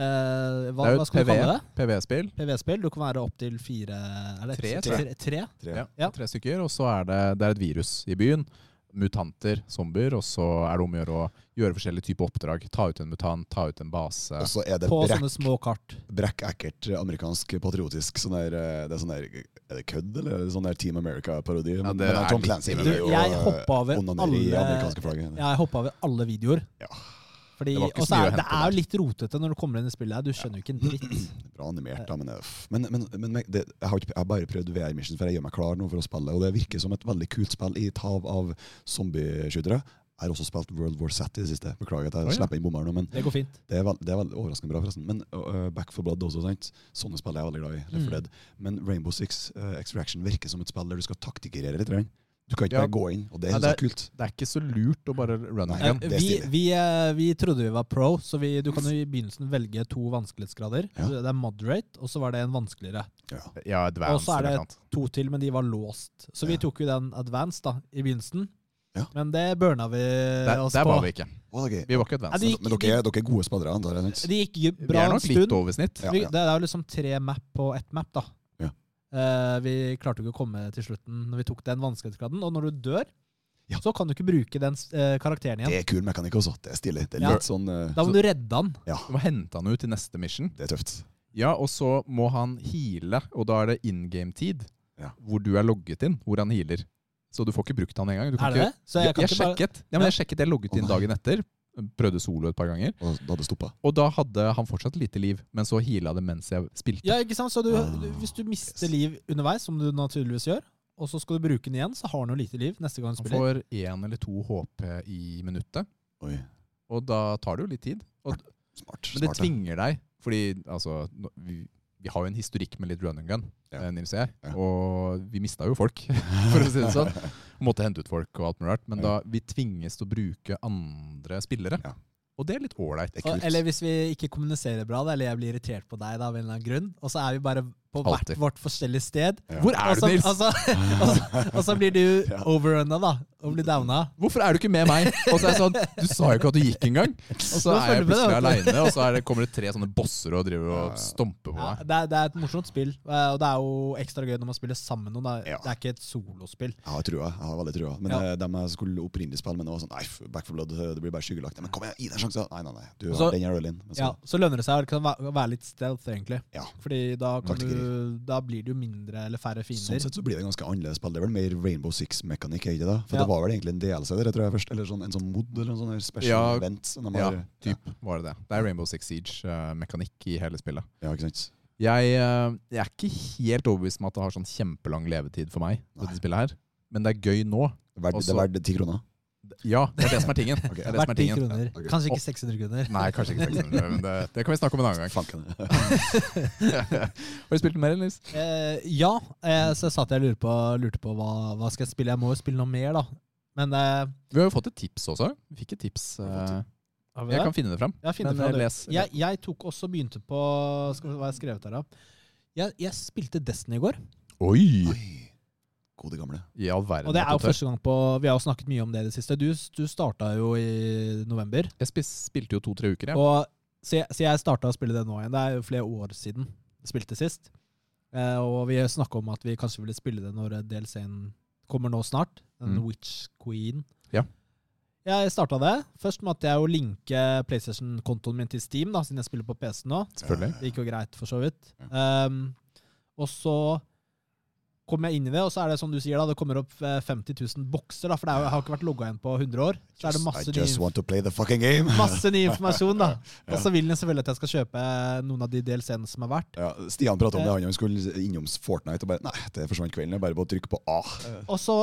eh, hva, Det er jo hva et PV, du kalle det? PV-spill. PV-spill. Du kan være opptil fire er det Tre, tre, tre, tre? Tre. Ja, Ja. Tre stykker. Og så er det, det er et virus i byen. Mutanter, zombier. Og så er det om å gjøre å gjøre forskjellige typer oppdrag. Ta ut en mutant, ta ut en base. Og så er det På brekk, sånne små kart. brekk-ekkelt amerikansk patriotisk sånn der, eh, det er sånn der, Er det kødd, eller er det sånn der Team America-parodi? Ja, Men- det men er Tom Clancy er Du, jo, jeg eh, hoppa over i alle amerikanske flagget. Jeg hoppa over alle videoer. Ja. Fordi, Det var så så mye å er, det er jo litt rotete når du kommer inn i spillet. her. Du skjønner jo ikke en dritt. [CLEARS THROAT] Bra animert, da, men, men, men, men men det, jeg, har ikke, jeg har bare prøvd VR Mission, for jeg gjør meg klar nå for å spille. Og det virker som et veldig kult spill i et hav av zombieskytere. Jeg har også spilt World War Z i det siste. Beklager at jeg oh, ja. slipper inn bommeren nå, men Det går fint. det er, veld, det er veldig overraskende bra, forresten. Men uh, Back for Blood også, sant? Sånne spill er jeg veldig glad i. Left 4 Mm. Men Rainbow Six uh, Extraction virker som et spill der du skal taktikere litt. Du kan ikke Ja. bare gå inn, og det Ja, synes det så kult. Det er ikke så lurt å bare run Nei. and gun. det er vi, vi, eh, vi trodde vi var pro, så vi, du kan jo i begynnelsen velge to vanskelighetsgrader. Ja. Det er moderate, og så var det en vanskeligere. Ja. Ja, advanced Og så er det. To til, men de var låst. Så vi tok jo den advanced da, i begynnelsen. Ja. Men det burna vi Der, oss der på. var vi ikke. Det er. Vi var ikke advanced. det Men, gikk- men dere, er, dere er gode spadere. antar jeg? bra Det gikk Vi er nok litt stund. over snitt. Ja, ja. det er jo liksom tre map på ett map, da. Eh, vi klarte ikke å komme til slutten når vi tok den vanskelighetsgraden. Og når du dør, Ja. så kan du ikke bruke den eh, karakteren igjen. Det er kul mekanikk også. Det er stilig. Det er Ja. litt sånn uh, Da må du redde han. Ja, Du må hente han ut til neste mission. det er tøft. Ja, og så må han heale, og da er det in game-tid. Ja. Hvor du er logget inn, hvor han healer. Så du får ikke brukt han engang. Du kan Er det det? Så jeg kan jeg, bare sjekket, ja, men jeg sjekket, jeg logget inn dagen etter. Prøvde solo et par ganger. Og da hadde stoppa. Og da hadde han fortsatt lite liv, men så heala det mens jeg spilte. Ja, ikke sant? Så du, Ah, hvis du mister yes. liv underveis, som du naturligvis gjør, og så skal du bruke den igjen, så har han jo lite liv neste gang du Han spiller. får én eller to HP i minuttet, Oi, og da tar det jo litt tid. Og, smart. men det tvinger deg, fordi altså vi, vi har jo en historikk med litt run and gun, Ja. eh, Nils og jeg. Ja. Og vi mista jo folk, [LAUGHS] for å si det sånn. [LAUGHS] Måtte hente ut folk og alt mulig rart. Men Ja. da vi tvinges til å bruke andre spillere. Ja. Og det er litt ålreit. Er eller hvis vi ikke kommuniserer bra, da, eller jeg blir irritert på deg da, av en eller annen grunn, og så er vi bare på hvert vårt forskjellige sted. Ja. Hvor er så, du, Nils? og, så, og, så, og så blir du Ja. overrunna, da, og blir downa. Hvorfor er du ikke med meg? Og så er jeg sånn, Du sa jo ikke at du gikk engang! Og så er jeg plutselig aleine, og så er det, kommer det tre sånne bosser og driver og stomper på Ja, det, er, det er et morsomt spill, eh, og det er jo ekstra gøy når man spiller sammen med noen. Ja. Det er ikke et solospill. Jeg har trua. Jeg har veldig trua. Men Ja. de dem jeg skulle opprinnelig spille med, nå var sånn Nei, Back for Blood, eh, det blir bare skyggelagt. Men kom igjen, gi deg en sjanse! Nei, nei, nei. Du, Så- den er inn. Så- Ja, Så lønner det seg å være litt stealth, egentlig. Ja. Fordi da, kan du. Da blir det jo mindre eller færre Sånn sett så blir det ganske annerledes spill. Det er vel mer Rainbow Six-mekanikk, ikke det? For Ja. det var vel egentlig en DLC der, tror jeg først. Eller sånn, en sånn mod eller en sånn special Ja, event. De Ja, har, typ var det det. Det er Rainbow Six Siege-mekanikk i hele spillet. Ja, ikke sant? Jeg, eh, jeg er ikke helt overbevist om at det har sånn kjempelang levetid for meg. Nei. dette spillet her. Men det er gøy nå. Verd, Også- det er verdt ti kroner. Ja, det er det som er tingen. Okay. Det er det som er 10 tingen. okay. Kanskje ikke 600 kroner. Nei, kanskje ikke 600, men det, det kan vi snakke om en annen gang. [LAUGHS] Har du spilt mer, Nils? Eh, ja, eh, så jeg satt jeg og lurte på, lurte på hva, hva skal jeg spille. Jeg må jo spille noe mer, da. Men eh, Vi har jo fått et tips også. Vi fikk et tips. har eh, har vi Jeg kan finne det fram. Jeg, Men, fra eh, les- jeg, jeg tok også begynte på hva jeg skrevet her, da. Jeg, jeg spilte Destiny i går. Oi! Oi. Gode gamle. I all verden. Og det er jo første gang på Vi har jo snakket mye om det i det siste. Du, du starta jo i november. Jeg spilte jo to-tre uker, jeg. Og, så jeg, så jeg starta å spille det nå igjen. Det er jo flere år siden jeg spilte sist. Eh, og vi snakka om at vi kanskje ville spille det når DLC-en kommer nå snart. Den Mm. Witch Queen. Ja. Jeg starta det. Først måtte jeg jo linke PlayStation-kontoen min til Steam, da, siden jeg spiller på PC nå. Selvfølgelig. Det gikk jo greit, for så vidt. Um, og så kom jeg inn i det, og så er det som du sier, da, det kommer opp eh, 50 000 bokser. da, For det jo, har ikke vært logga inn på 100 år. Så er det masse ny, [LAUGHS] masse ny informasjon, da. [LAUGHS] Ja. Og så vil den selvfølgelig at jeg skal kjøpe noen av de DLC-ene som er verdt. Ja, Stian pratet om det, han skulle innom Fortnite og bare Nei, det forsvant kvelden. Bare på å trykke på A. Og så,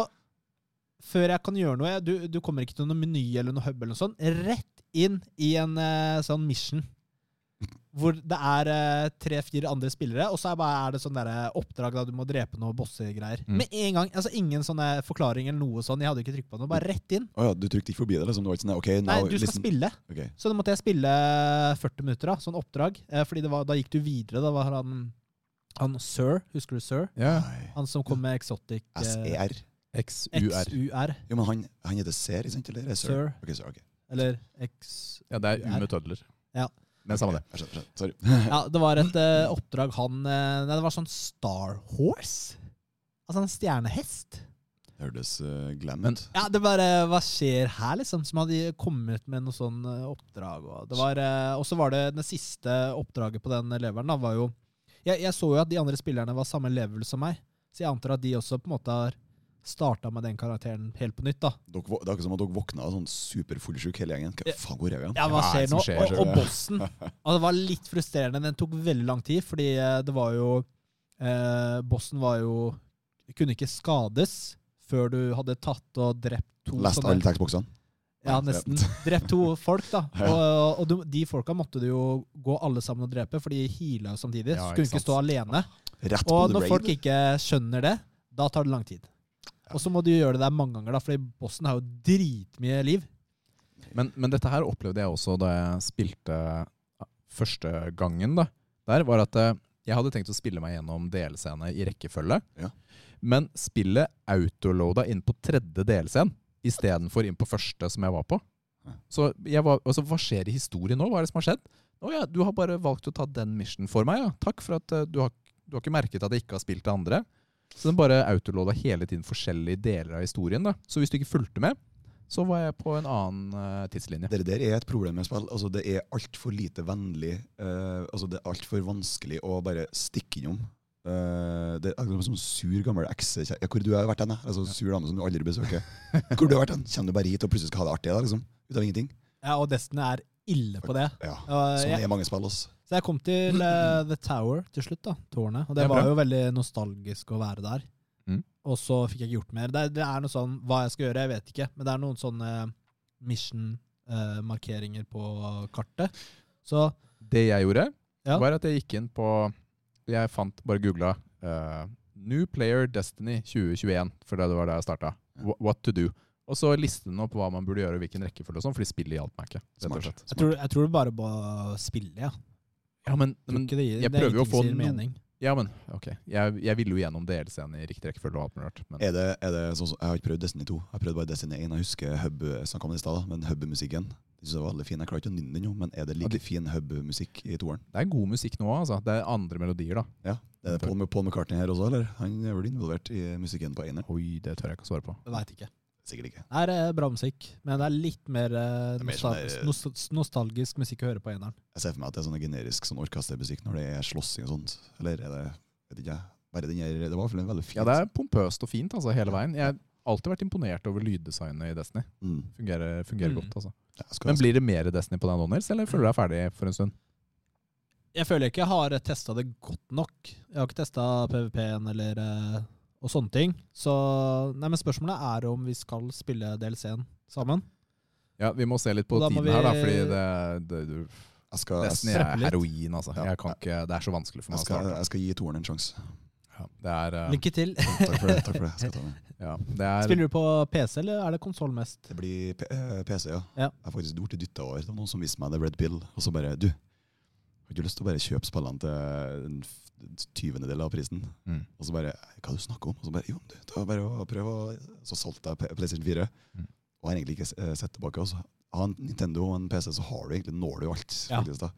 før jeg kan gjøre noe Du, du kommer ikke til noen meny eller noe hub eller noe sånt. Rett inn i en eh, sånn mission. Hvor det er eh, tre-fire andre spillere, og så er, bare, er det sånn der oppdrag da du må drepe noen bossegreier. Mm. Med en gang. altså Ingen sånne forklaring eller noe sånn. Jeg hadde ikke trykket på noe. Bare rett inn. Oh, ja, du trykte ikke forbi det? liksom? Du var ikke sånn, ok, Nei, du skal listen. spille. Okay. Så da måtte jeg spille 40 minutter, da, sånn oppdrag. Eh, fordi det var, da gikk du videre. Da var han, han Sir, husker du Sir? Ja. Han som kom med Exotic eh, SER. XUR. XUR. Jo, men han, han heter Ser, ikke sant? Eller er Sir? Sir. Ok, Sir, okay. Eller X... Ja, det er U med tødler. Ja. Men samme det. Jeg skjønner, skjønner. Sorry. Ja, det var et eh, oppdrag han eh, Nei, det var sånn Star Horse? Altså en stjernehest? Det hørtes uh, glam ut. Ja, det bare Hva skjer her, liksom? Som hadde kommet med noe sånn eh, oppdrag. Og det var eh, Og så var det det siste oppdraget på den leveren, da, var jo jeg, jeg så jo at de andre spillerne var samme level som meg, så jeg antar at de også på en måte har starta med den karakteren helt på nytt, da. Dere, det er ikke som at dere våkna sånn superfullsjuk hele gjengen. Hva faen går igjen? Ja, hva er skjer nå? skjer, og, og bossen. Og det var litt frustrerende. Den tok veldig lang tid, fordi eh, det var jo eh, Bossen var jo Kunne ikke skades før du hadde tatt og drept to Lest alle tekstboksene? Ja, nesten. [LAUGHS] Drept to folk, da. [LAUGHS] Og, og du, de folka måtte du jo gå alle sammen og drepe, for de heala jo samtidig. Ja, skulle ikke stå alene. Rett på Og når raid. folk ikke skjønner det, da tar det lang tid. Og så må du gjøre det der mange ganger, da, fordi bossen har jo dritmye liv. Men, men dette her opplevde jeg også da jeg spilte første gangen. da. Der var at eh, jeg hadde tenkt å spille meg gjennom DLC-ene i rekkefølge. Ja. Men spillet autoloada inn på tredje DLC-en istedenfor inn på første som jeg var på. Så jeg var, altså, hva skjer i historien nå? Hva er det som har skjedd? Å ja, du har bare valgt å ta den mission for meg, ja. Takk for at eh, du, har, du har ikke merket at jeg ikke har spilt det andre. Så den bare autolåda hele tiden forskjellige deler av historien. da. Så hvis du ikke fulgte med, så var jeg på en annen uh, tidslinje. Det der er et problem med spill. Altså, det er altfor lite vennlig. Uh, altså, det er altfor vanskelig å bare stikke innom. Uh, det er akkurat som en sur, gammel ekse... Ja, hvor du har vært hen? Altså, sur dame som du aldri besøker. Hvor du har vært hen? Kommer du bare hit og plutselig skal ha det artig? Da, liksom? Ut av ingenting? Ja, og Destiny er ille på det. Ja. Sånn er mange spill. Altså. Så jeg kom til uh, The Tower til slutt, da. Tårnet. Og det det var jo veldig nostalgisk å være der. Mm. Og så fikk jeg ikke gjort mer. Det, er- det er noe sånn Hva jeg skal gjøre, jeg vet ikke. Men det er noen sånne mission-markeringer på kartet. Så Det jeg gjorde, Ja. var at jeg gikk inn på Jeg fant, bare googla New Player Destiny 2021, for det var da jeg starta. What to do. Og så liste den opp hva man burde gjøre, hvilken rekkefølge og sånn, fordi spillet hjalp meg ikke. rett og Smart. slett. jeg tror, jeg tror du bare må spille, ja. Ja, men, men, det, jeg er prøver jo å få mening. ja, men ok. Jeg, jeg ville jo gjennom DLC-en i riktig rekkefølge og alt mulig rart. Men Er det, er det sånn som, jeg har ikke prøvd Destiny 2. Jeg har prøvd bare Destiny 1. Jeg husker hub, som kom om det i stad, men hub-musikken det synes jeg var veldig fin. Jeg klarer ikke å nynne den, jo, men er det like fin hub-musikk i toeren? det er god musikk nå, altså. Det er andre melodier, da. Ja. Er det Paul, Paul McCartney her også, eller? Han er vel involvert i musikken på eneren? Oi, det tør jeg ikke å svare på. Jeg veit ikke. Sikkert ikke. Det er eh, bra musikk, men det er litt mer, eh, er mer nostal sånn nos- nostalgisk musikk å høre på eneren. Jeg ser for meg at det er sånn generisk sånn orkestermusikk når det er slåssing og sånt. Eller er det vet ikke jeg. Bare den her, det var i hvert fall en veldig fin Ja, det er pompøst og fint altså, hele veien. Jeg har alltid vært imponert over lyddesignet i Destiny. mm. Fungerer, fungerer Mm. godt, altså. ja, skal, Men blir det mer Destiny på den nå, Nils, eller føler du deg ferdig for en stund? Jeg føler ikke jeg har testa det godt nok. Jeg har ikke testa PVP-en eller eh, og sånne ting. Så nei, men spørsmålet er om vi skal spille DLC-en sammen. Ja, vi må se litt på tiden her, da, fordi det, det, du, jeg, skal, jeg, skal, Preppe er heroin, altså. Ja. Jeg kan ikke, det er så vanskelig for meg jeg, skal, jeg skal gi toeren en sjanse. Ja, det er, eh, Lykke til. Takk for det. takk for det. Jeg skal ta [LAUGHS] ja, det er Spiller du på PC, eller er det konsoll mest? Det blir P eh, PC, ja. Ja. Jeg har faktisk blitt dytta over. Det var noen som viste meg The Red Pill, og så bare Du, har du lyst til å bare kjøpe spillene til tyvendedel av prisen? Mm. Og så bare Hva du snakker om? Og så bare Jo, du, det var bare å prøve å Så solgte jeg PlayStation 4, Mm. og har egentlig ikke eh, sett tilbake. og så har en Nintendo og en PC, så har du egentlig når du alt. Ja. faktisk da.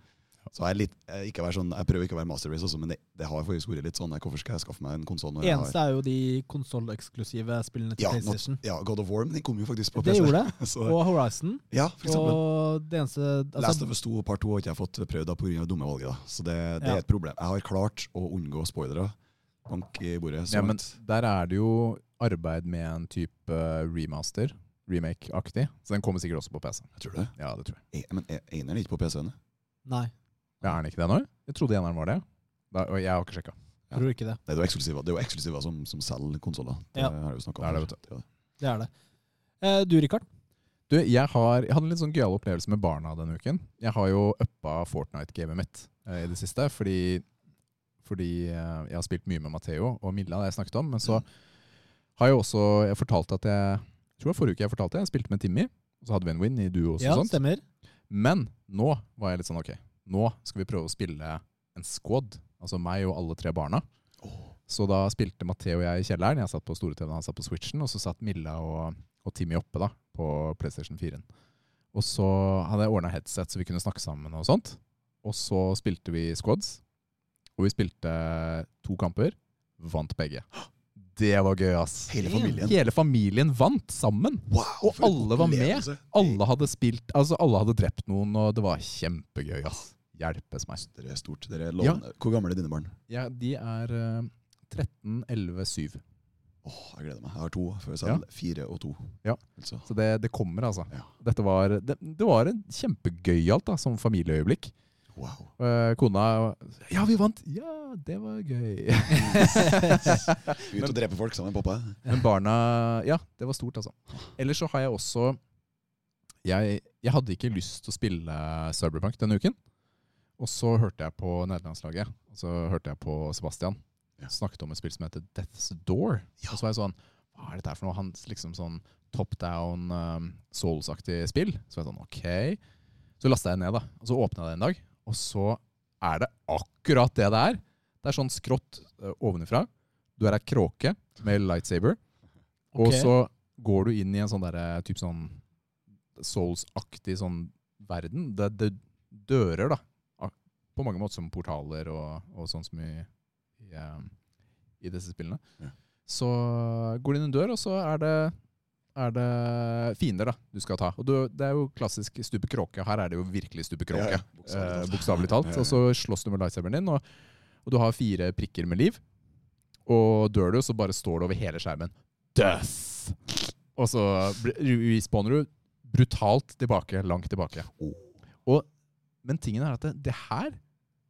Så jeg, er litt, jeg, ikke være sånn, jeg prøver ikke å være master race også, men det, det har faktisk vært litt sånn. Hvorfor skal jeg skaffe meg en konsoll jeg har Eneste er jo de konsolleksklusive spillene til ja, PlayStation. not, ja, God of War, men den kom jo faktisk på Det gjorde [LAUGHS] det. Så, Og Horizon. ja, for eksempel. Og det eneste Last altså, of Us 2 og Part 2 har ikke jeg fått prøvd pga. dumme valget. da. Så det, det Ja. er et problem. Jeg har klart å unngå spoilere. Bank i bordet. Ja, men der er det jo arbeid med en type eh, remaster, remake-aktig. Så den kommer sikkert også på PC. Jeg tror det. Ja, det tror jeg. E- Men Einer eneren er ikke på PC-ene. Nei, Ja, Er den ikke det nå? Jeg trodde eneren var det. Da, og jeg har ikke sjekka. Ja. tror ikke det. Det er jo eksklusiver, det er jo eksklusiver som, som selger konsoller. Det Ja. har jeg jo Det er det. Det er det. Eh, du, Rikard? Du, jeg, har, jeg hadde en litt sånn gøyal opplevelse med barna denne uken. Jeg har jo uppa Fortnite-gamet mitt eh, i det siste, fordi, fordi eh, jeg har spilt mye med Matheo og Milla, det jeg snakket om. Men så har jeg også jeg fortalt at jeg jeg tror det var forrige uke jeg fortalte, jeg spilte med Timmy. Og så hadde vi en win i duo. Ja, og sånt. stemmer. Men nå var jeg litt sånn ok, nå skal vi prøve å spille en squad. Altså meg og alle tre barna. Oh. Så da spilte Matheo og jeg i kjelleren. Jeg satt på store-TV-en, han satt på Switchen. Og så satt Milla og, og Timmy oppe da, på PlayStation 4. Og så hadde jeg ordna headset så vi kunne snakke sammen og sånt. Og så spilte vi squads. Og vi spilte to kamper. Vant begge. Det var gøy, ass. Hele familien. Hele familien vant sammen. Wow, Og alle var med. Alle hadde spilt, altså alle hadde drept noen, og det var kjempegøy, ass. Hjelpes meg. Dere er stort. Dere er lovende. Hvor gamle er dine barn? Ja, de er eh, 13, 11, 7. Åh, jeg gleder meg. Jeg har to. Før jeg Ja. fire og to. Ja. Altså. Så det, det kommer, altså. Ja. Dette var, det, det var en kjempegøyalt som familieøyeblikk. Wow. Eh, kona Ja, vi vant! Ja, det var gøy. [LAUGHS] Ut og drepe folk sammen, pappa. Men barna Ja, det var stort, altså. Ellers så har jeg også jeg, jeg hadde ikke lyst til å spille Cyberpunk denne uken. Og så hørte jeg på nederlandslaget. Og så hørte jeg på Sebastian. Ja. Snakket om et spill som heter Death's Door. Ja. Og så var jeg sånn Hva er dette for noe? Han liksom sånn top down um, Souls-aktig spill. Så var jeg sånn OK. Så lasta jeg ned, da. Og så åpna jeg det en dag. Og så er det akkurat det det er. Det er sånn skrått uh, ovenifra. Du er ei kråke med lightsaber. Og så går du inn i en sånn derre typ sånn Souls-aktig sånn verden. Det, det dører, da. På mange måter som portaler og, og sånn som i, i, eh, i disse spillene. Ja. Så går du inn en dør, og så er det, er det fiender da, du skal ta. Og du, det er jo klassisk stupe kråke. Her er det jo virkelig stupe kråke. Ja, ja, bokstavelig eh, talt. Bokstavelig talt. Og så slåss du med lightsaberen din, og, og du har fire prikker med liv. Og dør du, så bare står det over hele skjermen Death! Og så respawner du brutalt tilbake, langt tilbake. Og, men tingen er at det, det her,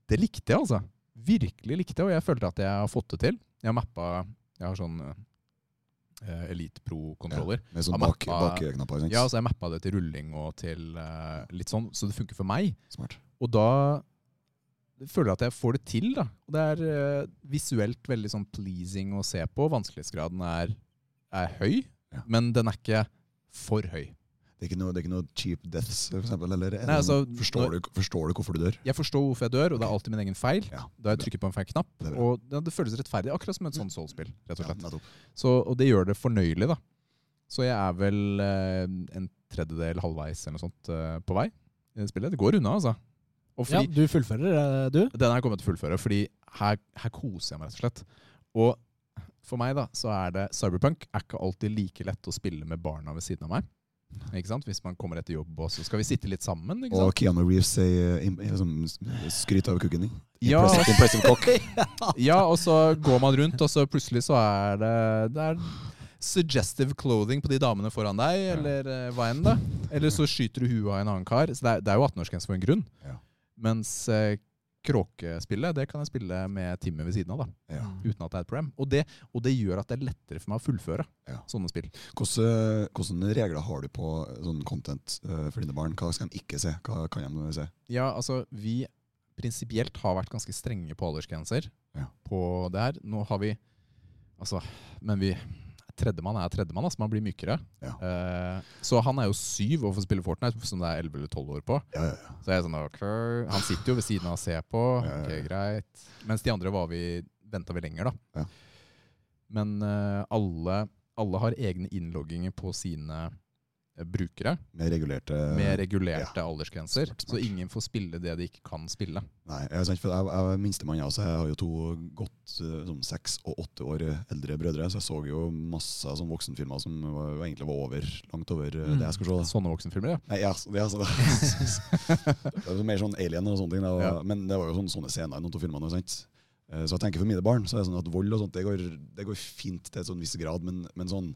det likte jeg, altså. Virkelig likte jeg, og jeg følte at jeg har fått det til. Jeg har mappa Jeg har sånn uh, Elite Pro-kontroller. Med sånn Ja, bak, bakknapper. Ja, så jeg mappa det til rulling og til uh, litt sånn, så det funker for meg. Smart. Og da føler jeg at jeg får det til, da. Og det er uh, visuelt veldig sånn pleasing å se på. Vanskelighetsgraden er, er høy, Ja. men den er ikke for høy. Det er ikke noe, det er ikke noe cheap deaths, for eksempel? Eller, er Nei, altså, forstår, du, forstår du hvorfor du dør? Jeg forstår hvorfor jeg dør, og det er alltid min egen feil. Ja, Da jeg trykker på en feil knapp. Det er. Og ja, det føles rettferdig, akkurat som et sånt soul-spill. rett og slett. Ja, Så, og det gjør det fornøyelig, da. Så jeg er vel eh, en tredjedel halvveis eller noe sånt eh, på vei i det spillet. Det går unna, altså. Og Ja, fordi, du fullfører, eh, du? Den har jeg kommet til å fullføre, fordi her, her koser jeg meg rett og slett. Og for meg da, så er det Cyberpunk er ikke alltid like lett å spille med barna ved siden av meg. Ikke sant? Hvis man kommer etter jobb, og så skal vi sitte litt sammen. ikke Og sant? Keanu Reeves sier eh, liksom, skryt av kukken din. Ja. Impressive, impressive cock. [LAUGHS] Ja, og så går man rundt, og så plutselig så er det, det er suggestive clothing på de damene foran deg, eller ja. hva enn da. Eller så skyter du huet av en annen kar. Så det er, det er jo 18-årsgrense for en grunn. Ja. Mens eh, kråkespillet, det kan jeg spille med Timmy ved siden av, da. Ja. uten at det er et problem. Og det, og det gjør at det er lettere for meg å fullføre Ja. sånne spill. Hvordan, hvordan regler har du på sånn content eh, for dine barn? Hva skal de ikke se? Hva kan de se? Ja, altså, vi prinsipielt har vært ganske strenge på aldersgrenser Ja. på det her. Nå har vi Altså, men vi Tredjemann er tredjemann, altså man blir mykere. Ja. Eh, så han er jo syv og får spille Fortnite, som det er elleve eller tolv år på. Ja, ja, ja. Så jeg er sånn, ok, Han sitter jo ved siden av og ser på. Ok, greit. Mens de andre var vi, venta vi lenger, da. Ja. Men eh, alle, alle har egne innlogginger på sine brukere Med regulerte med regulerte ja. aldersgrenser. Smart, smart. Så ingen får spille det de ikke kan spille. Nei, jeg, sant, for jeg, jeg er minstemann, jeg også. jeg har jo to godt eh, sånn seks og åtte år eldre brødre. Så jeg så jo masse sånn voksenfilmer som var, egentlig var over, langt over Mm. det jeg skulle se. Sånne voksenfilmer, ja. Nei, ja, så, ja, så, [LAUGHS] det var mer sånn alien og sånne ting. Og, Ja. Men det var jo sånne, sånne scener i noen av filmene. Sant? Eh, Så jeg tenker for mine barn så er det sånn at vold og sånt det går, det går fint til en sånn viss grad, men, men sånn,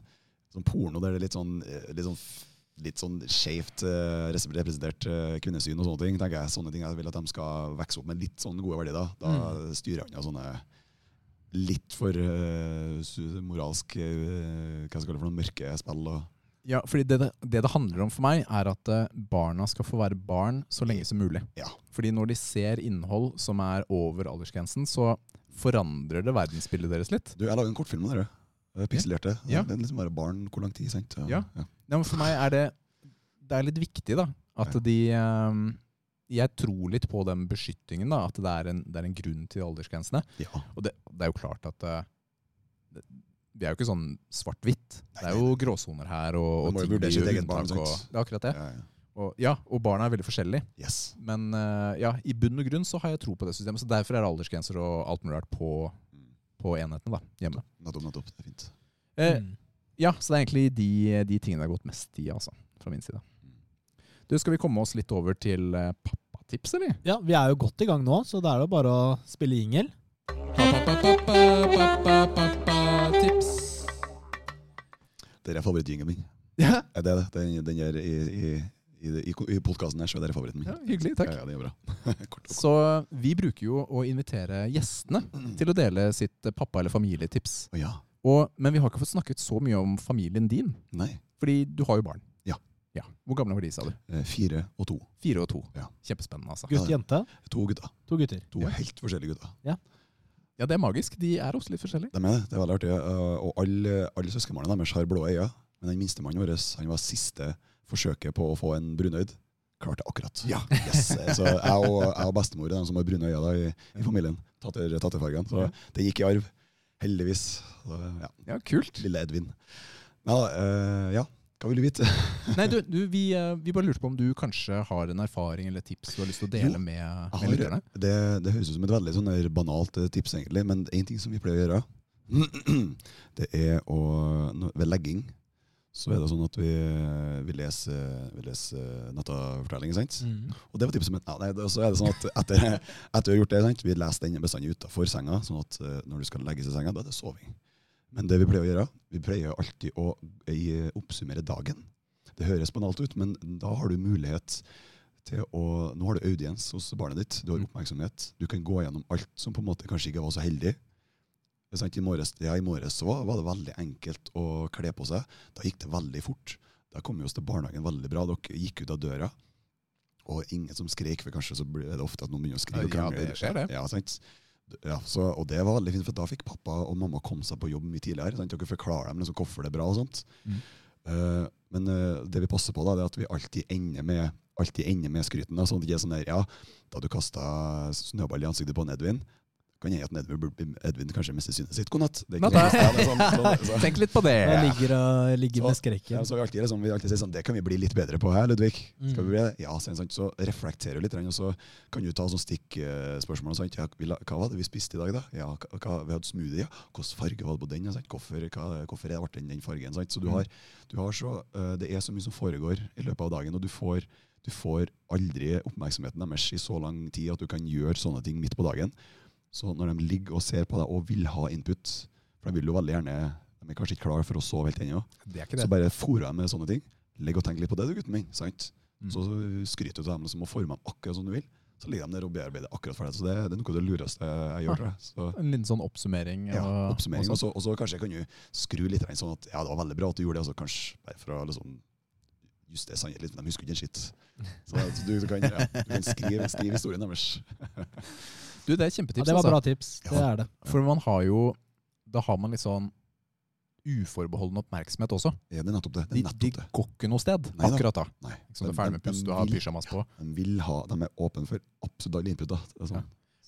sånn porno der det er litt sånn, litt sånn, litt sånn skjevt uh, representert uh, kvinnesyn og sånne ting, tenker jeg sånne ting jeg vil at de skal vokse opp med litt sånne gode verdier. Da, da styrer han av sånne litt for uh, moralsk uh, hva skal det for noen mørke spill. Og, Ja, fordi det det, det det handler om for meg, er at barna skal få være barn så lenge som mulig. Ja. Fordi når de ser innhold som er over aldersgrensen, så forandrer det verdensbildet deres litt. Du, jeg lager en kortfilm om det. Pikselerte. Ja. Det er liksom bare barn hvor lang tid, sant? Ja. Ja, men for meg er det Det er litt viktig, da. At Ja. de um, Jeg tror litt på den beskyttingen, da. At det er en, det er en grunn til aldersgrensene. ja. Og det, det er jo klart at eh, det, Vi er jo ikke sånn svart-hvitt. Det er jo gråsoner her, og, Man og må jo ting vurdere sitt eget barn. Og, det er akkurat det. Ja, ja. Og, ja, og barna er veldig forskjellige. Yes. Men eh, ja, i bunn og grunn så har jeg tro på det systemet. Så derfor er aldersgrenser og alt mulig rart på. På enhetene da, hjemme. Nettopp, nettopp. Det er fint. Eh, Mm. ja, så det er egentlig de, de tingene det har gått mest i, altså, fra min side. Mm. Du, Skal vi komme oss litt over til eh, pappatips, eller? Ja, vi er jo godt i gang nå, så da er det bare å spille jingel. Tips. Det er favorittjingelen min. Ja. Er det det? Den, den er i, i, i, i, i podkasten her, så er dere favoritten min. Ja, hyggelig, takk. Ja, ja, det er bra. [LAUGHS] Kort Så vi bruker jo å invitere gjestene til å dele sitt pappa- eller familietips. Oh, ja. Og, men vi har ikke fått snakket så mye om familien din, Nei. fordi du har jo barn. Ja. ja. Hvor gamle var de, sa du? Eh, Fire og to. Fire og to. Ja. Kjempespennende, altså. Gutt, jente. To gutter. To gutter. To Ja. helt forskjellige gutter. Ja, Ja, det er magisk. De er også litt forskjellige. De er det. Det er veldig artig. Eh, Og alle, alle søskenbarna deres har blå øyne. Men den minstemannen vår han var siste forsøket på å få en brunøyd. Klarte akkurat. Ja. Yes. Så jeg og, jeg og bestemor er de som har brune øyne i, i familien. Tatter, tatterfargen. Så det gikk i arv. Heldigvis. Så, ja. Ja, kult. Lille Edvin. Ja, da, eh, ja. Hva vil du vite? [LAUGHS] Nei, du, du vi, eh, vi bare lurte på om du kanskje har en erfaring eller tips du har lyst til å dele Jo, med, med lytterne? Det, det høres ut som et veldig sånn banalt eh, tips, egentlig, men én ting som vi pleier å gjøre, [CLEARS THROAT] det er å Ved legging så er det sånn at vi, vi leser, vi leser nettafortellinger, sant? Mm. Og det var typisk, mitt. Ja, nei, det, så er det sånn at etter, [LAUGHS] etter vi har gjort det, sant? vi leser den bestandig utafor senga, sånn at eh, når du skal legges i senga, da er det soving. Men det vi pleier å gjøre, vi pleier alltid å eh, oppsummere dagen. Det høres banalt ut, men da har du mulighet til å Nå har du audiens hos barnet ditt, du har Mm. oppmerksomhet. Du kan gå gjennom alt som på en måte kanskje ikke var så heldig. I morges, ja, i morges så var, det veldig enkelt å kle på seg. Da gikk det veldig fort. Da kom vi oss til barnehagen veldig bra. Dere gikk ut av døra, og ingen som skrek, for kanskje så er det ofte at noen begynner å skrike. Ja, det skjer det. Ja, sant? Ja, så, og det var veldig fint, for da fikk pappa og mamma komme seg på jobb mye tidligere. Sant? Dere forklarer dem liksom hvorfor det er bra og sånt. Mm. Uh, men uh, det vi passer på, da, det er at vi alltid ender med, alltid ender med skryten. Da, sånn at det ikke er sånn der, ja, da du kasta snøball i ansiktet på Edvin, kan hende at Edvin, Edvin kanskje mister synet sitt. God natt. Ja, sånn, sånn, [LAUGHS] sånn. Tenk litt på det. Jeg ligger, og, ligger med Ja, skrekken. så vi alltid, liksom, vi alltid sier sånn, det kan vi bli litt bedre på her, Ludvig. Skal Mm. vi bli det? Ja, så, sant? så reflekterer du litt, og så kan du ta sånn stikkspørsmål. og. Ja, hva var det vi spiste i dag, da? Ja, hva, vi hadde smoothie, ja. Hvilken farge var det på den? Sant? Hvorfor, hva, hvorfor er ble den, den fargen? Sant? Så du Mm. har, du har så, uh, det er så mye som foregår i løpet av dagen, og du får, du får aldri oppmerksomheten deres i så lang tid at du kan gjøre sånne ting midt på dagen. Så når de ligger og ser på deg og vil ha input, for de vil jo veldig gjerne De er kanskje ikke klar for å sove helt ennå. Det Så bare fôrer jeg med sånne ting. Legg og tenk litt på det, du, gutten min. sant? Mm. Så skryter du av dem som og forme dem akkurat som du vil. Så ligger de der og bearbeider akkurat for deg. Så det, det er noe av det lureste jeg gjør. Så, En liten sånn oppsummering. ja, oppsummering. og så, og så kanskje kan du skru litt sånn at ja, det var veldig bra at du gjorde det. Og så kanskje bare for å liksom justere sannheten litt, men de husker ikke en skitt. Så så du, du, kan, ja, du kan skrive, skrive historien deres. [LAUGHS] Du, det er Ja, kjempetips. det var altså. bra tips. Det Ja. er det. For man har jo Da har man litt sånn uforbeholden oppmerksomhet også. Ja, det er nettopp det. det, De, er de nettopp det. går ikke noe sted Nei akkurat da. Nei. Som du er De- ferdig med de- pust, du har vil- pysjamas på. De vil ha, de er åpne for absolutt alle input. Altså. Det er sånn.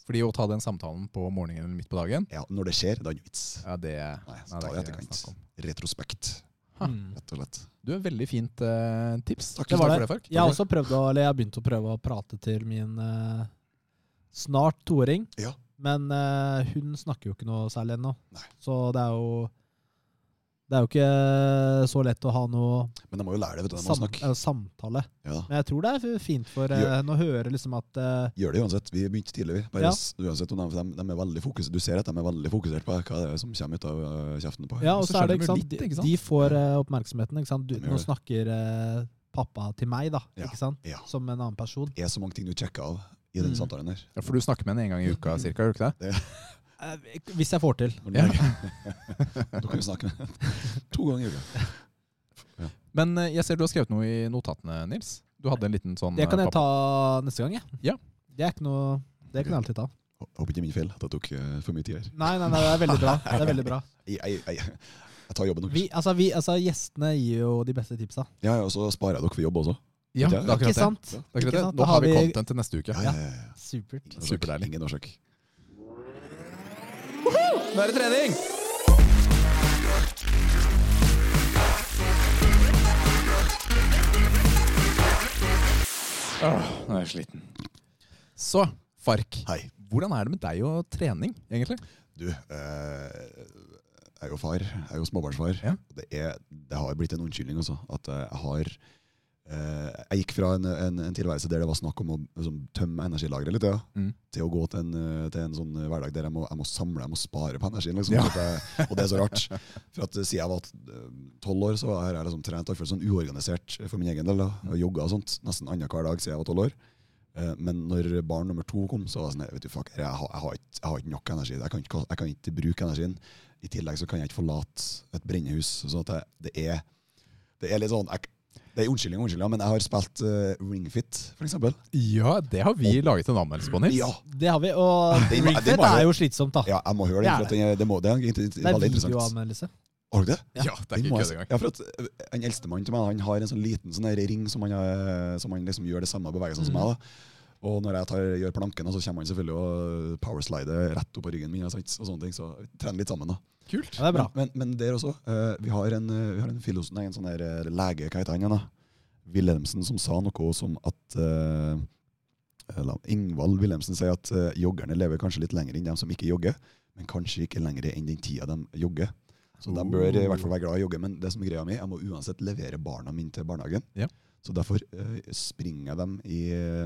Fordi å ta den samtalen på morgenen eller midt på dagen, Ja, når det skjer, det er det vits. ja, det, Nei, så det jeg er i etterkant. Retrospekt. Ha. Mm. rett og slett. Du er veldig fint uh, tips. Takk. Det var for det. det, Fark. Jeg har også prøvd å, eller jeg har begynt å prøve å prate til min eh, snart toåring. Ja. Men eh, hun snakker jo ikke noe særlig ennå. Nei. Så det er jo Det er jo ikke så lett å ha noe Men de må jo lære det, vet du. De sam eh, samtale. Ja. Men jeg tror det er fint for eh, henne å høre liksom at eh, Gjør det uansett. Vi begynte tidlig. vi. Bare Ja. uansett de, de, de er veldig fokusert. Du ser at de er veldig fokusert på hva det er som kommer ut av øh, kjeften på Ja, og så så er det ikke sant, litt, de, ikke sant? de får eh, oppmerksomheten. Ikke sant? Du, nå snakker eh, pappa til meg, da. Ikke sant? Som en annen person. Det er så mange ting du sjekker av i den Mm. samtalen der. Ja, for du snakker med henne en gang i uka, cirka, gjør du ikke det? Eh, hvis jeg får til. Ja. du, [LAUGHS] [LAUGHS] kan jo snakke med to ganger i uka. [LAUGHS] Men eh, jeg ser du har skrevet noe i notatene, Nils. Du hadde en liten sånn Det kan eh, jeg ta neste gang, jeg. Ja. Det er ikke noe Det kan jeg alltid ta. Håper ikke min feil at det tok for mye tid her. Nei, nei, nei, det er veldig bra. Det er veldig bra. Jeg, jeg, jeg, jeg tar jobben deres. altså, altså, gjestene gir jo de beste tipsa. Ja, ja, og så sparer jeg dere for jobb også. Ja, det er akkurat Ikke det. sant? Det er akkurat det. Nå har vi content til neste uke. Ja, ja, ja. Supert. Superdeilig. Ingen årsak. Nå er det trening! Åh, nå er jeg sliten. Så, Fark. Hei. Hvordan er det med deg og trening, egentlig? Du, eh, jeg er jo far. Jeg er jo småbarnsfar. Ja. Det, er, det har blitt en unnskyldning, altså. At jeg har Jeg gikk fra en, en, en tilværelse der det var snakk om å liksom, tømme energilageret litt, ja, Mm. til å gå til en, eh, til en sånn hverdag der jeg må, jeg må samle, jeg må spare på energien. Liksom, Ja. Jeg, og det er så rart. For at Siden jeg var tolv år, så har jeg liksom trent for sånn uorganisert for min egen del. Da. Og Jogga og sånt nesten annenhver dag siden jeg var tolv år. Eh, Men når barn nummer to kom, så var det sånn vet du, fuck, jeg, har, jeg, har ikke, har ikke nok energi. Jeg kan ikke, jeg kan ikke bruke energien. I tillegg så kan jeg ikke forlate et brennehus. Så at det, det, er, det er litt sånn jeg, Det er unnskyldning, unnskyldning, men jeg har spilt uh, Ringfit, for eksempel. Ja, det har vi laget en anmeldelse på, Nils. Ja, Det har vi, og Det må- det må er jo- slitsomt, da. ja, jeg må høre Det den. er- det, må, det er, Det er veldig interessant. videoanmeldelse. Har du det? Ja, det er ikke kødd engang. Ja, for at uh, En eldstemann til meg han har en sånn liten sånn ring som han, som han liksom gjør det samme bevegelsene som Mhm. meg. da. Og når jeg tar, gjør planken, så kommer han selvfølgelig og powerslider rett opp på ryggen min. og og sånne ting, Så vi trener litt sammen. da. Kult. Ja, det er bra. Men, men, men der også. Uh, vi har en, uh, vi har en, filos, nei, en sånn der eh, lege, hva heter han igjen? da? Wilhelmsen, som sa noe som at eh, eller, Ingvald Wilhelmsen sier at joggerne lever kanskje litt lenger enn dem som ikke jogger, men kanskje ikke lenger enn den tida de jogger. Så de bør i hvert fall være glad i å jogge. Men det som er greia mi, jeg må uansett levere barna mine til barnehagen. Ja. Så derfor springer jeg dem i,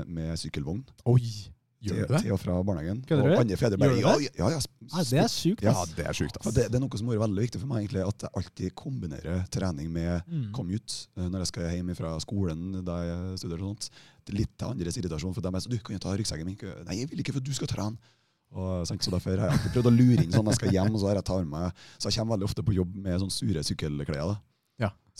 med sykkelvogn Oi, gjør til, til og fra barnehagen. Kødder og du? andre fedre bare ja, ja, ja, Nei, det er sjukt. Ja, det er sjukt, det, det er noe som har vært veldig viktig for meg, egentlig, at jeg alltid kombinerer trening med Mm. commute eh, når jeg skal hjem fra skolen da jeg studerer. og sånt. Litt til andres irritasjon. For de er så, du kan jo ta ryggsekken min. Nei, jeg vil ikke, for du skal trene. Og, så Derfor har jeg alltid prøvd å lure inn sånn jeg skal hjem. og Så har jeg tar med så jeg kommer veldig ofte på jobb med sånn sure sykkelklær. da.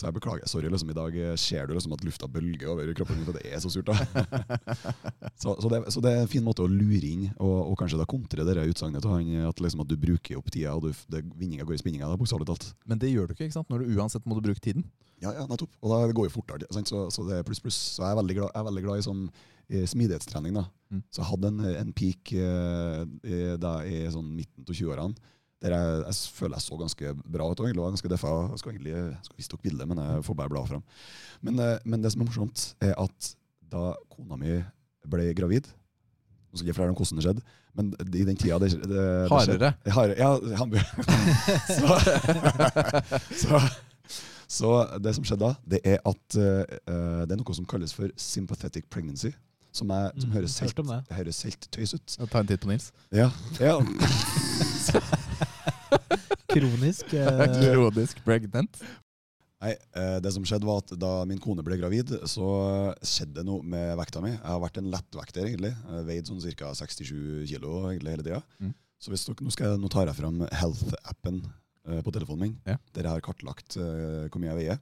Så jeg beklager. Sorry, liksom i dag ser du liksom at lufta bølger over kroppen min, for det er så surt. da. [LAUGHS] så, så, det, så det er en fin måte å lure inn, og, og kanskje da kontre det utsagnet til han, at, liksom, at du bruker opp tida, og du, det, vinninga går i spinninga. Bokstavelig talt. Men det gjør du ikke, ikke sant? Når du uansett må du bruke tiden. Ja, ja, nettopp. Og da det går jo fortere. Sant? Så, så det er pluss, pluss. Så jeg er veldig glad, jeg er veldig glad i sånn i smidighetstrening. da. Mm. Så jeg hadde en, en peak eh, i, da, i sånn midten av 20-årene. Der jeg, jeg føler jeg så ganske bra ut. og egentlig var ganske deffa. Jeg skal egentlig jeg skal vise dere bildet, men jeg får bare bla fram. Men, eh, men det som er morsomt, er at da kona mi ble gravid Nå skal jeg ikke fortelle om hvordan det skjedde, men i den tida det, det, det Hardere. Hardere. Ja, han, [LAUGHS] så, [LAUGHS] så, så det som skjedde da, det er at eh, det er noe som kalles for sympathetic pregnancy. Som, er, som Mm, høres, helt, høres helt tøys ut. Ta en titt på Nils. Ja, ja. [LAUGHS] Kronisk. [LAUGHS] eh, Kronisk pregnant. Nei, eh, det som skjedde var at Da min kone ble gravid, så skjedde det noe med vekta mi. Jeg har vært en lettvekter, egentlig. Jeg veid sånn ca. 67 kilo egentlig hele tida. Mm. Så hvis dere, nå, skal jeg, nå tar jeg fram Health-appen eh, på telefonen min, Ja. der jeg har kartlagt eh, hvor mye jeg veier.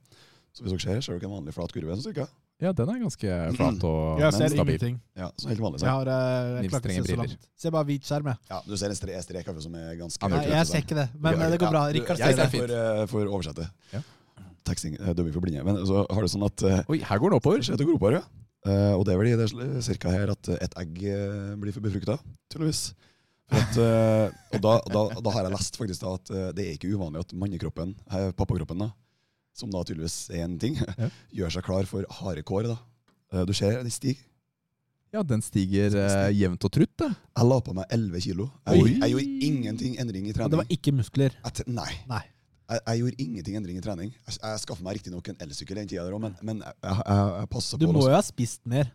Så hvis dere ser, ser dere en vanlig flat kurve. sånn cirka. Ja, den er ganske flat og Jeg ser stabil. ingenting. Ja, så helt vanlig. Jeg har uh, Nils så langt. Se bare hvit skjerm, jeg. Ja, du ser en stre- en strek som er ganske Ja, Nei, jeg ser ikke det, men eh, det går bra. Ja, Rikard du- jeg ser det. ser får, eh, får oversette. Ja. Taxing, uh, dømming for blinde. Men så har du sånn at uh, Oi, her går den oppover. Det går oppover ja. Eh, og det er vel i det cirka her at et egg eh, blir for befrukta, tydeligvis. For at, eh, og da, da, da har jeg lest faktisk da at eh, det er ikke uvanlig at mannekroppen, eh, pappakroppen, da, som da tydeligvis er en ting, Ja. [LAUGHS] gjør seg klar for harde kår. da. Eh, Du ser, de stiger. Ja, den stiger eh, jevnt og trutt, da. Jeg la på meg 11 kilo. Jeg, gjorde- jeg gjorde ingenting endring i Og trening. det var ikke muskler. Jeg nei. Nei. Jeg, jeg gjorde ingenting endring i trening. Jeg, jeg skaffa meg riktignok en elsykkel den tida, men, men jeg, jeg, jeg passa Du må jo ha spist mer.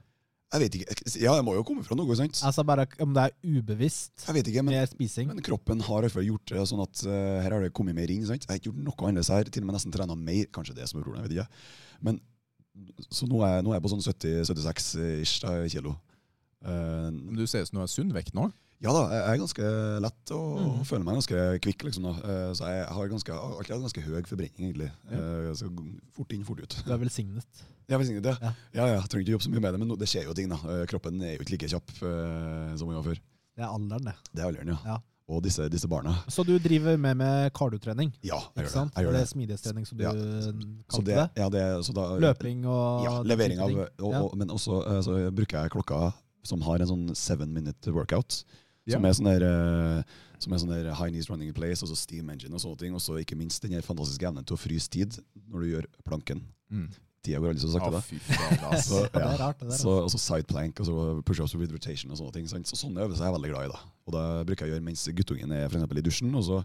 Jeg vet ikke. Ja, det må jo komme fra noe, sant? Altså bare om det er ubevisst Jeg vet ikke, men, med spising. men kroppen har iallfall gjort det sånn at uh, her har det kommet mer inn. sant? Jeg har ikke gjort noe annerledes her. Til og med nesten trena mer. Kanskje det som er problemet. jeg vet ikke. Men, så nå er, nå er jeg på sånn 70-76 da, kilo. Uh, Men du ser ut som du har sunn vekt nå. Ja da, jeg er ganske lett og mm. føler meg ganske kvikk. liksom da. Eh, så jeg har ganske, alltid hatt ganske høy forbrenning, egentlig. Ja. så fort inn, fort ut. Du er velsignet. Ja, velsignet, ja. Ja. Ja, ja, jeg trenger ikke jobbe så mye med det, men det skjer jo ting. da. Eh, Kroppen er jo ikke like kjapp eh, som den var før. Det er alderen, det. Det er alderen, ja. Ja. Og disse, disse barna. Så du driver med med kardiotrening, Ja, jeg gjør det. Jeg gjør det det. er smidighetstrening, som du Ja. Kalte det, ja, det så da, Løping og Ja, levering av og, og, Men også eh, så bruker jeg klokka som har en sånn seven minute workout. Ja. Som er sånn der, eh, som er sånn der high knees running in place, og så steam engine og sånne ting. Og så ikke minst den fantastiske evnen til å fryse tid når du gjør planken. Mm. Tida går aldri så sakte. Da. [LAUGHS] Så, Ja. Så, og så side plank og så push-ups with rotation og sånne ting. Sant? Så sånne øvelser er jeg veldig glad i. da. Og det bruker jeg å gjøre mens guttungen er for eksempel i dusjen. Og så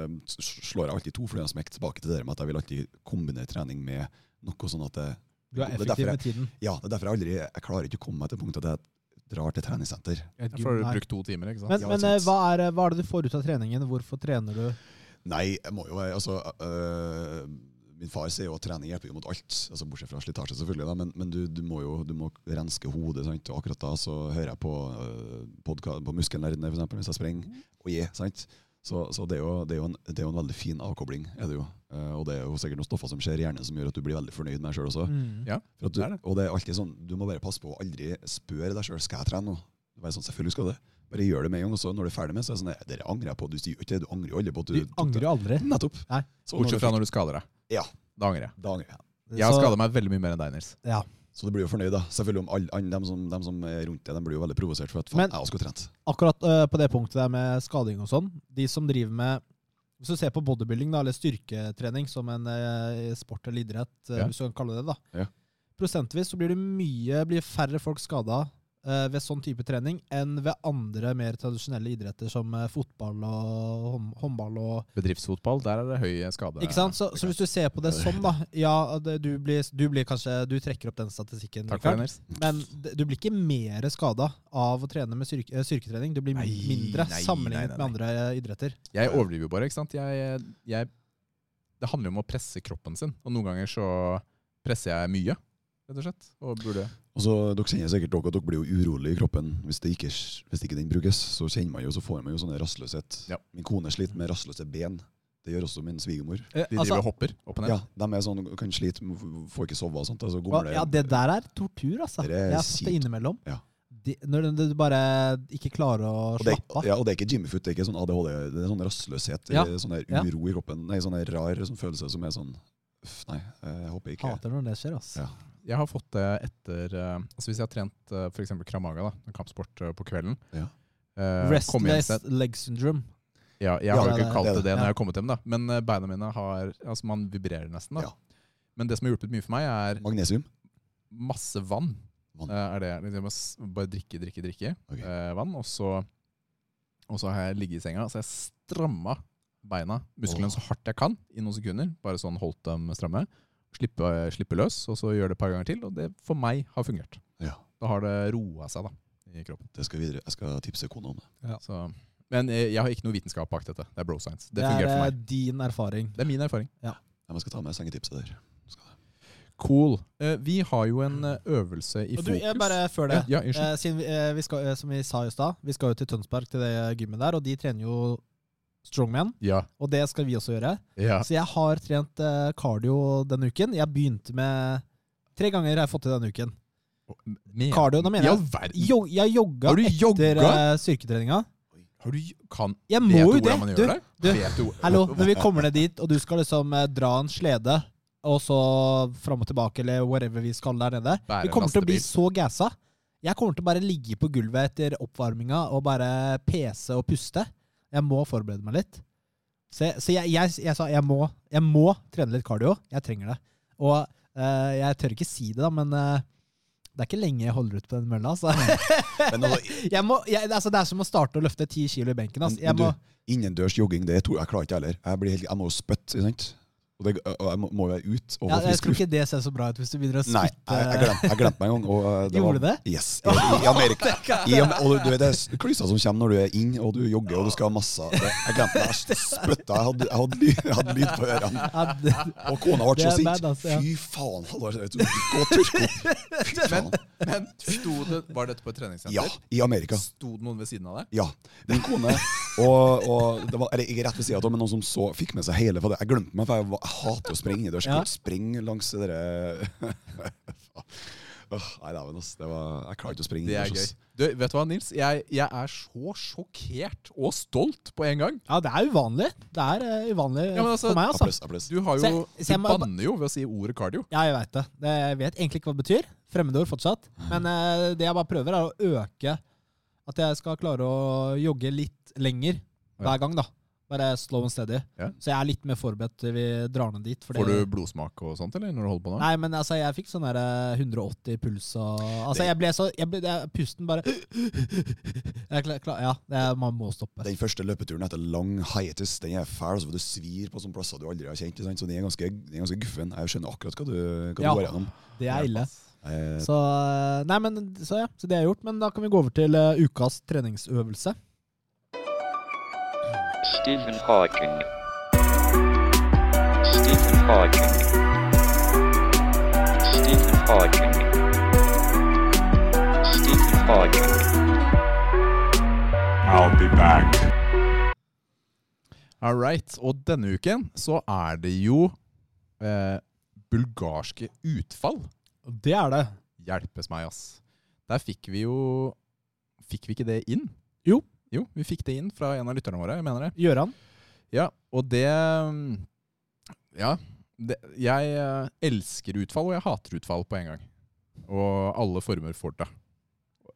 um, slår jeg alltid to fluer i smekk tilbake til det med at jeg vil alltid kombinere trening med noe sånn at det, Du er effektiv jeg- med tiden. Ja, det er derfor jeg aldri Jeg klarer ikke å komme meg til punktet at jeg drar til treningssenter. Ja, for har du brukt to timer, ikke sant? Men, Ja, men sant. hva, er, hva er det du får ut av treningen? Hvorfor trener du? Nei, jeg må jo Altså øh, Min far sier jo at trening hjelper jo mot alt, altså bortsett fra slitasje, selvfølgelig. Da, men men du, du må jo du må renske hodet. Sant? Og akkurat da så hører jeg på, øh, på Muskelnerdene, for eksempel, hvis jeg springer. Og gir, sant? Så, så det, er jo, det, er jo en, det er jo en veldig fin avkobling. er det jo. Eh, og det er jo sikkert noen stoffer som skjer i hjernen som gjør at du blir veldig fornøyd med deg sjøl også. Mm. Ja. For at du, det er det. Og det er alltid sånn, du må bare passe på å aldri spørre deg sjøl skal jeg trene nå. Bare sånn, Selvfølgelig skal du det. Bare gjør det med en gang. Og så når du er ferdig med så er det sånn, det angrer jeg på. Du sier jo ikke det, du angrer jo aldri på at du Du angrer jo aldri. Nettopp. Bortsett fra når du skader deg. Ja. Da angrer jeg. Da angrer jeg. Jeg har skada meg veldig mye mer enn deg, Nils. Ja. Så du blir jo fornøyd, da. Selvfølgelig om alle de, som, de som er rundt deg, de blir jo veldig provosert for at faen, Men- jeg skulle trent. Akkurat uh, på det punktet der med skading og sånn, de som driver med Hvis du ser på bodybuilding, da, eller styrketrening som en uh, sport eller idrett, uh, Ja. hvis du kan kalle det det, da. Ja. Prosentvis så blir det mye, blir færre folk skada ved sånn type trening enn ved andre mer tradisjonelle idretter som øh, fotball og håndball og Bedriftsfotball, der er det høy skade. Ikke sant? Så, så hvis du ser på det sånn, da Ja, det, du, blir, du blir kanskje Du trekker opp den statistikken, Takk for det, Men du blir ikke mer skada av å trene med styrke, eh, styrketrening. Du blir Nei, mindre nei, sammenlignet nei, med andre eh, idretter. Jeg overdriver jo bare, ikke sant. Jeg, jeg, det handler jo om å presse kroppen sin, og noen ganger så presser jeg mye, rett og slett. Og burde Og så, Dere kjenner sikkert dere at dere blir jo urolig i kroppen hvis, det ikke, hvis ikke den brukes. Så kjenner man jo, så får man jo sånne rastløshet. Ja. Min kone sliter med rastløse ben. Det gjør også min svigermor. Eh, De altså, driver og hopper opp og ned. Ja, De er sånn, kan slite, får ikke sove og sånt. Altså, hva- ja, det der er tortur, altså. Det er Jeg har det sykt. innimellom. Ja. De, når du bare ikke klarer å slappe av. ja, og det er ikke Jimmyfoot, det er ikke sånn ADHD, det er sånn rastløshet. Ja. Sånn der Ja. uro i kroppen. Nei, sånn rar sånn følelse som er sånn Uff, nei, jeg håper ikke Hater når det skjer, altså. Ja. Jeg har fått det etter eh, altså Hvis jeg har trent uh, f.eks. kramaga, da, en kampsport eh, på kvelden Ja. eh, Restless leg syndrome. Ja, jeg Ja, har jo ikke kalt det. det når jeg har kommet hjem, da. Men eh, beina mine har Altså, man vibrerer nesten, da. Ja. Men det som har hjulpet mye for meg, er Magnesium? masse vann. Vann. Eh, er det liksom, Bare drikke, drikke, drikke okay. eh, vann. Og så, og så har jeg ligget i senga, så jeg stramma beina, musklene, så hardt jeg kan i noen sekunder. Bare sånn holdt dem stramme. Slippe, slippe løs, og så gjøre det et par ganger til. Og det for meg har fungert. Ja. Da har det roa seg da, i kroppen. Det skal videre. Jeg skal tipse kona om det. Så, men eh, jeg har ikke noe vitenskap bak dette. Det er bro science. Det, Det, er for meg. din erfaring. Det er min erfaring. Ja, men jeg skal ta med sengetipset der. Cool. Eh, vi har jo en eh, øvelse i du, fokus. bare før det. Ja, ja. Eh, vi, vi skal, som vi sa i stad, vi skal jo til Tønsberg, til det gymmet der, og de trener jo strongman. Ja. Og det skal vi også gjøre. ja. Så jeg har trent eh, cardio denne uken. Jeg begynte med Tre ganger har jeg fått til denne uken. Men, Cardio, da mener jeg- Jo, jeg jogga Har du etter eh, styrketreninga. Har du, kan, Jeg må jo det! Du, du, du, [LAUGHS] hallo, [LAUGHS] når vi kommer ned dit, og du skal liksom eh, dra en slede, og så fram og tilbake, eller whatever vi skal der nede Bære Vi kommer til å bli så gassa. Jeg kommer til å bare ligge på gulvet etter oppvarminga og bare pese og puste. Jeg må forberede meg litt. Så, så jeg, jeg, jeg sa jeg må, jeg må trene litt cardio. Jeg trenger det. Og uh, jeg tør ikke si det, da, men uh, det er ikke lenge jeg holder ut på den mølla. Altså. Men [LAUGHS] jeg må, jeg, altså, det er som å starte å løfte ti kilo i benken. Altså. Jeg innendørs jogging, det tror jeg klarer ikke heller. Jeg, blir helt, jeg må spytte? Og, det, og jeg må, jo ut og ja, få jeg tror ikke det ser så bra ut hvis du begynner å Nei, spytte. jeg, jeg, glemte, jeg glemte meg en gang. Og, uh, det Gjorde du det? Yes. I, i Amerika. [LAUGHS] I, og du vet, det er klyser som kommer når du er inn og du jogger og du skal ha masse det, Jeg glemte meg. Jeg spytta. Jeg hadde, jeg hadde, jeg hadde lyd på ørene. Og kona ble så sint. bad, altså, ja. Fy faen, Halvard. Gå og tørk opp. Men, men sto det, var dette på et treningssenter? Ja, i Amerika. Sto det noen ved siden av deg? Ja. Min kone og, og det var, eller ikke rett ved siden av, men noen som så, fikk med seg hele for det. Jeg glemte meg, for jeg, var, jeg hater å sprenge innendørs. Jeg Ja. spring springe langs det derre [LAUGHS] Åh, Nei, men ass. Det var, jeg klarer ikke å springe Det er gøy. Du, vet du hva, Nils? Jeg, jeg er så sjokkert og stolt på en gang. ja, det er uvanlig. Det er uh, uvanlig Ja, altså, for meg, altså. Applaus, applaus. Du har jo se, se, Du banner jo ved å si ordet cardio. Ja, jeg veit det. det. Jeg vet egentlig ikke hva det betyr. Fremmedord fortsatt. Men uh, det jeg bare prøver, er å øke At jeg skal klare å jogge litt lenger hver gang, da. Bare slow and steady. Ja. Så jeg er litt mer forberedt til vi drar ned dit. fordi- Får du blodsmak og sånt, eller? Når du holder på nå? Nei, men altså, jeg fikk sånn der eh, 180 puls og Altså, jeg ble så jeg ble, jeg, Pusten bare jeg, klar, klar, Ja, det er, man må stoppe. Den første løpeturen etter lang hiatus Den er fæl, altså, for du svir på sånne plasser du aldri har kjent. Sant? Så den er ganske, den er ganske guffen. Jeg skjønner akkurat hva du, hva Ja. du går gjennom. Det er ille. Eh, Så, eh, nei, men, så ja, så det er gjort. Men da kan vi gå over til uh, ukas treningsøvelse. Stephen Hawking. Stephen Hawking. Stephen Hawking. Stephen Hawking. I'll be back. All right. Og denne uken så er det jo eh, bulgarske utfall. Det er det. Hjelpes meg, ass. Der fikk vi jo Fikk vi ikke det inn? Jo. Jo, vi fikk det inn fra en av lytterne våre. jeg mener det. Gjøran. Ja, og det Ja. Det, jeg eh, elsker utfall, og jeg hater utfall på en gang. Og alle former for det.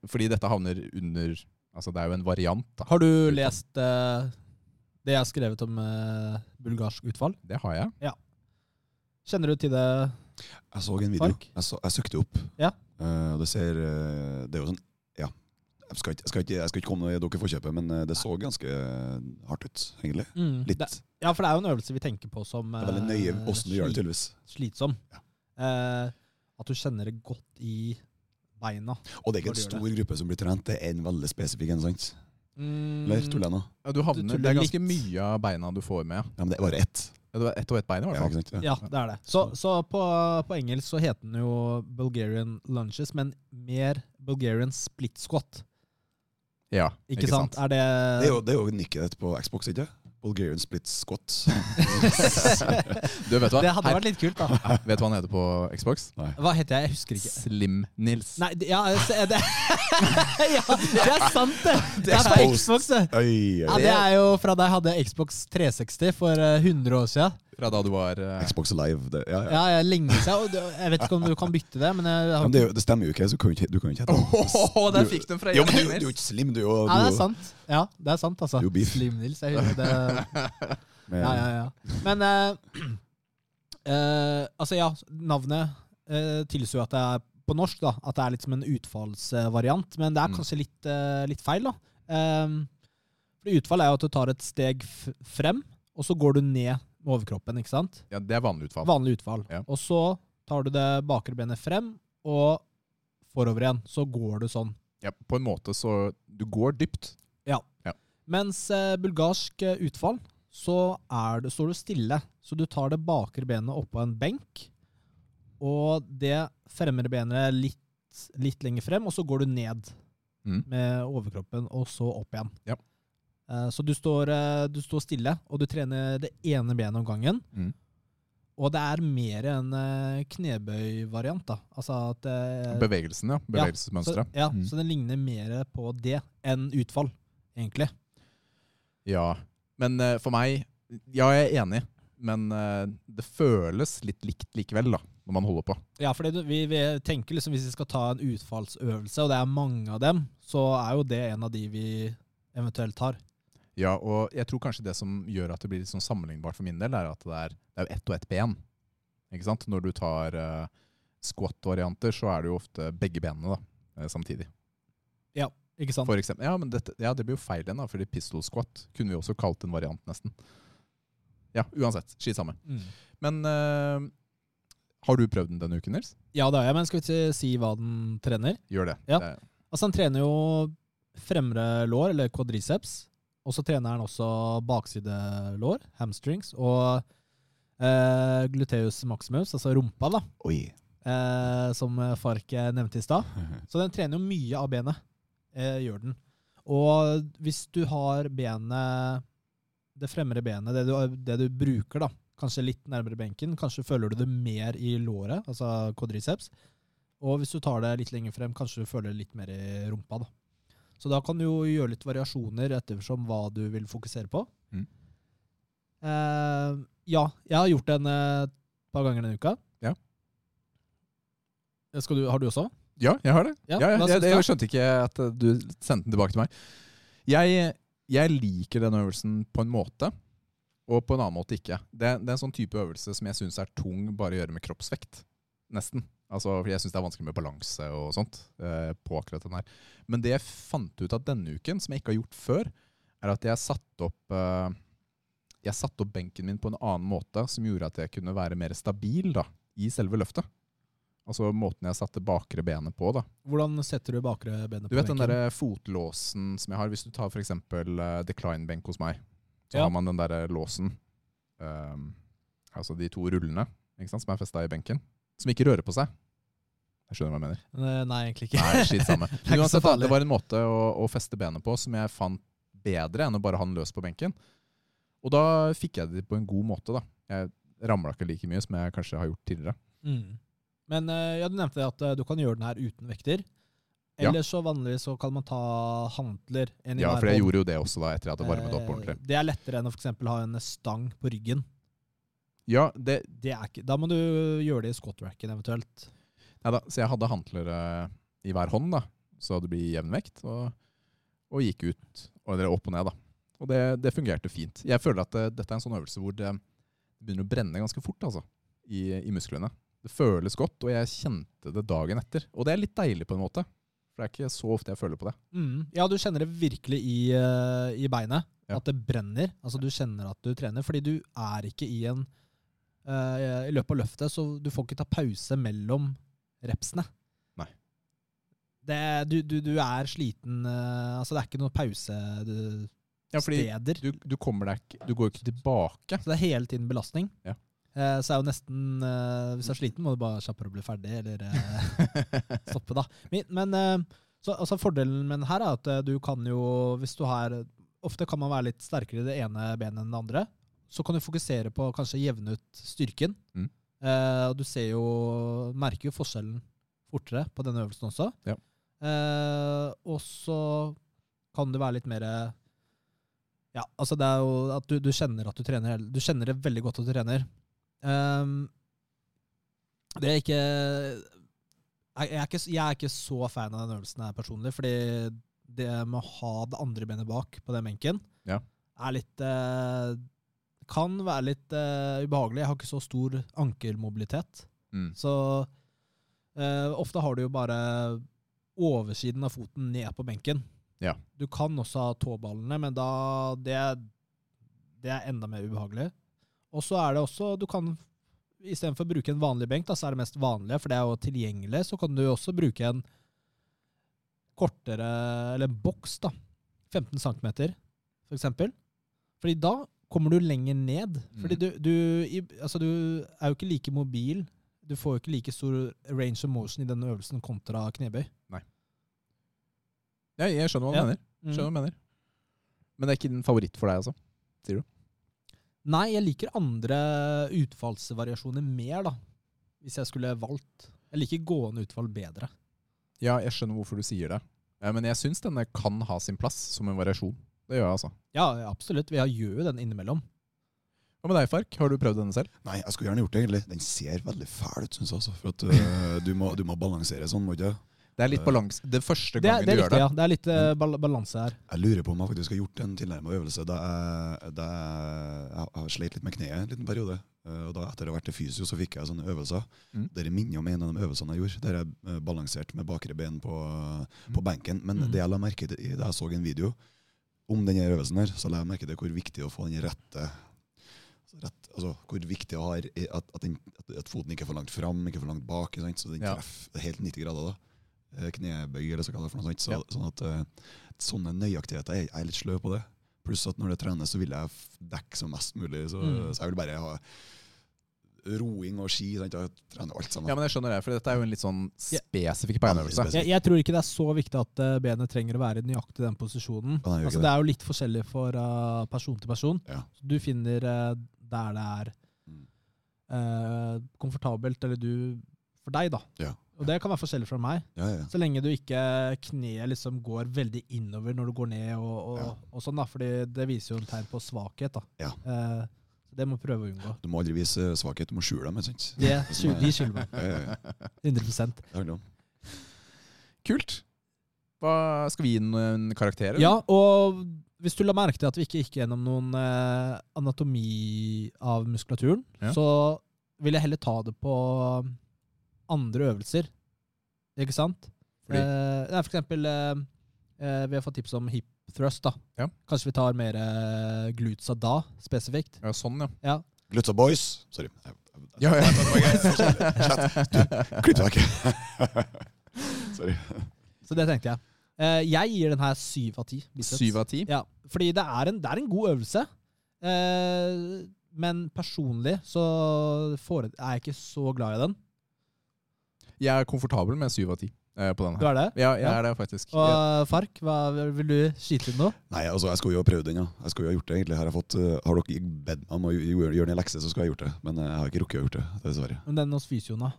Fordi dette havner under Altså, det er jo en variant, da. Har du lest uh, det jeg har skrevet om uh, bulgarsk utfall? Det har jeg. Ja. Kjenner du til det? Jeg så en video. Jeg, så, jeg søkte opp. Ja. Uh, det ser uh, Det er jo sånn Ja. Jeg skal, ikke, jeg, skal ikke, jeg skal ikke komme dere forkjøpet, men eh, det så ganske hardt ut, egentlig. Litt. Det, ja, for det er jo en øvelse vi tenker på som Det er veldig nøye åssen du gjør det, tydeligvis. slitsom. Ja. Eh, at du kjenner det godt i beina. Og det er ikke en stor gruppe som blir trent, det er en veldig spesifikk en, sant? Eller tuller jeg nå? Ja, du havner, du det er ganske litt. mye av beina du får med. Ja, men det er bare ett. Ja, ett og ett bein, i hvert fall. Ja, sant? Ja. Ja, det er det. Så, så på, på engelsk så heter den jo Bulgarian lunches, men mer Bulgarian split squat. Ja, Ikke, sant? Er det, Det er jo, det er jo nikket på Xbox, ikke Bulgarian split squat. [LAUGHS] Du, vet hva? Det hadde Her- vært litt kult, da. Vet du hva han heter på Xbox? Hva heter jeg? Jeg husker ikke. Slim-Nils. Nei, det- ja, se- det, [LAUGHS] ja, det er sant, det! Det er på Xbox, det. Oi, oi, Ja, det er jo fra da jeg hadde Xbox 360 for eh, 100 år siden. Fra da du var uh... Xbox Live. Det, ja, ja. Ja, lenge siden. Og jeg vet ikke om du kan bytte det, men jeg har men det, det stemmer jo ikke, så du kan ikke, du kan jo ikke hete det. oh, [LAUGHS] der fikk du den fra Jo, men du, du er jo ikke slim, du. Og, Ja, det er sant. Ja, det er sant, altså. Du er. Slim-Nils. jeg hører det. [LAUGHS] Ja, ja, ja. Men uh, uh, [CLEARS THROAT] altså, ja, navnet uh, tilsier jo at det er på norsk, da. At det er litt som en utfallsvariant. Men det er Mm. kanskje litt, litt feil, da. Um, for utfall er jo at du tar et steg f frem, og så går du ned med overkroppen, ikke sant? Ja, det er vanlig utfall. Vanlig utfall. Ja. Og så tar du det bakre benet frem, og forover igjen. Så går du sånn. Ja, på en måte så Du går dypt. Ja. Mens eh, bulgarsk eh, utfall, så er det, står du stille. Så du tar det bakre benet oppå en benk, og det fremre benet litt, litt lenger frem, og så går du ned Mm. med overkroppen, og så opp igjen. Ja. Eh, så du står, eh, du står stille, og du trener det ene benet om gangen. Mm. Og det er mer en eh, knebøyvariant, da. Altså at eh, Bevegelsen, ja. så, Bevegelsesmønsteret. ja, Mm. så den ligner mer på det enn utfall, egentlig. Ja. Men for meg Ja, jeg er enig, men det føles litt likt likevel, da, når man holder på. Ja, for vi, vi tenker liksom hvis vi skal ta en utfallsøvelse, og det er mange av dem, så er jo det en av de vi eventuelt tar. Ja, og jeg tror kanskje det som gjør at det blir litt sånn sammenlignbart for min del, er at det er, det er ett og ett ben. Ikke sant? Når du tar uh, squat-varianter, så er det jo ofte begge benene da, samtidig. Ja, Ikke sant? For eksempel, ja, men dette, ja, det blir jo feil igjen, da, fordi pistol squat kunne vi også kalt en variant, nesten. Ja, uansett. Skitt samme. Mm. Men uh, har du prøvd den denne uken, Nils? Ja, det har jeg, men skal vi ikke si hva den trener? Gjør det. Ja. Det- Altså, den trener jo fremre lår, eller quadriceps. Og så trener han også bakside lår, hamstrings, og eh, gluteus maximus, altså rumpa, da. Oi. Eh, som Fark eh, nevnte i stad. [LAUGHS] Så den trener jo mye av benet. Eh, gjør den. Og hvis du har benet Det fremre benet, det du, det du bruker, da, kanskje litt nærmere benken, kanskje føler du det mer i låret, altså quadriceps. Og hvis du tar det litt lenger frem, kanskje du føler det litt mer i rumpa. da. Så da kan du jo gjøre litt variasjoner ettersom hva du vil fokusere på. Mm. Uh, ja, jeg har gjort den et et par ganger denne uka. Ja. Skal du, har du også? Ja, jeg har det. Ja, Ja, hva jeg, jeg skjønte ikke at eh, du sendte den tilbake til meg. Jeg, jeg liker denne øvelsen på en måte, og på en annen måte ikke. Det, det er en sånn type øvelse som jeg syns er tung bare å gjøre med kroppsvekt. Nesten. Altså, for jeg syns det er vanskelig med balanse og sånt eh, på akkurat den her. Men det jeg fant ut av denne uken, som jeg ikke har gjort før, er at jeg satte opp eh, Jeg satte opp benken min på en annen måte som gjorde at jeg kunne være mer stabil da, i selve løftet. Altså måten jeg satte bakre benet på. da. Hvordan setter du bakre benet Du på vet den benken? der fotlåsen som jeg har? Hvis du tar f.eks. Uh, decline-benk hos meg, så Ja. har man den der låsen. ehm, altså de to rullene ikke sant, som er festa i benken. Som ikke rører på seg. Jeg skjønner hva jeg mener. Nei, egentlig ikke. Nei, skitt samme. [LAUGHS] Det uansett, det var en måte å, å feste benet på som jeg fant bedre enn å bare ha den løs på benken. Og da fikk jeg det på en god måte. da. Jeg ramla ikke like mye som jeg kanskje har gjort tidligere. Mm. Men eh, ja, du nevnte at eh, du kan gjøre den her uten vekter. Ja. Eller så vanligvis så kan man ta hantler. Ja, for jeg gjorde jo det også da, etter jeg hadde varmet opp Eh, ordentlig. Det er lettere enn å for ha en stang på ryggen. Ja, det, Det er ikke, da må du gjøre det i squat-racken eventuelt. Nei da, så jeg hadde hantler eh, i hver hånd, da, så det blir jevn vekt, og, og gikk ut, eller opp og ned. da. Og det, det fungerte fint. Jeg føler at det, dette er en sånn øvelse hvor det begynner å brenne ganske fort altså, i, i musklene. Det føles godt, og jeg kjente det dagen etter. Og det er litt deilig på en måte, for det er ikke så ofte jeg føler på det. Mm. Ja, du kjenner det virkelig i, eh, i beinet. Ja. At det brenner. Altså Du kjenner at du trener. Fordi du er ikke i en uh, I løpet av løftet, så du får ikke ta pause mellom repsene. Nei. Det, du, du, du er sliten eh, Altså, det er ikke noe pausesteder. Ja, fordi du, du kommer deg ikke Du går ikke tilbake. Så det er hele tiden belastning. Ja. Eh, så er jo nesten eh, Hvis du er sliten, må du bare kjappere bli ferdig, eller eh, [LAUGHS] stoppe, da. Men, men så, altså fordelen med den her er at du kan jo, hvis du har Ofte kan man være litt sterkere i det ene benet enn det andre. Så kan du fokusere på å kanskje jevne ut styrken. Mm. Eh, og du ser jo Merker jo forskjellen fortere på denne øvelsen også. Ja. Eh, og så kan det være litt mer Ja, altså det er jo at du, du kjenner at du trener Du kjenner det veldig godt at du trener. Eh, det er ikke jeg, jeg, er ikke jeg er ikke så fan av den øvelsen her personlig, fordi det med å ha det andre benet bak på den benken Ja. er litt eh, Kan være litt uh, ubehagelig. Jeg har ikke så stor ankelmobilitet. Mm. Så uh, ofte har du jo bare oversiden av foten ned på benken. Ja. Du kan også ha tåballene, men da det, det er enda mer ubehagelig. Og så er det også Du kan istedenfor å bruke en vanlig benk, da, så er det mest vanlige, for det er jo tilgjengelig, så kan du også bruke en kortere Eller en boks, da. 15 cm, for eksempel. Fordi da kommer du lenger ned. Fordi Mm. du, du, i, altså du er jo ikke like mobil. Du får jo ikke like stor range of motion i denne øvelsen kontra knebøy. Ja, jeg skjønner hva du Ja. mener. Skjønner hva du mener. Men det er ikke din favoritt for deg, altså? Nei, jeg liker andre utfallsvariasjoner mer, da. Hvis jeg skulle valgt. Jeg liker gående utfall bedre. Ja, jeg skjønner hvorfor du sier det. Men jeg syns denne kan ha sin plass som en variasjon. Det gjør jeg, altså. Ja, absolutt. Vi gjør jo den innimellom. Hva med deg, Fark? Har du prøvd denne selv? Nei, jeg skulle gjerne gjort det, egentlig. Den ser veldig fæl ut, syns jeg. Altså, for at øh, [LAUGHS] du, må, du må balansere sånn, må du ikke? Det er litt balanse. Det er første Det er, gangen det er du gjør det. ja. Det er litt uh, bal balanse her. Jeg lurer på om jeg faktisk har gjort en tilnærmet øvelse da jeg, da jeg, jeg har sleit litt med kneet en liten periode. Eh, Og da Etter å ha vært til fysio så fikk jeg sånne øvelser. Mm. Dere minner om en av de øvelsene jeg gjorde, der jeg eh, balanserte med bakre ben på, på benken. Men Mm. det jeg la merke til da jeg så en video om denne øvelsen, her, så la jeg merke til hvor viktig å få den rette Rett, altså, hvor viktig å ha at, at, den, at, foten ikke er for langt fram, ikke for langt bak. Sant? Så den Ja. treffer helt 90 grader. da Eh, knebøy eller så kallet for noe sånt. Så, Ja. Sånn at eh, sånne nøyaktigheter, jeg, jeg er litt sløv på det. Pluss at når det trenes, så vil jeg dekke så mest mulig. Så, Mm. så jeg vil bare ha roing og ski. Sant? Jeg trener alt sammen. Ja, men jeg skjønner det, for dette er jo en litt sånn spesifikk beinøvelse. Jeg, jeg tror ikke det er så viktig at eh, benet trenger å være i nøyaktig den posisjonen. Nei, Altså, det er jo litt forskjellig for uh, person til person. Ja. Du finner uh, der det er eh, komfortabelt, eller du For deg, da. Ja. Og det kan være forskjellig fra meg. Ja, ja, ja. Så lenge du ikke kneet liksom går veldig innover når du går ned, og, og, Ja. og sånn da, fordi det viser jo en tegn på svakhet. da. Ja. Eh, så det må prøve å unngå. Du må aldri vise svakhet, du må skjule dem. ikke sant? [LAUGHS] Det de skjuler meg. Ja, ja, ja. 100 Det handler om. Kult. Hva, skal vi gi noen karakterer? Ja, og hvis du la merke til at vi ikke gikk gjennom noen eh, anatomi av muskulaturen, Ja. så vil jeg heller ta det på andre øvelser. Ikke sant? Fordi? Eh, nei, for eksempel eh, eh, Vi har fått tips om hip thrust. da. Ja. Kanskje vi tar mer eh, glutsa da, spesifikt. Ja, sånn, ja. Ja. Glutsa Boys. Sorry. Ja, ja. [LAUGHS] [LAUGHS] Klipp det vekk. [LAUGHS] Sorry. Så det tenkte jeg. Eh, jeg gir den her syv av ti. Syv av ti? Ja, fordi det er en, det er en god øvelse. Eh, men personlig så er jeg ikke så glad i den. Jeg er komfortabel med syv av ti på den Du her. er det? Ja, jeg Ja. er det faktisk. Og eh, Fark, hva, vil du skyte inn nå? Nei, altså, jeg skulle jo ha prøvd den. ja. Jeg skulle jo ha gjort det egentlig. Har, jeg fått, uh, har dere bedt meg om å gjøre, gjøre den i lekse, så skulle jeg gjort det. Men uh, jeg har ikke rukket å gjort det, dessverre. Men den hos fysioen, da?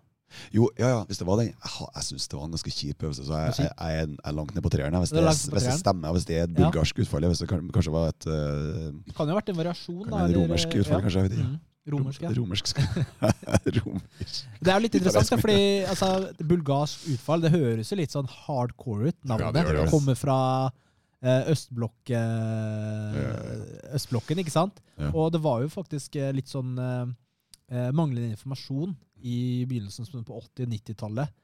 Jo, ja, ja, hvis det var den. Jeg, jeg syns det var en ganske kjip øvelse, så jeg, jeg, jeg, er- jeg er langt ned på treeren. Hvis hvis det stemmer, hvis det er et bulgarsk utfall. Hvis det kanskje var et uh, Det kan jo ha vært en variasjon. kan da, romersk utfall, kanskje. jeg vet ikke. Mm. Romersk, ja. Romersk. [LAUGHS] romersk. Det er jo litt interessant, da, fordi altså, bulgarsk utfall det høres jo litt sånn hardcore ut. Ja, Navnet det det. kommer fra eh, østblokk, eh, østblokken, ikke sant? Ja. Og det var jo faktisk eh, litt sånn eh, manglende informasjon i begynnelsen på 80- og 90-tallet.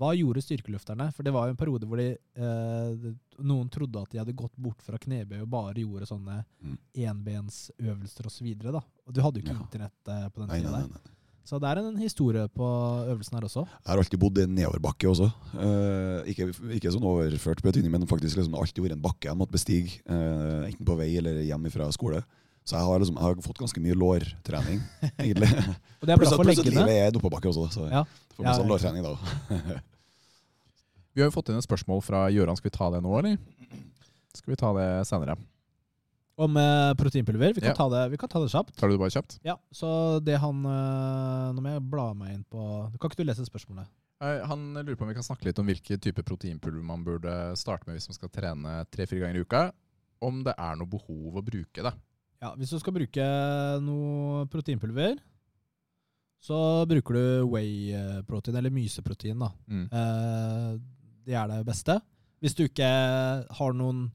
Hva gjorde styrkeløfterne? For det var jo en periode hvor de, eh, noen trodde at de hadde gått bort fra knebøy og bare gjorde sånne Mm. enbensøvelser osv. Og, og du hadde jo ikke Ja. internett eh, på den tida der. nei, nei. Så det er en historie på øvelsen her også. Jeg har alltid bodd i en nedoverbakke også. Eh, ikke, ikke sånn overført betydning, men faktisk liksom alltid vært en bakke jeg måtte bestige. eh, enten på vei eller hjem fra skole. Så jeg har, liksom, jeg har fått ganske mye lårtrening, [LAUGHS] egentlig. Og det er bra Pluss at- for leggene. livet er en oppoverbakke også, så Ja. jeg får Ja, masse ja. lårtrening da. [LAUGHS] Vi har jo fått inn et spørsmål fra Gøran. Skal vi ta det nå, eller? Skal vi ta det senere? Om eh, proteinpulver. Vi kan, Ja. ta det, vi kan ta det kjapt. Tar du det bare kjapt? Ja, Så det han eh, Nå må jeg bla meg inn på Kan ikke du lese spørsmålet? Han lurer på om vi kan snakke litt om hvilke typer proteinpulver man burde starte med hvis man skal trene tre-fire ganger i uka. Om det er noe behov å bruke det. Ja, Hvis du skal bruke noe proteinpulver, så bruker du whey-protein, eller myseprotein. da. Mm. Eh, det er det beste. Hvis du ikke har noen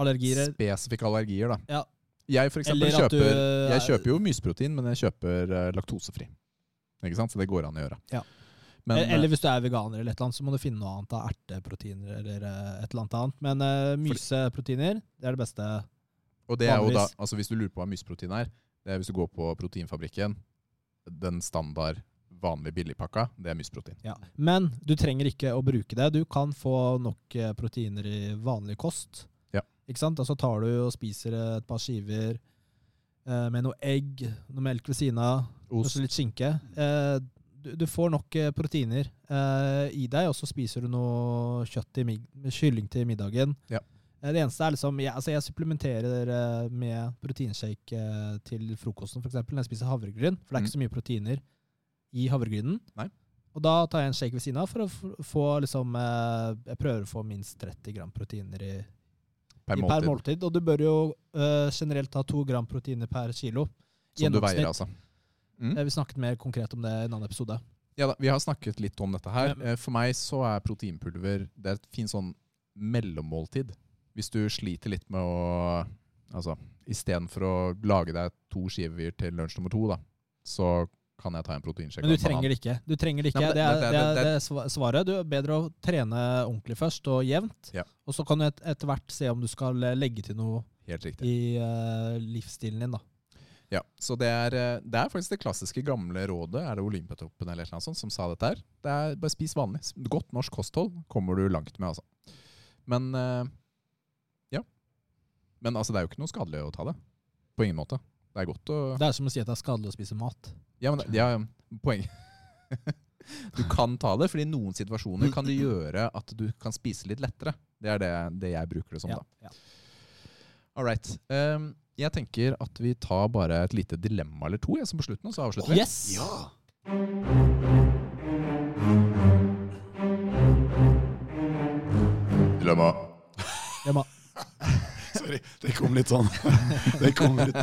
allergier Spesifikke allergier, da. Ja. Jeg for eksempel kjøper, du kjøper, jeg kjøper jo myseprotein, men jeg kjøper eh, laktosefri. Ikke sant? Så det går an å gjøre. Ja. Men, eller, eller hvis du er veganer, eller et eller annet, så må du finne noe annet av erteproteiner eller eh, et eller annet annet. Men eh, myseproteiner, det er det beste. Og det er jo da, altså Hvis du lurer på hva mysprotein er, det er hvis du går på proteinfabrikken, den standard vanlig billigpakka, det er mysprotein. Ja. Men du trenger ikke å bruke det. Du kan få nok eh, proteiner i vanlig kost. Ja. Ikke sant? Og så tar du og spiser et par skiver eh, med noe egg, noe melk ved siden av, kanskje litt skinke. Eh, du, du får nok eh, proteiner eh, i deg, og så spiser du noe kjøtt til kylling til middagen. Ja. Eh, Det eneste er liksom Jeg, altså jeg supplementerer eh, med proteinshake eh, til frokosten, f.eks. når jeg spiser havregryn. For det er Mm. ikke så mye proteiner i havregrynen. Nei. Og da tar jeg en shake ved siden av for å få liksom Jeg prøver å få minst 30 gram proteiner i, Per i per måltid. måltid. Og du bør jo uh, generelt ha to gram proteiner per kilo. Som du veier, altså. Mm. Vi snakket mer konkret om det i en annen episode. Ja da, Vi har snakket litt om dette her. For meg så er proteinpulver Det er et fint sånn mellommåltid. Hvis du sliter litt med å Altså, istedenfor å lage deg to skiver til lunsj nummer to, da, så kan jeg ta en proteinsjekk. Men du trenger det ikke. Du trenger det ikke. Nei, det, er, det- det, er, det- er svaret. Du er bedre å trene ordentlig først, og jevnt. Ja. Og så kan du et, etter hvert se om du skal legge til noe Helt i uh, livsstilen din. da. Ja, så det er, eh, det er faktisk det klassiske gamle rådet, er det Olympiatoppen eller noe sånt, som sa dette her. Det er bare spis vanlig. Godt norsk kosthold kommer du langt med, altså. Men ja. Men altså, det er jo ikke noe skadelig å ta det. På ingen måte. Det er godt å Det er som å si at det er skadelig å spise mat. Ja, men ja, poeng [LAUGHS] Du kan ta det, for i noen situasjoner kan det gjøre at du kan spise litt lettere. Det er det, det jeg bruker det som, Ja, da. ja. All right. Um, jeg tenker at vi tar bare et lite dilemma eller to, jeg, som på slutten, og så avslutter vi. Yes! Ja! Dilemma. Må, Sorry, det kom litt sånn [LAUGHS] Det kom litt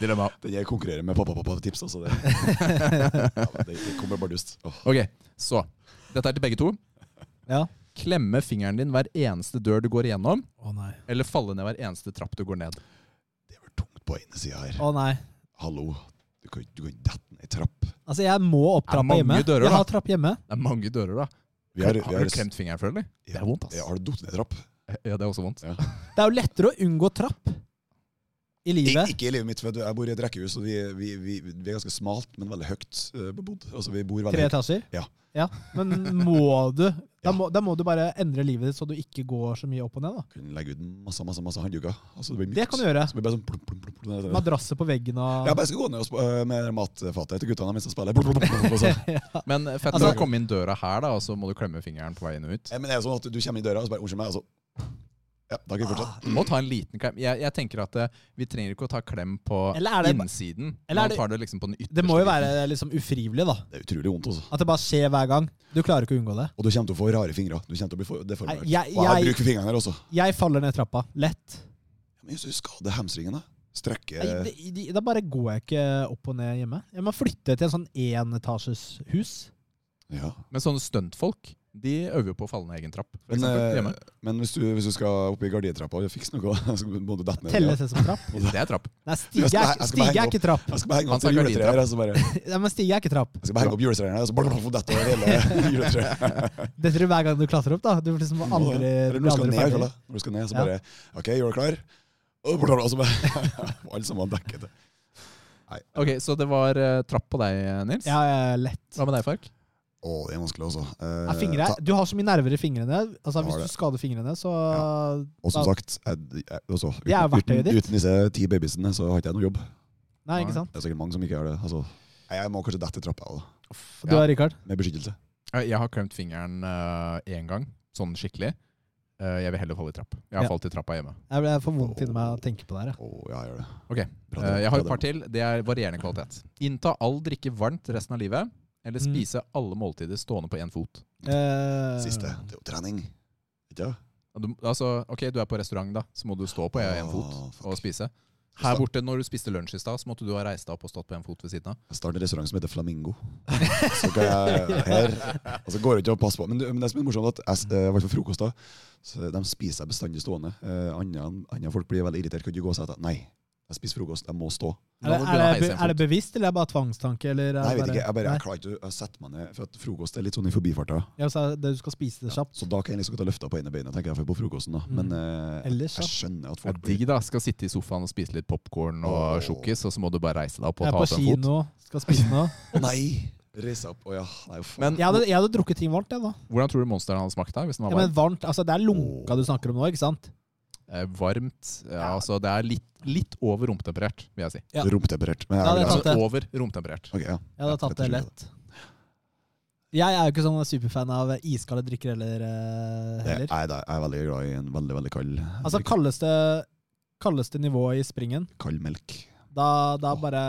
Dilemma. Jeg konkurrerer med pappa-pappa-tips, altså. Det, ja, det, det kommer bardust. Oh. Ok, så. Dette er til begge to. ja. Klemme fingeren din hver eneste dør du går igjennom, Å nei. eller falle ned hver eneste trapp du går ned. Det var tungt på ene sida her. Å nei. Hallo, du kan du ikke dette ned i trapp. Altså, jeg må opp trappa hjemme. dører, jeg da. har trapp hjemme. Det er mange dører, da. Vi har, har, vi har, du klemt fingeren før, eller? Det er vondt, ass. Jeg har du datt ned i trapp? Ja, det er også vondt. Det er jo lettere å unngå trapp i Ik livet. ikke i livet mitt, for jeg bor i et rekkehus, og vi, vi, vi, vi er ganske smalt, men veldig høyt uh, bebodd. Altså, vi bor veldig Tre etasjer. Ja. Ja, Men må du da, må, da må du bare endre livet ditt så du ikke går så mye opp og ned. da. Kan legge ut masse masse, masse håndduker. Altså, det, Det kan du gjøre. Så blir bare sånn plum, plum, plum, Madrasser på veggen og Jeg bare skal gå ned og øh, med matfatet til guttene mens de spiller. Plum, plum, plum, plum, [LAUGHS] ja. Men fett Altså- å komme inn døra her, da, og så må du klemme fingeren på veien ut. Ja, Men det er jo sånn at du kommer inn døra og så bare Unnskyld meg, altså. Ja, da kan vi fortsette. Du må ta en liten klem. Jeg, jeg tenker at uh, vi trenger ikke å ta klem på Eller er det innsiden. eller er det- tar det liksom på den ytterste Det må jo være liksom ufrivillig, da. Det er utrolig vondt, også. At det bare skjer hver gang. Du klarer ikke å unngå det. Og du kommer til å få rare fingre. Du kommer til å bli for- deformert. Nei, jeg- og jeg bruker jeg- bruk fingrene her også. Jeg faller ned trappa. Lett. Men du skader hamstringen, da? Strekke Nei, da bare går jeg ikke opp og ned hjemme. Jeg må flytte til en sånn enetasjes hus. Ja. Med sånne stuntfolk, de øver på å falle ned egen trapp. Men, eksempel, eh, men hvis, du, hvis du skal opp i gardintrappa og fikse noe, så må du dette ned. Telles det som trapp? Det er trapp. Nei, Jeg stige er, ikke- er trapp. Jeg skal bare henge opp så bare Nei, men stige er ikke trapp. Jeg skal bare henge opp juletreet og så bare dette over hele juletreet. Detter du hver gang du klatrer opp, da. Du liksom aldri, Eller når du skal ned. Når du skal ned, så bare OK, gjør deg klar? Og så bare Alle sammen dekket. det. Ok, Så det var eh, trapp på deg, Nils. Ja, ja, lett. Hva med deg, Fark? Å, det er vanskelig, altså. Eh, Ja, fingre, ta- du har så mye nerver i fingrene. Altså, hvis det. du skader fingrene, så Og som da- sagt, jeg, jeg, også, er uten, uten, uten disse ti babyene, så har ikke jeg noe jobb. Nei, ikke sant? Det er sikkert mange som ikke har det. Altså, jeg, jeg må kanskje dette i trappa, da, Du Ja. er Rikard? med beskyttelse. Jeg jeg har klemt fingeren én gang, sånn skikkelig. Uh, jeg vil heller falle i trapp. Jeg har Ja. falt i trappa hjemme. Jeg får vondt inni meg å tenke på det her. Oh, ja, jeg gjør det. Ok, Eh, jeg har et par til. Det er varierende kvalitet. Innta all drikke varmt resten av livet, eller Mm. spise alle måltider stående på én fot. Eh, Siste. Det er jo trening. Ikke sant? Du, altså, ok, du er på restaurant, da, så må du stå på én fot oh, og spise. Her borte, når du spiste lunsj i stad, så måtte du ha reist deg opp og stått på en fot ved siden av. Jeg starter en restaurant som heter Flamingo. [LAUGHS] Så kan jeg her Og så går det ikke å passe på. Men, det- men det som er morsomt, at jeg, eh, i hvert fall frokost, da, så de spiser jeg bestandig stående. Eh, andre, andre folk blir veldig irritert. Kan du gå og si at nei, jeg spiser frokost, jeg må stå. Er det, er, det, er det bevisst, eller er det bare tvangstanke? Eller er Nei, jeg vet ikke. Jeg, bare, jeg klarer ikke å sette meg ned, for at frokost er litt sånn i forbifarta. Ja, så er det du skal spise det kjapt. Så da kan jeg liksom ta løfta på ene beinet, tenker jeg, for på frokosten. da. Mm. Men eh, Ellers, jeg ja. skjønner at er folk blir digg, da. Skal sitte i sofaen og spise litt popkorn og sjokkis, og så må du bare reise deg opp og Jeg er ta på opp en fot. kino, skal spise noe. [LAUGHS] Nei! Reise opp. Å ja. Nei, faen. Men Jeg hadde, jeg hadde drukket ting varmt, jeg, da. hvordan tror du monsteren hadde smakt der? hvis den Ja, men varmt, altså Det er lunka du snakker om nå, ikke sant? Eh, varmt ja, altså Det er litt, litt over romtemperert, vil jeg si. Ja. Romtemperert. Men jeg, Ja, det altså, det. Altså over romtemperert. Okay, ja. Jeg hadde tatt det lett. Jeg er jo ikke sånn superfan av iskalde drikker heller. eh, heller. jeg, jeg er veldig glad i en veldig veldig kald Altså kaldeste, kaldeste nivå i springen, Kald melk. da, da bare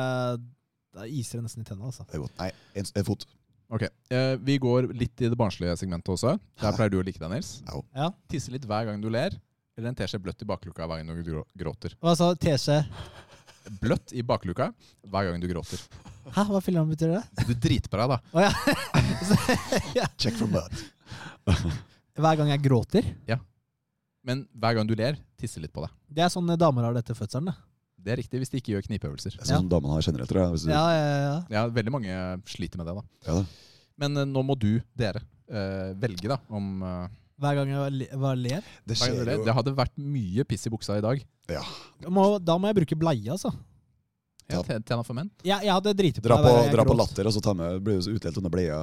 Da iser det nesten i tennene, altså. Det er godt. Nei, en, en fot. Ok, eh, Vi går litt i det barnslige segmentet også. Der pleier du å like deg, Nils. Ja. Tisse litt hver gang du ler, eller en teskje bløtt i bakluka hver gang du grå- gråter. Hva sa teskje Bløtt i bakluka hver gang du gråter. Hæ, hva filmen betyr det? Du driter på deg, da. Oh, ja. [LAUGHS] ja. Check for blood. [LAUGHS] Hver gang jeg gråter. Ja. Men hver gang du ler, tisser litt på deg. Det er sånn damer har det etter fødselen. Da. Det er riktig hvis de ikke gjør knipeøvelser. Det er sånn damene har generelt, tror jeg. Hvis du, Ja, ja, ja. Ja, veldig mange sliter med det, da. Ja. Men uh, nå må du, dere, uh, velge da om eh, Hver gang jeg var ler. Det skjer det. jo det hadde vært mye piss i buksa i dag. ja. Må, da må jeg bruke bleie, altså. Ja, te- Tena for menn. Ja, jeg hadde driti på Dra på, dra på latter, og så ta med, blir du utdelt under bleia.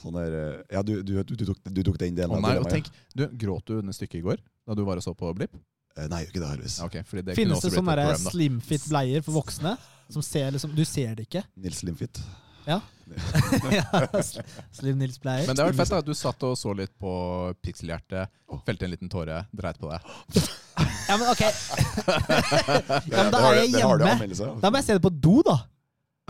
Sånn der, eh, ja, du, du, du, du, tok, du tok den delen Å nei, og tenk, du, Gråt du under stykket i går? Da du var og så på Blipp? Eh, Nei, ikke det, Harvis. Okay, det Finnes det sånne et der slimfit bleier for voksne? Som ser liksom Du ser det ikke. Nils Limfit. Ja, [LAUGHS] Slim Nils bleier. Men det var fett da, at du satt og så litt på pikselhjertet, felte en liten tåre, dreit på deg. [GASPS] Ja, men ok. [LAUGHS] ja, men da er jeg det har det hjemme. Da må jeg se det på do, da.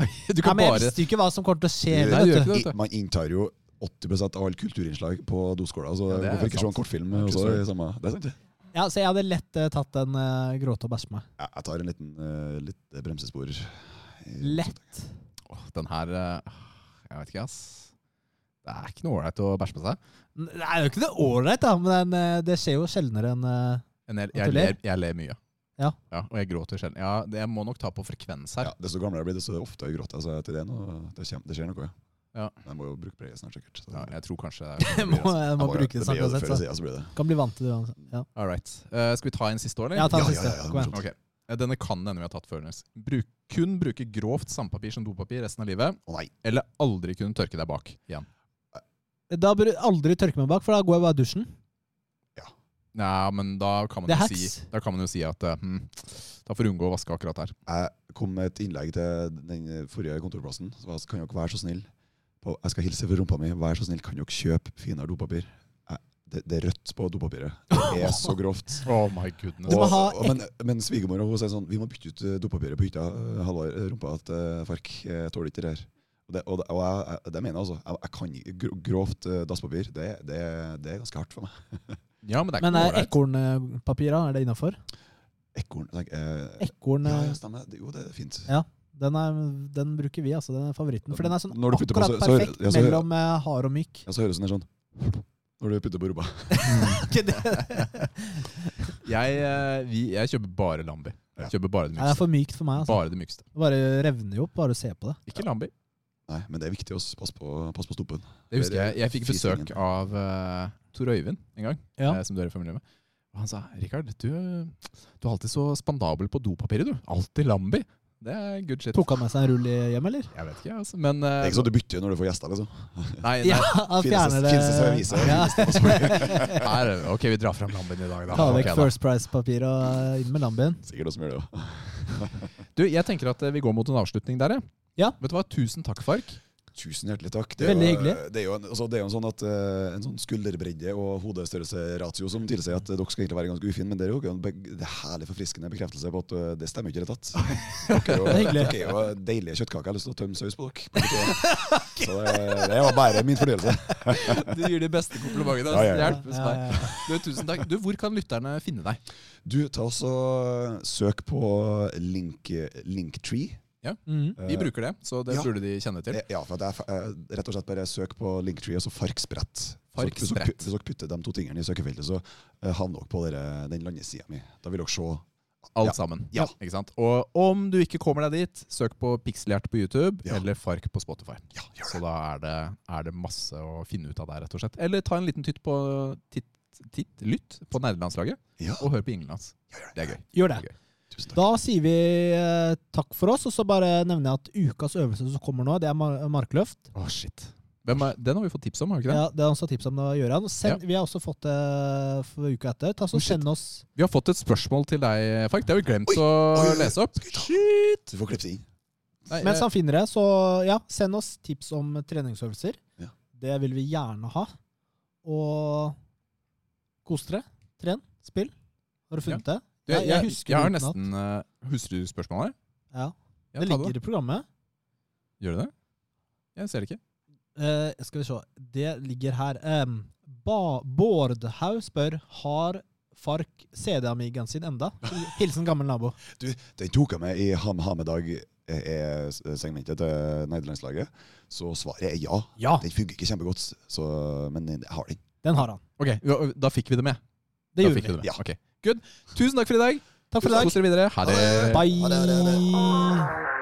[LAUGHS] Du Ja, kan men jeg bare visste ikke hva som kommer til å skje. Nei, du du. det. Man inntar jo 80 av alt kulturinnslag på doskåla. Så Ja, hvorfor ikke se en kortfilm? True så story. i samme, det er sant, det. Ja, så jeg hadde lett uh, tatt en uh, gråte og bæsje meg. Ja, jeg tar en liten uh, litt bremsespor. Lett. Åh, Den her eh, Jeg vet ikke, ass. Det er ikke noe ålreit å bæsje på seg. Det er jo ikke det ålreit, da, men eh, det skjer jo sjeldnere enn eh, Men jeg, At du ler? ler, jeg ler mye. Ja. Og jeg gråter sjelden. Ja, det, jeg må nok ta på frekvens her. Ja, desto gamlere jeg blir, desto oftere gråter jeg. Så til det, nå, det, det skjer noe. Ja. Jeg må jo bruke breie snart, sikkert. Så. Ja, jeg tror kanskje [LAUGHS] Jeg må, jeg Jeg må bruke det snart blir uansett. Før Så. siden, så blir det. Kan bli vant til det uansett. Ja, All right. Eh, skal vi ta en siste år, eller? ja ta den Ja, siste. ja, ja, Kom igjen. morsomt. Ok. Eh, Denne kan hende vi har tatt før. Bruk, kun bruke grovt sandpapir som dopapir resten av livet, nei. eller aldri kunne tørke deg bak igjen. Da bør du aldri tørke meg bak, for da går jeg bare i dusjen. Ja, Nei, men da kan man, jo si, da kan man jo si at eh, hm, da får du unngå å vaske akkurat her. Jeg kom med et innlegg til den forrige kontorplassen. Så var- kan dere være så snill Jeg skal hilse for rumpa mi. Vær så snill, kan dere kjøpe finere dopapir? Det, det er rødt på dopapiret. Det er så [LAUGHS] grovt. Oh my goodness. Og- og, men, men svigermora sier sånn Vi må bytte ut eh, dopapiret på hytta. eh, Halvard, eh, rumpa at uh, Fark jeg tåler ikke det her. Og det, og det, og jeg, jeg, det mener jeg altså. Jeg, jeg kan Grovt uh, dasspapir, det, det, det er ganske hardt for meg. [LAUGHS] Ja, men det er Men er ekornpapir, da? Er det innafor? Ekorn eh, Ekorn Ja, ja, stemmer. Det- Jo, det er fint. Ja. Den, er, den bruker vi, altså. Den er favoritten. For den er sånn akkurat på så- så- perfekt ja, så- mellom hard og myk. Ja, så høres den sånn når du putter på rumpa. [LAUGHS] Jeg, eh, vi, jeg kjøper bare Lambi. Ja. Jeg kjøper bare det Nei, det er for mykt for meg. Altså. Bare det mykste. Det bare revner jo opp bare å se på det. Ikke Lambi. Nei, men det er viktig å s- passe på, passe på stumpen. Det husker jeg. Jeg fikk Fisingen. besøk av uh, Tor Øyvind en gang, Ja. eh, som du er i familie med. Og han sa Rikard, du, du er alltid så spandabel på dopapiret, du. Alltid Lambi. Det er good shit. Tok han med seg en rull hjem, eller? Jeg vet ikke, altså. Men Det eh, er ikke sånn at du bytter når du får gjester, liksom. Nei, [LAUGHS] nei. Ja, han Finnes fjerner det- det. finnes det servise? Ja. [LAUGHS] Her, [LAUGHS] ok, vi drar fram Lambien i dag, da. Ta vekk okay, First Price-papir og eh, inn med lambien. Sikkert noen som gjør det òg. Du, jeg tenker at eh, vi går mot en avslutning der, jeg. Ja. Vet du hva? Tusen takk, Fark. Tusen hjertelig takk. Veldig hyggelig. Det er jo en, altså, det er jo en sånn at eh, En sånn skulderbredde og hodestørrelse-ratio som tilsier at eh, dere skal egentlig være ganske ufine, men det er jo en det er herlig forfriskende bekreftelse på at eh, det stemmer ikke i det hele tatt. [LAUGHS] Dere er jo, Det er er jo deilige kjøttkaker. Jeg har lyst til å tømme saus på dere. Så det, det var bare min fornøyelse. Du gir de beste komplimentene. Ja, ja, ja. Det hjelpes meg. Du, tusen takk. Du, hvor kan lytterne finne deg? Du, ta oss og søk på link, Linktree. Mhm. Vi bruker det, så det Ja. burde de kjenne til. Ja, for det jeg, eh, rett og slett bare søk på Linktree og så Farksbrett. Så Farksbrett. Hvis dere, putter de to tingene i søkefeltet, så eh, havner dere på dere, den landesida mi. Da vil dere se Alt Ja. sammen. Ja. Ikke sant? Og om du ikke kommer deg dit, søk på Pixelhjert på YouTube Ja. eller Fark på Spotify. Ja, gjør Så da er det, er det masse å finne ut av der, rett og slett. Eller ta en liten titt på titt, titt, lytt på nerdelandslaget, Ja, og hør på Englands. det. Det er gøy. Gjør det. Det Da sier vi eh, takk for oss, og så bare nevner jeg at ukas øvelse som kommer nå, det er mar markløft. Å, shit. Hvem er, den har vi fått tips om, har vi ikke det? Ja, det er også tips om det å gjøre. Send, Vi har også fått det for uka etter. Ta så Oh. Send oss Vi har fått et spørsmål til deg, Fark. Det har vi glemt Oi, å oi, lese opp. Shit! Du får klippe inn. Nei, Mens eh, han finner det, så ja, send oss tips om treningsøvelser. Ja. Det vil vi gjerne ha. Og kos dere. Tren. Spill. Har du funnet det? Du, jeg, jeg jeg, husker jeg har nesten uh, Husker du spørsmålet? Ja. Ja, Det ligger i programmet. Gjør det det? Jeg ser det ikke. Uh, skal vi se. Det ligger her. Um, ba Bårdhaug spør har Fark CD-amigaen sin enda. Hilsen gammel nabo. [LAUGHS] Du, Den tok jeg med i Ha med ha med-dag er er segmentet til nederlandslaget, så svaret er ja. Ja, Den funker ikke kjempegodt, så, men jeg har den. den har han. Ok, Da fikk vi det med. Det da gjorde vi. det med. Ja. Ok, Good. Tusen takk for i dag. Takk for i dag. Kos dere videre. Ha det. Bye. Ha det, ha det, ha det.